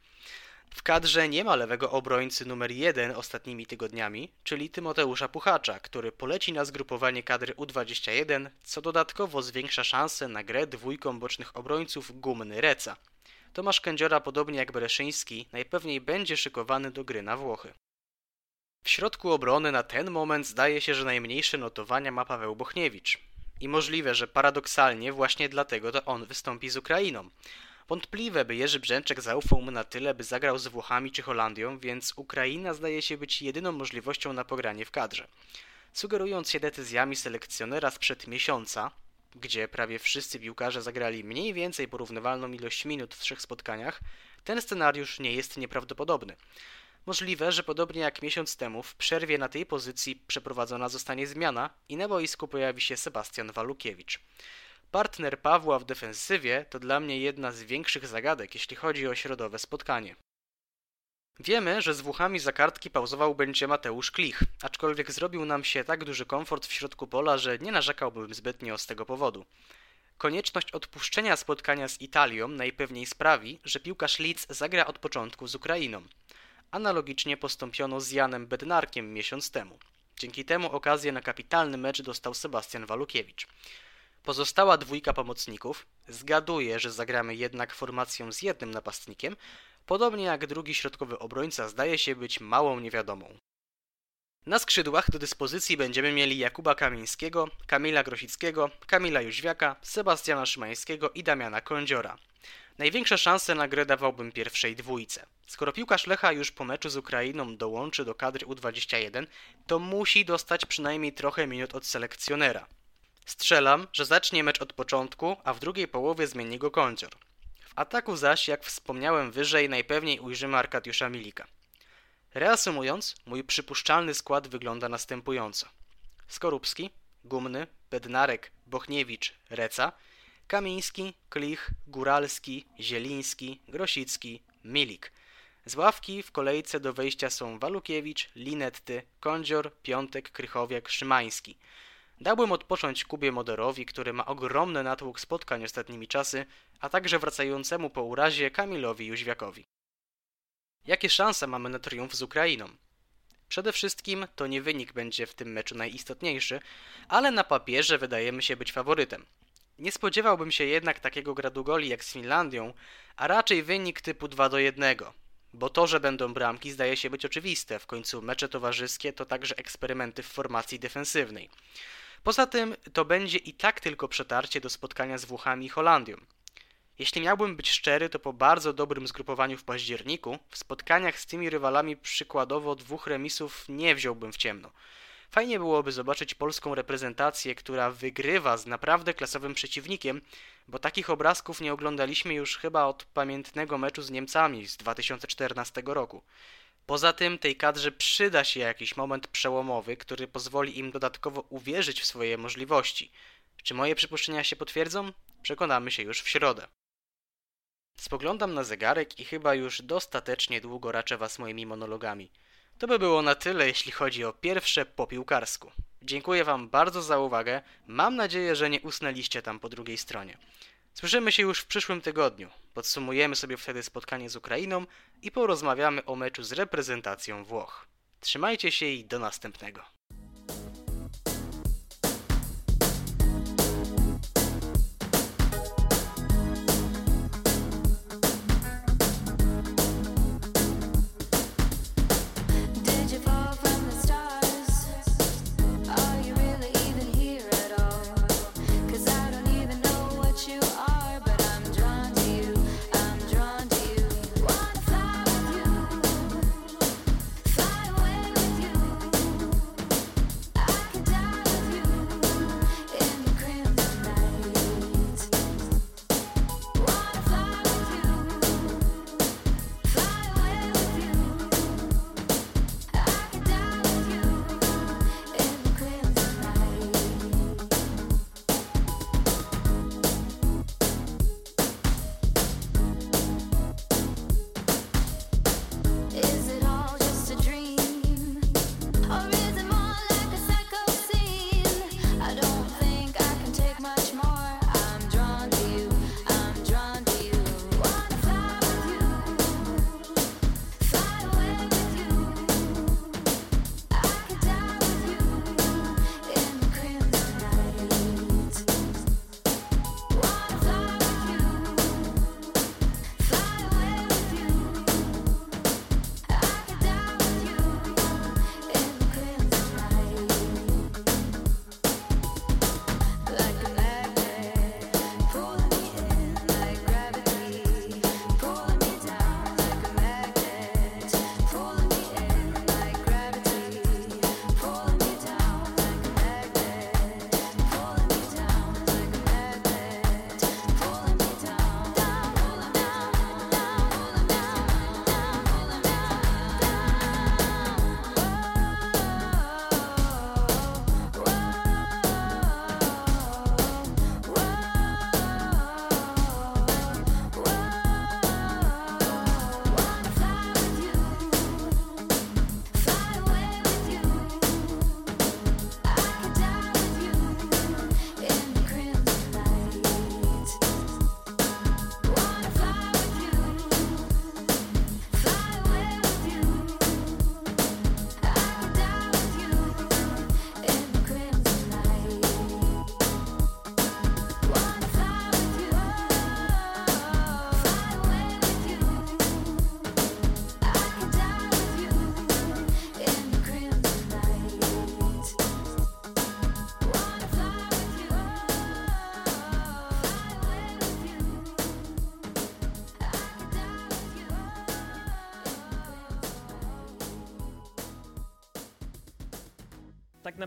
W kadrze nie ma lewego obrońcy numer 1 ostatnimi tygodniami, czyli Tymoteusza Puchacza, który poleci na zgrupowanie kadry U21, co dodatkowo zwiększa szanse na grę dwójką bocznych obrońców Gumny Reca. Tomasz Kędziora, podobnie jak Bereszyński, najpewniej będzie szykowany do gry na Włochy. W środku obrony na ten moment zdaje się, że najmniejsze notowania ma Paweł Bochniewicz. I możliwe, że paradoksalnie właśnie dlatego to on wystąpi z Ukrainą. Wątpliwe, by Jerzy Brzęczek zaufał mu na tyle, by zagrał z Włochami czy Holandią, więc Ukraina zdaje się być jedyną możliwością na pogranie w kadrze. Sugerując się decyzjami selekcjonera sprzed miesiąca, gdzie prawie wszyscy piłkarze zagrali mniej więcej porównywalną ilość minut w trzech spotkaniach, ten scenariusz nie jest nieprawdopodobny. Możliwe, że podobnie jak miesiąc temu w przerwie na tej pozycji przeprowadzona zostanie zmiana i na boisku pojawi się Sebastian Walukiewicz. Partner Pawła w defensywie to dla mnie jedna z większych zagadek, jeśli chodzi o środowe spotkanie. Wiemy, że z Włochami za kartki pauzował będzie Mateusz Klich, aczkolwiek zrobił nam się tak duży komfort w środku pola, że nie narzekałbym zbytnio z tego powodu. Konieczność odpuszczenia spotkania z Italią najpewniej sprawi, że piłkarz Leeds zagra od początku z Ukrainą. Analogicznie postąpiono z Janem Bednarkiem miesiąc temu. Dzięki temu okazję na kapitalny mecz dostał Sebastian Walukiewicz. Pozostała dwójka pomocników zgaduje, że zagramy jednak formacją z jednym napastnikiem, podobnie jak drugi środkowy obrońca zdaje się być małą niewiadomą. Na skrzydłach do dyspozycji będziemy mieli Jakuba Kamińskiego, Kamila Grosickiego, Kamila Jóźwiaka, Sebastiana Szymańskiego i Damiana Kądziora. Największe szanse na grę dawałbym pierwszej dwójce. Skoro piłkarz Lecha już po meczu z Ukrainą dołączy do kadry U21, to musi dostać przynajmniej trochę minut od selekcjonera. Strzelam, że zacznie mecz od początku, a w drugiej połowie zmieni go Kądzior. W ataku zaś, jak wspomniałem wyżej, najpewniej ujrzymy Arkadiusza Milika. Reasumując, mój przypuszczalny skład wygląda następująco. Skorupski, Gumny, Bednarek, Bochniewicz, Reca, Kamiński, Klich, Góralski, Zieliński, Grosicki, Milik. Z ławki w kolejce do wejścia są Walukiewicz, Linetty, Kądzior, Piątek, Krychowiak, Szymański. Dałbym odpocząć Kubie Moderowi, który ma ogromny natłok spotkań ostatnimi czasy, a także wracającemu po urazie Kamilowi Jóźwiakowi. Jakie szanse mamy na triumf z Ukrainą? Przede wszystkim to nie wynik będzie w tym meczu najistotniejszy, ale na papierze wydajemy się być faworytem. Nie spodziewałbym się jednak takiego gradu goli jak z Finlandią, a raczej wynik typu 2 do 1, bo to, że będą bramki zdaje się być oczywiste, w końcu mecze towarzyskie to także eksperymenty w formacji defensywnej. Poza tym to będzie i tak tylko przetarcie do spotkania z Włochami i Holandią. Jeśli miałbym być szczery, to po bardzo dobrym zgrupowaniu w październiku, w spotkaniach z tymi rywalami przykładowo dwóch remisów nie wziąłbym w ciemno. Fajnie byłoby zobaczyć polską reprezentację, która wygrywa z naprawdę klasowym przeciwnikiem, bo takich obrazków nie oglądaliśmy już chyba od pamiętnego meczu z Niemcami z 2014 roku. Poza tym tej kadrze przyda się jakiś moment przełomowy, który pozwoli im dodatkowo uwierzyć w swoje możliwości. Czy moje przypuszczenia się potwierdzą? Przekonamy się już w środę. Spoglądam na zegarek i chyba już dostatecznie długo raczę was moimi monologami. To by było na tyle, jeśli chodzi o pierwsze po piłkarsku. Dziękuję wam bardzo za uwagę. Mam nadzieję, że nie usnęliście tam po drugiej stronie. Słyszymy się już w przyszłym tygodniu. Podsumujemy sobie wtedy spotkanie z Ukrainą i porozmawiamy o meczu z reprezentacją Włoch. Trzymajcie się i do następnego.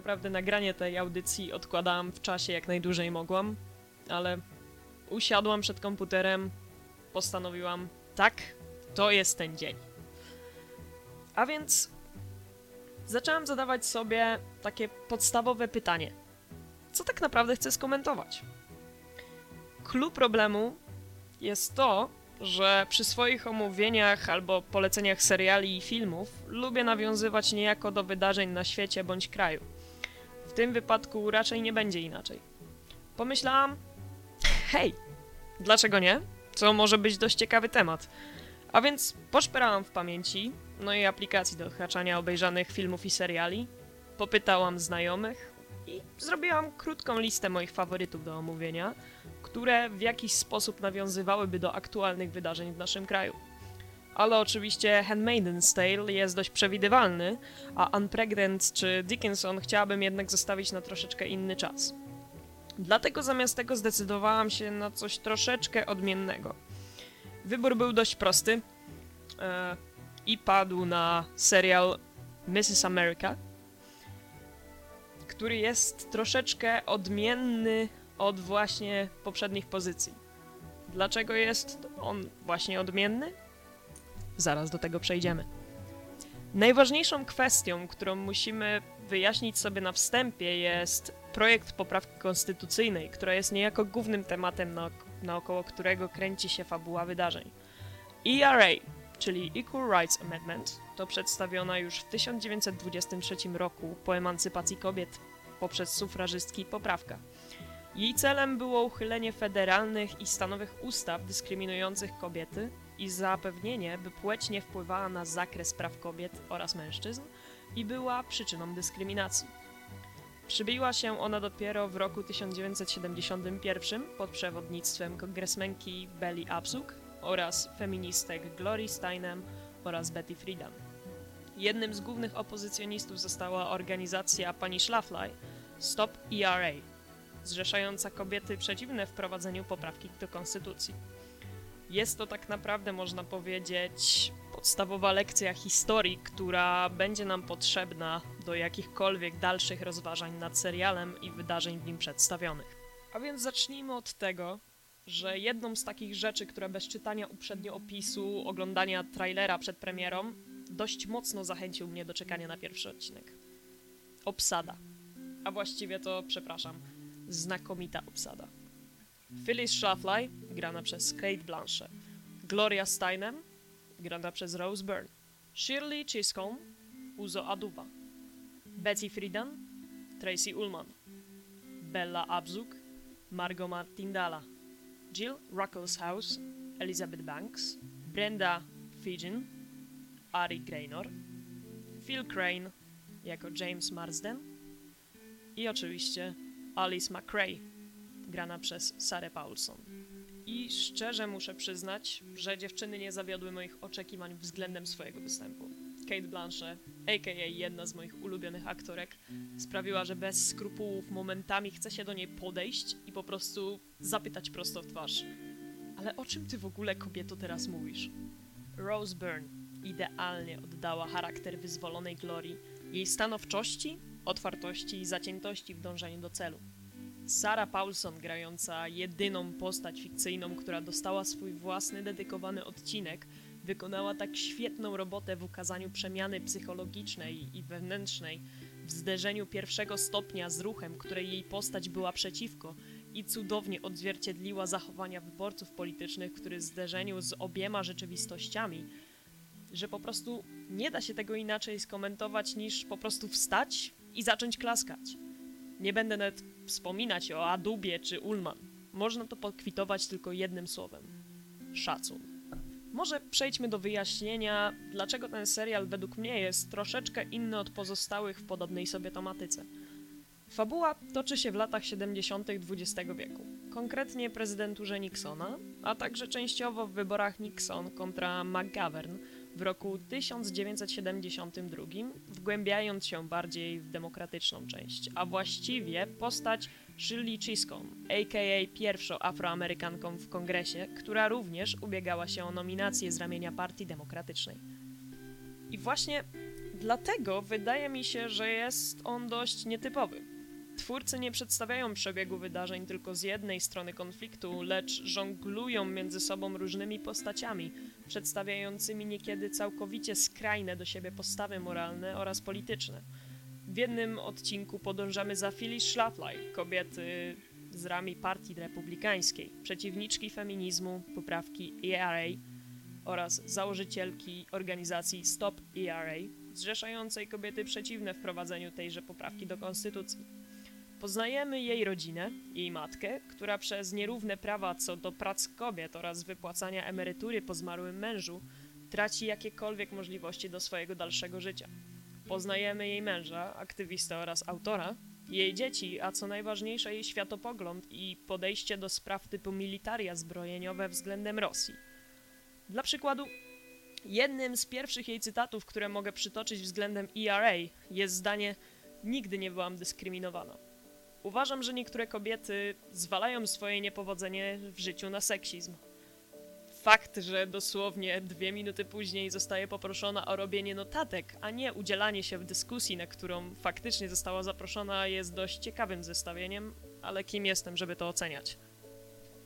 Naprawdę nagranie tej audycji odkładałam w czasie jak najdłużej mogłam, ale usiadłam przed komputerem, postanowiłam, tak, to jest ten dzień. A więc zaczęłam zadawać sobie takie podstawowe pytanie: co tak naprawdę chcę skomentować? Clue problemu jest to, że przy swoich omówieniach albo poleceniach seriali i filmów lubię nawiązywać niejako do wydarzeń na świecie bądź kraju. W tym wypadku raczej nie będzie inaczej. Pomyślałam, hej, dlaczego nie? Co może być dość ciekawy temat. A więc poszperałam w pamięci, no i aplikacji do odhaczania obejrzanych filmów i seriali, popytałam znajomych i zrobiłam krótką listę moich faworytów do omówienia, które w jakiś sposób nawiązywałyby do aktualnych wydarzeń w naszym kraju. Ale oczywiście Handmaiden's Tale jest dość przewidywalny, a Unpregnant czy Dickinson chciałabym jednak zostawić na troszeczkę inny czas. Dlatego zamiast tego zdecydowałam się na coś troszeczkę odmiennego. Wybór był dość prosty e, i padł na serial Mrs. America, który jest troszeczkę odmienny od właśnie poprzednich pozycji. Dlaczego jest on właśnie odmienny? Zaraz do tego przejdziemy. Najważniejszą kwestią, którą musimy wyjaśnić sobie na wstępie, jest projekt poprawki konstytucyjnej, która jest niejako głównym tematem, naok- naokoło którego kręci się fabuła wydarzeń. ERA, czyli Equal Rights Amendment, to przedstawiona już w 1923 roku po emancypacji kobiet poprzez sufrażystki poprawka. Jej celem było uchylenie federalnych i stanowych ustaw dyskryminujących kobiety i zapewnienie, by płeć nie wpływała na zakres praw kobiet oraz mężczyzn i była przyczyną dyskryminacji. Przybiła się ona dopiero w roku 1971 pod przewodnictwem kongresmenki Belly Abzug oraz feministek Glory Steinem oraz Betty Friedan. Jednym z głównych opozycjonistów została organizacja pani Schlafly Stop ERA, zrzeszająca kobiety przeciwne wprowadzeniu poprawki do konstytucji. Jest to tak naprawdę, można powiedzieć, podstawowa lekcja historii, która będzie nam potrzebna do jakichkolwiek dalszych rozważań nad serialem i wydarzeń w nim przedstawionych. A więc zacznijmy od tego, że jedną z takich rzeczy, które bez czytania uprzednio opisu, oglądania trailera przed premierą, dość mocno zachęcił mnie do czekania na pierwszy odcinek. Obsada. A właściwie to, przepraszam, znakomita obsada. Phyllis Schlafly, grana przez Kate Blanchett. Gloria Steinem, grana przez Rose Byrne. Shirley Chisholm, Uzo Aduba. Betty Friedan, Tracy Ullman. Bella Abzug, Margot Martindala. Jill Ruckelshaus, Elizabeth Banks. Brenda Fijin, Ari Graynor. Phil Crane, jako James Marsden. I oczywiście Alice McRae, grana przez Sarah Paulson. I szczerze muszę przyznać, że dziewczyny nie zawiodły moich oczekiwań względem swojego występu. Kate Blanchett, a.k.a. jedna z moich ulubionych aktorek, sprawiła, że bez skrupułów momentami chce się do niej podejść i po prostu zapytać prosto w twarz. Ale o czym ty w ogóle, kobieto, teraz mówisz? Rose Byrne idealnie oddała charakter wyzwolonej Glorii, jej stanowczości, otwartości i zaciętości w dążeniu do celu. Sarah Paulson, grająca jedyną postać fikcyjną, która dostała swój własny dedykowany odcinek, wykonała tak świetną robotę w ukazaniu przemiany psychologicznej i wewnętrznej, w zderzeniu pierwszego stopnia z ruchem, której jej postać była przeciwko i cudownie odzwierciedliła zachowania wyborców politycznych, który w zderzeniu z obiema rzeczywistościami, że po prostu nie da się tego inaczej skomentować niż po prostu wstać i zacząć klaskać. Nie będę nawet wspominać o Adubie czy Ullman. Można to pokwitować tylko jednym słowem. Szacun. Może przejdźmy do wyjaśnienia, dlaczego ten serial według mnie jest troszeczkę inny od pozostałych w podobnej sobie tematyce. Fabuła toczy się w latach 70. XX wieku, konkretnie prezydenturze Nixona, a także częściowo w wyborach Nixon kontra McGovern w roku 1972, wgłębiając się bardziej w demokratyczną część, a właściwie postać Shirley Chisholm, a.k.a. pierwszą afroamerykanką w kongresie, która również ubiegała się o nominację z ramienia Partii Demokratycznej. I właśnie Dlatego wydaje mi się, że jest on dość nietypowy. Twórcy nie przedstawiają przebiegu wydarzeń tylko z jednej strony konfliktu, lecz żonglują między sobą różnymi postaciami, przedstawiającymi niekiedy całkowicie skrajne do siebie postawy moralne oraz polityczne. W jednym odcinku podążamy za Phyllis Schlafly, kobiety z rami Partii Republikańskiej, przeciwniczki feminizmu, poprawki ERA oraz założycielki organizacji Stop ERA, zrzeszającej kobiety przeciwne wprowadzeniu tejże poprawki do konstytucji. Poznajemy jej rodzinę, jej matkę, która przez nierówne prawa co do prac kobiet oraz wypłacania emerytury po zmarłym mężu traci jakiekolwiek możliwości do swojego dalszego życia. Poznajemy jej męża, aktywistę oraz autora, jej dzieci, a co najważniejsze jej światopogląd i podejście do spraw typu militaria zbrojeniowe względem Rosji. Dla przykładu, jednym z pierwszych jej cytatów, które mogę przytoczyć względem ERA, jest zdanie: Nigdy nie byłam dyskryminowana. Uważam, że niektóre kobiety zwalają swoje niepowodzenie w życiu na seksizm. Fakt, że dosłownie dwie minuty później zostaje poproszona o robienie notatek, a nie udzielanie się w dyskusji, na którą faktycznie została zaproszona, jest dość ciekawym zestawieniem, ale kim jestem, żeby to oceniać?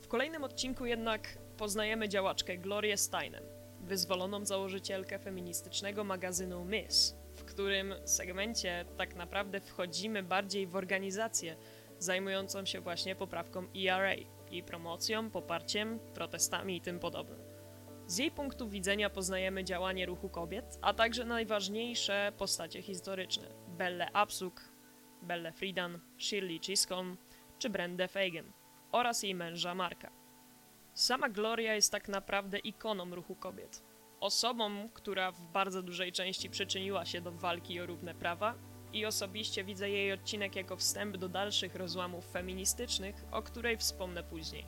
W kolejnym odcinku jednak poznajemy działaczkę Glorię Steinem, wyzwoloną założycielkę feministycznego magazynu Miss, którym segmencie tak naprawdę wchodzimy bardziej w organizację zajmującą się właśnie poprawką ERA, jej promocją, poparciem, protestami i tym podobnym. Z jej punktu widzenia poznajemy działanie ruchu kobiet, a także najważniejsze postacie historyczne Belle Absuk, Belle Friedan, Shirley Chisholm czy Brenda Fagan oraz jej męża Marka. Sama Gloria jest tak naprawdę ikoną ruchu kobiet. Osobą, która w bardzo dużej części przyczyniła się do walki o równe prawa i osobiście widzę jej odcinek jako wstęp do dalszych rozłamów feministycznych, o której wspomnę później.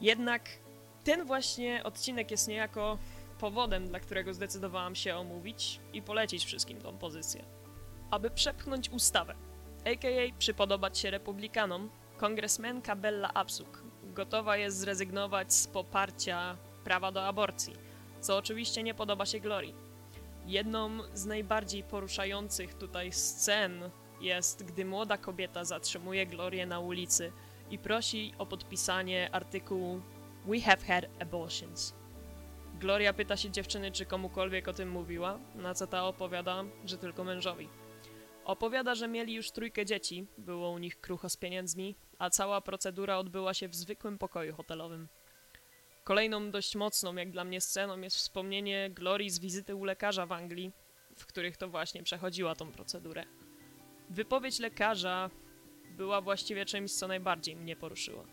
Jednak ten właśnie odcinek jest niejako powodem, dla którego zdecydowałam się omówić i polecić wszystkim tą pozycję. Aby przepchnąć ustawę, a.k.a. przypodobać się republikanom, kongresmenka Bella Absuk gotowa jest zrezygnować z poparcia prawa do aborcji, co oczywiście nie podoba się Glorii. Jedną z najbardziej poruszających tutaj scen jest, gdy młoda kobieta zatrzymuje Glorię na ulicy i prosi o podpisanie artykułu We have had abortions. Gloria pyta się dziewczyny, czy komukolwiek o tym mówiła, na co ta opowiada, że tylko mężowi. Opowiada, że mieli już trójkę dzieci, było u nich krucho z pieniędzmi, a cała procedura odbyła się w zwykłym pokoju hotelowym. Kolejną dość mocną, jak dla mnie, sceną jest wspomnienie Glorii z wizyty u lekarza w Anglii, w których to właśnie przechodziła tą procedurę. Wypowiedź lekarza była właściwie czymś, co najbardziej mnie poruszyło.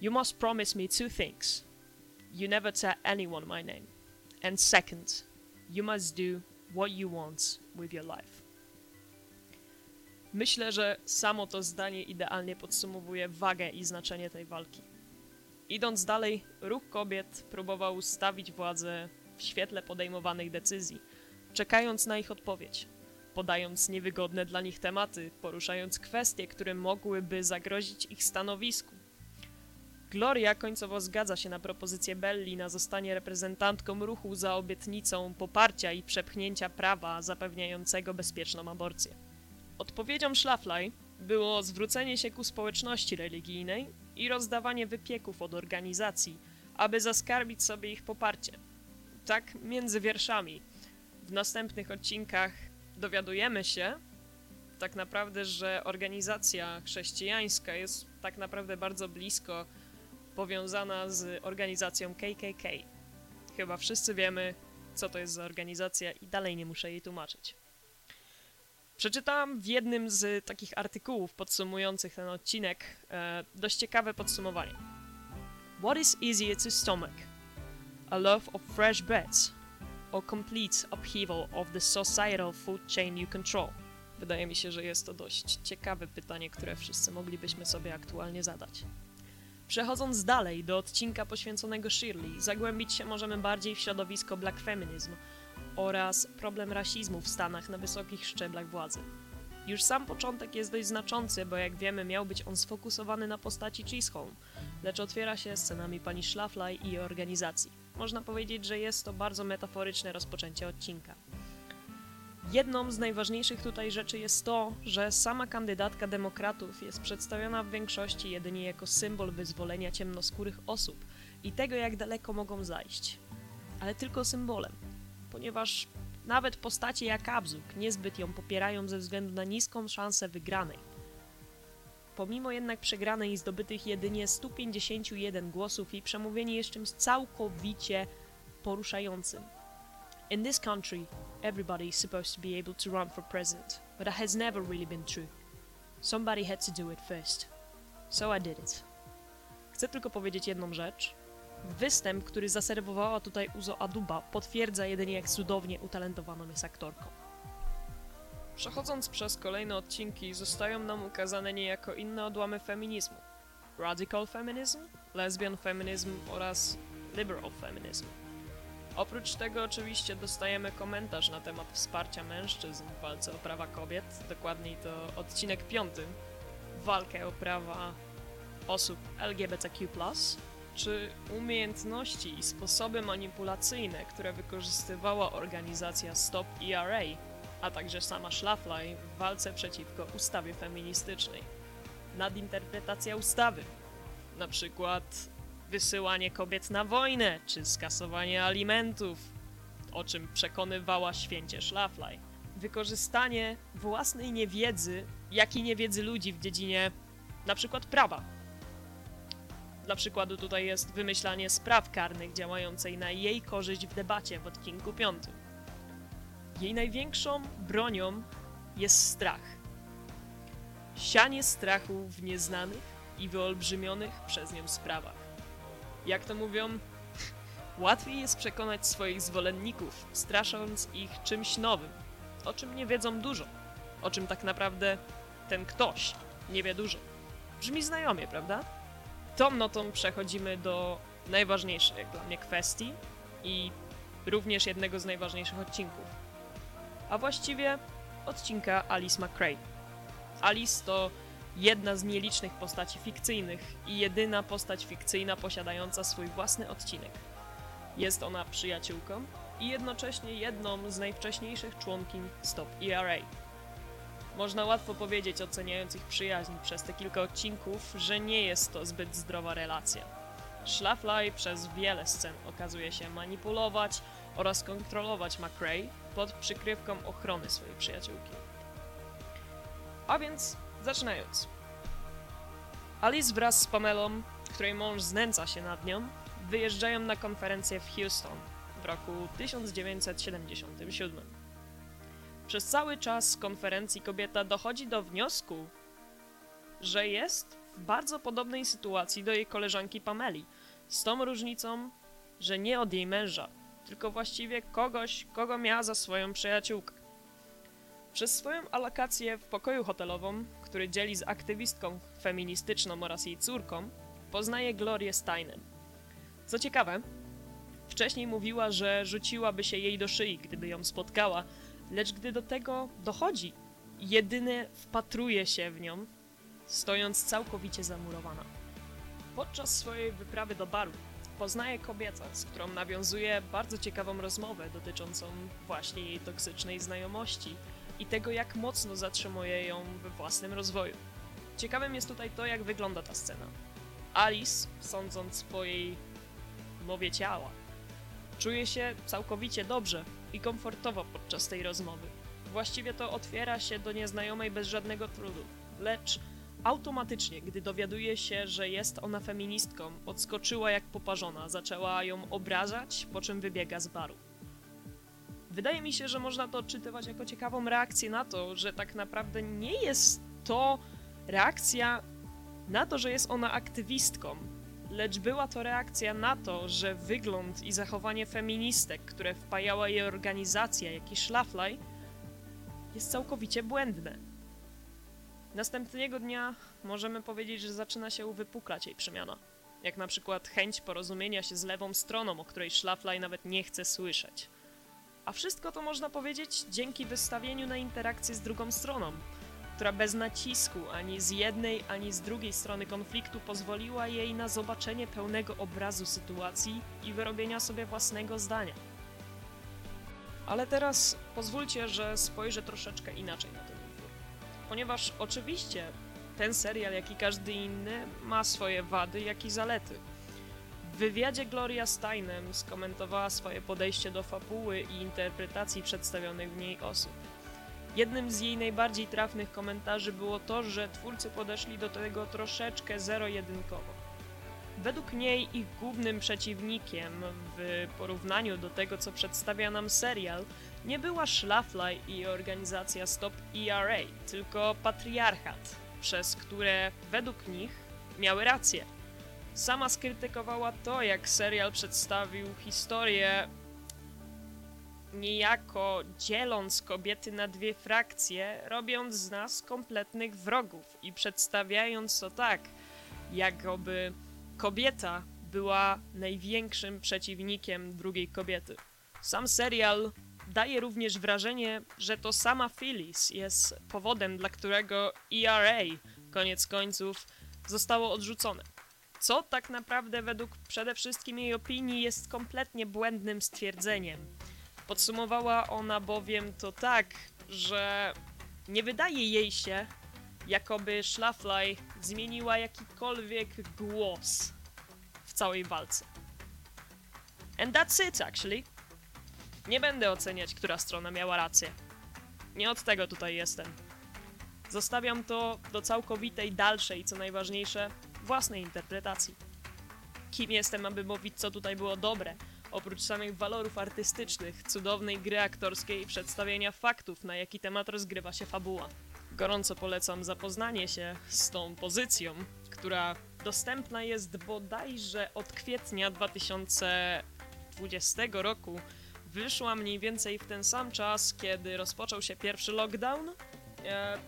You must promise me two things. You never tell anyone my name. And second, you must do what you want with your life. Myślę, że samo to zdanie idealnie podsumowuje wagę i znaczenie tej walki. Idąc dalej, ruch kobiet próbował stawić władzę w świetle podejmowanych decyzji, czekając na ich odpowiedź, podając niewygodne dla nich tematy, poruszając kwestie, które mogłyby zagrozić ich stanowisku. Gloria końcowo zgadza się na propozycję Belli na zostanie reprezentantką ruchu za obietnicą poparcia i przepchnięcia prawa zapewniającego bezpieczną aborcję. Odpowiedzią Schlafly było zwrócenie się ku społeczności religijnej i rozdawanie wypieków od organizacji, aby zaskarbić sobie ich poparcie. Tak między wierszami. W następnych odcinkach dowiadujemy się tak naprawdę, że organizacja chrześcijańska jest tak naprawdę bardzo blisko powiązana z organizacją KKK. Chyba wszyscy wiemy, co to jest za organizacja i dalej nie muszę jej tłumaczyć. Przeczytałam w jednym z takich artykułów podsumujących ten odcinek e, dość ciekawe podsumowanie. What is easier to stomach? A love of fresh breads or complete upheaval of the societal food chain you control? Wydaje mi się, że jest to dość ciekawe pytanie, które wszyscy moglibyśmy sobie aktualnie zadać. Przechodząc dalej do odcinka poświęconego Shirley, zagłębić się możemy bardziej w środowisko black feminism oraz problem rasizmu w Stanach na wysokich szczeblach władzy. Już sam początek jest dość znaczący, bo jak wiemy miał być on sfokusowany na postaci Chisholm, lecz otwiera się scenami pani Schlafly i jej organizacji. Można powiedzieć, że jest to bardzo metaforyczne rozpoczęcie odcinka. Jedną z najważniejszych tutaj rzeczy jest to, że sama kandydatka demokratów jest przedstawiona w większości jedynie jako symbol wyzwolenia ciemnoskórych osób i tego, jak daleko mogą zajść. Ale tylko symbolem, ponieważ nawet postacie jak Abzug niezbyt ją popierają ze względu na niską szansę wygranej. Pomimo jednak przegranej i zdobytych jedynie 151 głosów, jej przemówienie jest czymś całkowicie poruszającym. In this country, everybody is supposed to be able to run for president, but that has never really been true. Somebody had to do it first. So I did it. Chcę tylko powiedzieć jedną rzecz. Występ, który zaserwowała tutaj Uzo Aduba, potwierdza jedynie jak cudownie utalentowaną jest aktorką. Przechodząc przez kolejne odcinki, zostają nam ukazane niejako inne odłamy feminizmu. Radical feminism, lesbian feminism oraz liberal feminism. Oprócz tego oczywiście dostajemy komentarz na temat wsparcia mężczyzn w walce o prawa kobiet, dokładniej to odcinek piąty, walkę o prawa osób LGBTQ+, czy umiejętności i sposoby manipulacyjne, które wykorzystywała organizacja Stop ERA, a także sama Schlafly w walce przeciwko ustawie feministycznej. Nadinterpretacja ustawy, na przykład wysyłanie kobiet na wojnę, czy skasowanie alimentów, o czym przekonywała święcie Schlafly. Wykorzystanie własnej niewiedzy, jak i niewiedzy ludzi w dziedzinie na przykład prawa. Dla przykładu tutaj jest wymyślanie spraw karnych działającej na jej korzyść w debacie w odcinku 5. Jej największą bronią jest strach. Sianie strachu w nieznanych i wyolbrzymionych przez nią sprawach. Jak to mówią, łatwiej jest przekonać swoich zwolenników, strasząc ich czymś nowym, o czym nie wiedzą dużo, o czym tak naprawdę ten ktoś nie wie dużo. Brzmi znajomie, prawda? Tą notą przechodzimy do najważniejszej jak dla mnie kwestii i również jednego z najważniejszych odcinków. A właściwie odcinka Alice McRae. Alice to jedna z nielicznych postaci fikcyjnych i jedyna postać fikcyjna posiadająca swój własny odcinek. Jest ona przyjaciółką i jednocześnie jedną z najwcześniejszych członkiń Stop ERA. Można łatwo powiedzieć, oceniając ich przyjaźń przez te kilka odcinków, że nie jest to zbyt zdrowa relacja. Schlafly przez wiele scen okazuje się manipulować oraz kontrolować McRae pod przykrywką ochrony swojej przyjaciółki. A więc Zaczynając. Alice wraz z Pamelą, której mąż znęca się nad nią, wyjeżdżają na konferencję w Houston w roku 1977. Przez cały czas konferencji kobieta dochodzi do wniosku, że jest w bardzo podobnej sytuacji do jej koleżanki Pameli, z tą różnicą, że nie od jej męża, tylko właściwie kogoś, kogo miała za swoją przyjaciółkę. Przez swoją alokację w pokoju hotelowym, który dzieli z aktywistką feministyczną oraz jej córką, poznaje Glorię Steinem. Co ciekawe, wcześniej mówiła, że rzuciłaby się jej do szyi, gdyby ją spotkała, lecz gdy do tego dochodzi, jedynie wpatruje się w nią, stojąc całkowicie zamurowana. Podczas swojej wyprawy do baru poznaje kobietę, z którą nawiązuje bardzo ciekawą rozmowę dotyczącą właśnie jej toksycznej znajomości i tego, jak mocno zatrzymuje ją we własnym rozwoju. Ciekawym jest tutaj to, jak wygląda ta scena. Alice, sądząc po jej mowie ciała, czuje się całkowicie dobrze i komfortowo podczas tej rozmowy. Właściwie to otwiera się do nieznajomej bez żadnego trudu, lecz automatycznie, gdy dowiaduje się, że jest ona feministką, odskoczyła jak poparzona, zaczęła ją obrażać, po czym wybiega z baru. Wydaje mi się, że można to odczytywać jako ciekawą reakcję na to, że tak naprawdę nie jest to reakcja na to, że jest ona aktywistką, lecz była to reakcja na to, że wygląd i zachowanie feministek, które wpajała jej organizacja, jak i Schlafly, jest całkowicie błędne. Następnego dnia możemy powiedzieć, że zaczyna się uwypuklać jej przemiana. Jak na przykład chęć porozumienia się z lewą stroną, o której Schlafly nawet nie chce słyszeć. A wszystko to można powiedzieć dzięki wystawieniu na interakcję z drugą stroną, która bez nacisku ani z jednej, ani z drugiej strony konfliktu pozwoliła jej na zobaczenie pełnego obrazu sytuacji i wyrobienia sobie własnego zdania. Ale teraz pozwólcie, że spojrzę troszeczkę inaczej na ten utwór. Ponieważ oczywiście ten serial, jak i każdy inny, ma swoje wady, jak i zalety. W wywiadzie Gloria Steinem skomentowała swoje podejście do fabuły i interpretacji przedstawionych w niej osób. Jednym z jej najbardziej trafnych komentarzy było to, że twórcy podeszli do tego troszeczkę zero-jedynkowo. Według niej ich głównym przeciwnikiem w porównaniu do tego, co przedstawia nam serial, nie była Schlafly i organizacja Stop ERA, tylko patriarchat, przez które według nich miały rację. Sama skrytykowała to, jak serial przedstawił historię niejako dzieląc kobiety na dwie frakcje, robiąc z nas kompletnych wrogów i przedstawiając to tak, jakoby kobieta była największym przeciwnikiem drugiej kobiety. Sam serial daje również wrażenie, że to sama Phyllis jest powodem, dla którego ERA koniec końców zostało odrzucone. Co tak naprawdę według przede wszystkim jej opinii jest kompletnie błędnym stwierdzeniem. Podsumowała ona bowiem to tak, że nie wydaje jej się, jakoby Schlafly zmieniła jakikolwiek głos w całej walce. And that's it, actually. Nie będę oceniać, która strona miała rację. Nie od tego tutaj jestem. Zostawiam to do całkowitej dalszej, co najważniejsze, własnej interpretacji. Kim jestem, aby mówić, co tutaj było dobre, oprócz samych walorów artystycznych, cudownej gry aktorskiej i przedstawienia faktów, na jaki temat rozgrywa się fabuła. Gorąco polecam zapoznanie się z tą pozycją, która dostępna jest bodajże od kwietnia 2020 roku. Wyszła mniej więcej w ten sam czas, kiedy rozpoczął się pierwszy lockdown. E,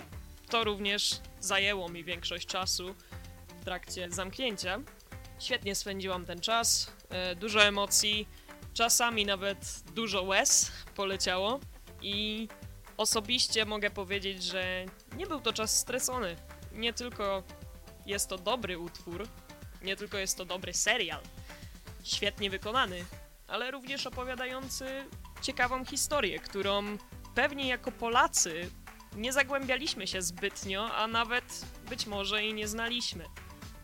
to również zajęło mi większość czasu w trakcie zamknięcia. Świetnie spędziłam ten czas, e, dużo emocji, czasami nawet dużo łez poleciało i osobiście mogę powiedzieć, że nie był to czas stresony. Nie tylko jest to dobry utwór, nie tylko jest to dobry serial, świetnie wykonany, ale również opowiadający ciekawą historię, którą pewnie jako Polacy nie zagłębialiśmy się zbytnio, a nawet być może i nie znaliśmy.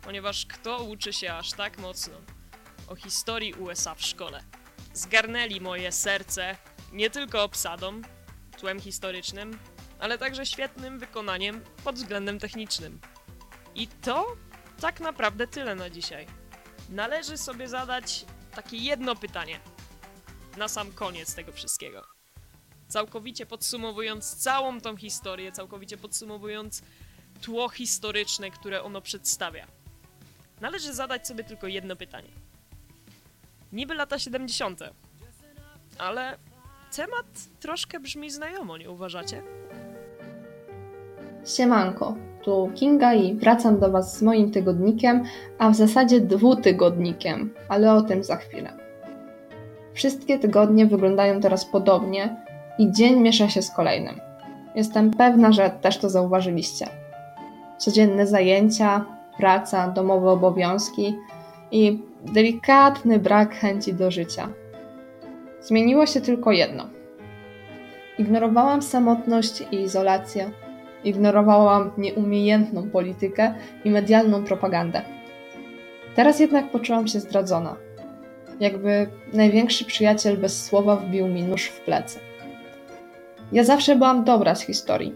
Ponieważ kto uczy się aż tak mocno o historii USA w szkole? Zgarnęli moje serce nie tylko obsadą, tłem historycznym, ale także świetnym wykonaniem pod względem technicznym. I to tak naprawdę tyle na dzisiaj. Należy sobie zadać takie jedno pytanie na sam koniec tego wszystkiego. Całkowicie podsumowując całą tą historię, całkowicie podsumowując tło historyczne, które ono przedstawia. Należy zadać sobie tylko jedno pytanie. Niby lata 70., ale temat troszkę brzmi znajomo, nie uważacie? Siemanko, tu Kinga i wracam do Was z moim tygodnikiem, a w zasadzie dwutygodnikiem, ale o tym za chwilę. Wszystkie tygodnie wyglądają teraz podobnie i dzień miesza się z kolejnym. Jestem pewna, że też to zauważyliście. Codzienne zajęcia, praca, domowe obowiązki i delikatny brak chęci do życia. Zmieniło się tylko jedno. Ignorowałam samotność i izolację. Ignorowałam nieumiejętną politykę i medialną propagandę. Teraz jednak poczułam się zdradzona. Jakby największy przyjaciel bez słowa wbił mi nóż w plecy. Ja zawsze byłam dobra z historii,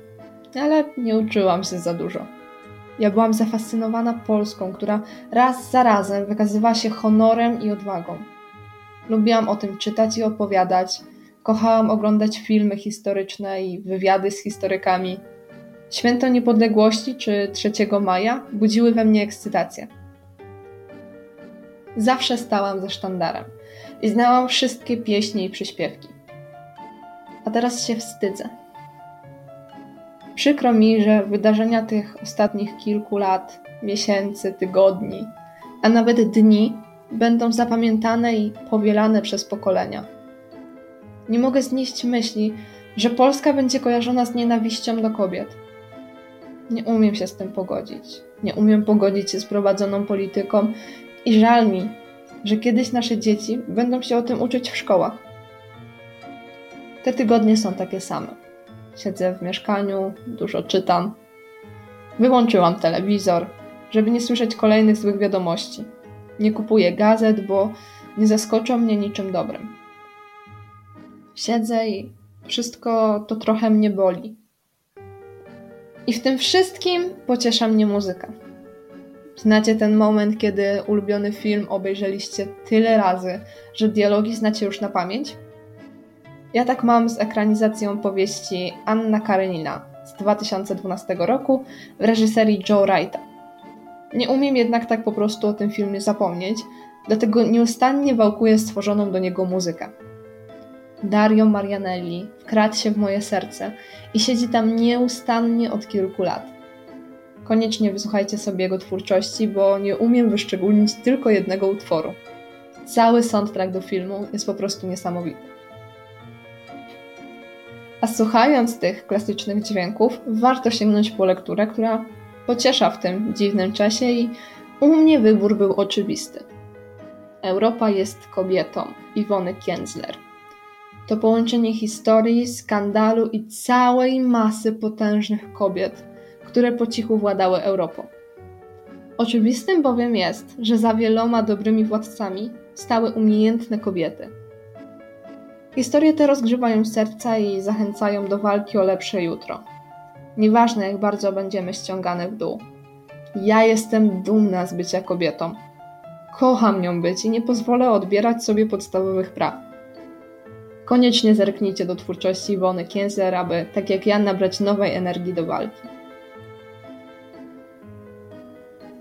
ale nie uczyłam się za dużo. Ja byłam zafascynowana Polską, która raz za razem wykazywała się honorem i odwagą. Lubiłam o tym czytać i opowiadać, kochałam oglądać filmy historyczne i wywiady z historykami. Święto Niepodległości czy 3 maja budziły we mnie ekscytację. Zawsze stałam ze sztandarem i znałam wszystkie pieśni i przyśpiewki. A teraz się wstydzę. Przykro mi, że wydarzenia tych ostatnich kilku lat, miesięcy, tygodni, a nawet dni będą zapamiętane i powielane przez pokolenia. Nie mogę znieść myśli, że Polska będzie kojarzona z nienawiścią do kobiet. Nie umiem się z tym pogodzić. Nie umiem pogodzić się z prowadzoną polityką i żal mi, że kiedyś nasze dzieci będą się o tym uczyć w szkołach. Te tygodnie są takie same. Siedzę w mieszkaniu, dużo czytam. Wyłączyłam telewizor, żeby nie słyszeć kolejnych złych wiadomości. Nie kupuję gazet, bo nie zaskoczą mnie niczym dobrym. Siedzę i wszystko to trochę mnie boli. I w tym wszystkim pociesza mnie muzyka. Znacie ten moment, kiedy ulubiony film obejrzeliście tyle razy, że dialogi znacie już na pamięć? Ja tak mam z ekranizacją powieści Anna Karenina z 2012 roku w reżyserii Joe Wrighta. Nie umiem jednak tak po prostu o tym filmie zapomnieć, dlatego nieustannie wałkuję stworzoną do niego muzykę. Dario Marianelli wkradł się w moje serce i siedzi tam nieustannie od kilku lat. Koniecznie wysłuchajcie sobie jego twórczości, bo nie umiem wyszczególnić tylko jednego utworu. Cały soundtrack do filmu jest po prostu niesamowity. A słuchając tych klasycznych dźwięków, warto sięgnąć po lekturę, która pociesza w tym dziwnym czasie i u mnie wybór był oczywisty. Europa jest kobietą Iwony Kienzler. To połączenie historii, skandalu i całej masy potężnych kobiet, które po cichu władały Europą. Oczywistym bowiem jest, że za wieloma dobrymi władcami stały umiejętne kobiety. Historie te rozgrzewają serca i zachęcają do walki o lepsze jutro. Nieważne jak bardzo będziemy ściągane w dół. Ja jestem dumna z bycia kobietą. Kocham nią być i nie pozwolę odbierać sobie podstawowych praw. Koniecznie zerknijcie do twórczości Iwony Kienzler, aby, tak jak ja, nabrać nowej energii do walki.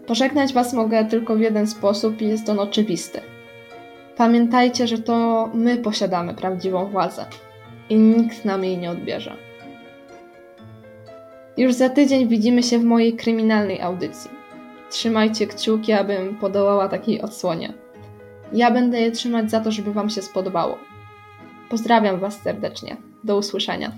Pożegnać Was mogę tylko w jeden sposób i jest on oczywisty. Pamiętajcie, że to my posiadamy prawdziwą władzę i nikt nam jej nie odbierze. Już za tydzień widzimy się w mojej kryminalnej audycji. Trzymajcie kciuki, abym podołała takiej odsłonie. Ja będę je trzymać za to, żeby Wam się spodobało. Pozdrawiam Was serdecznie. Do usłyszenia.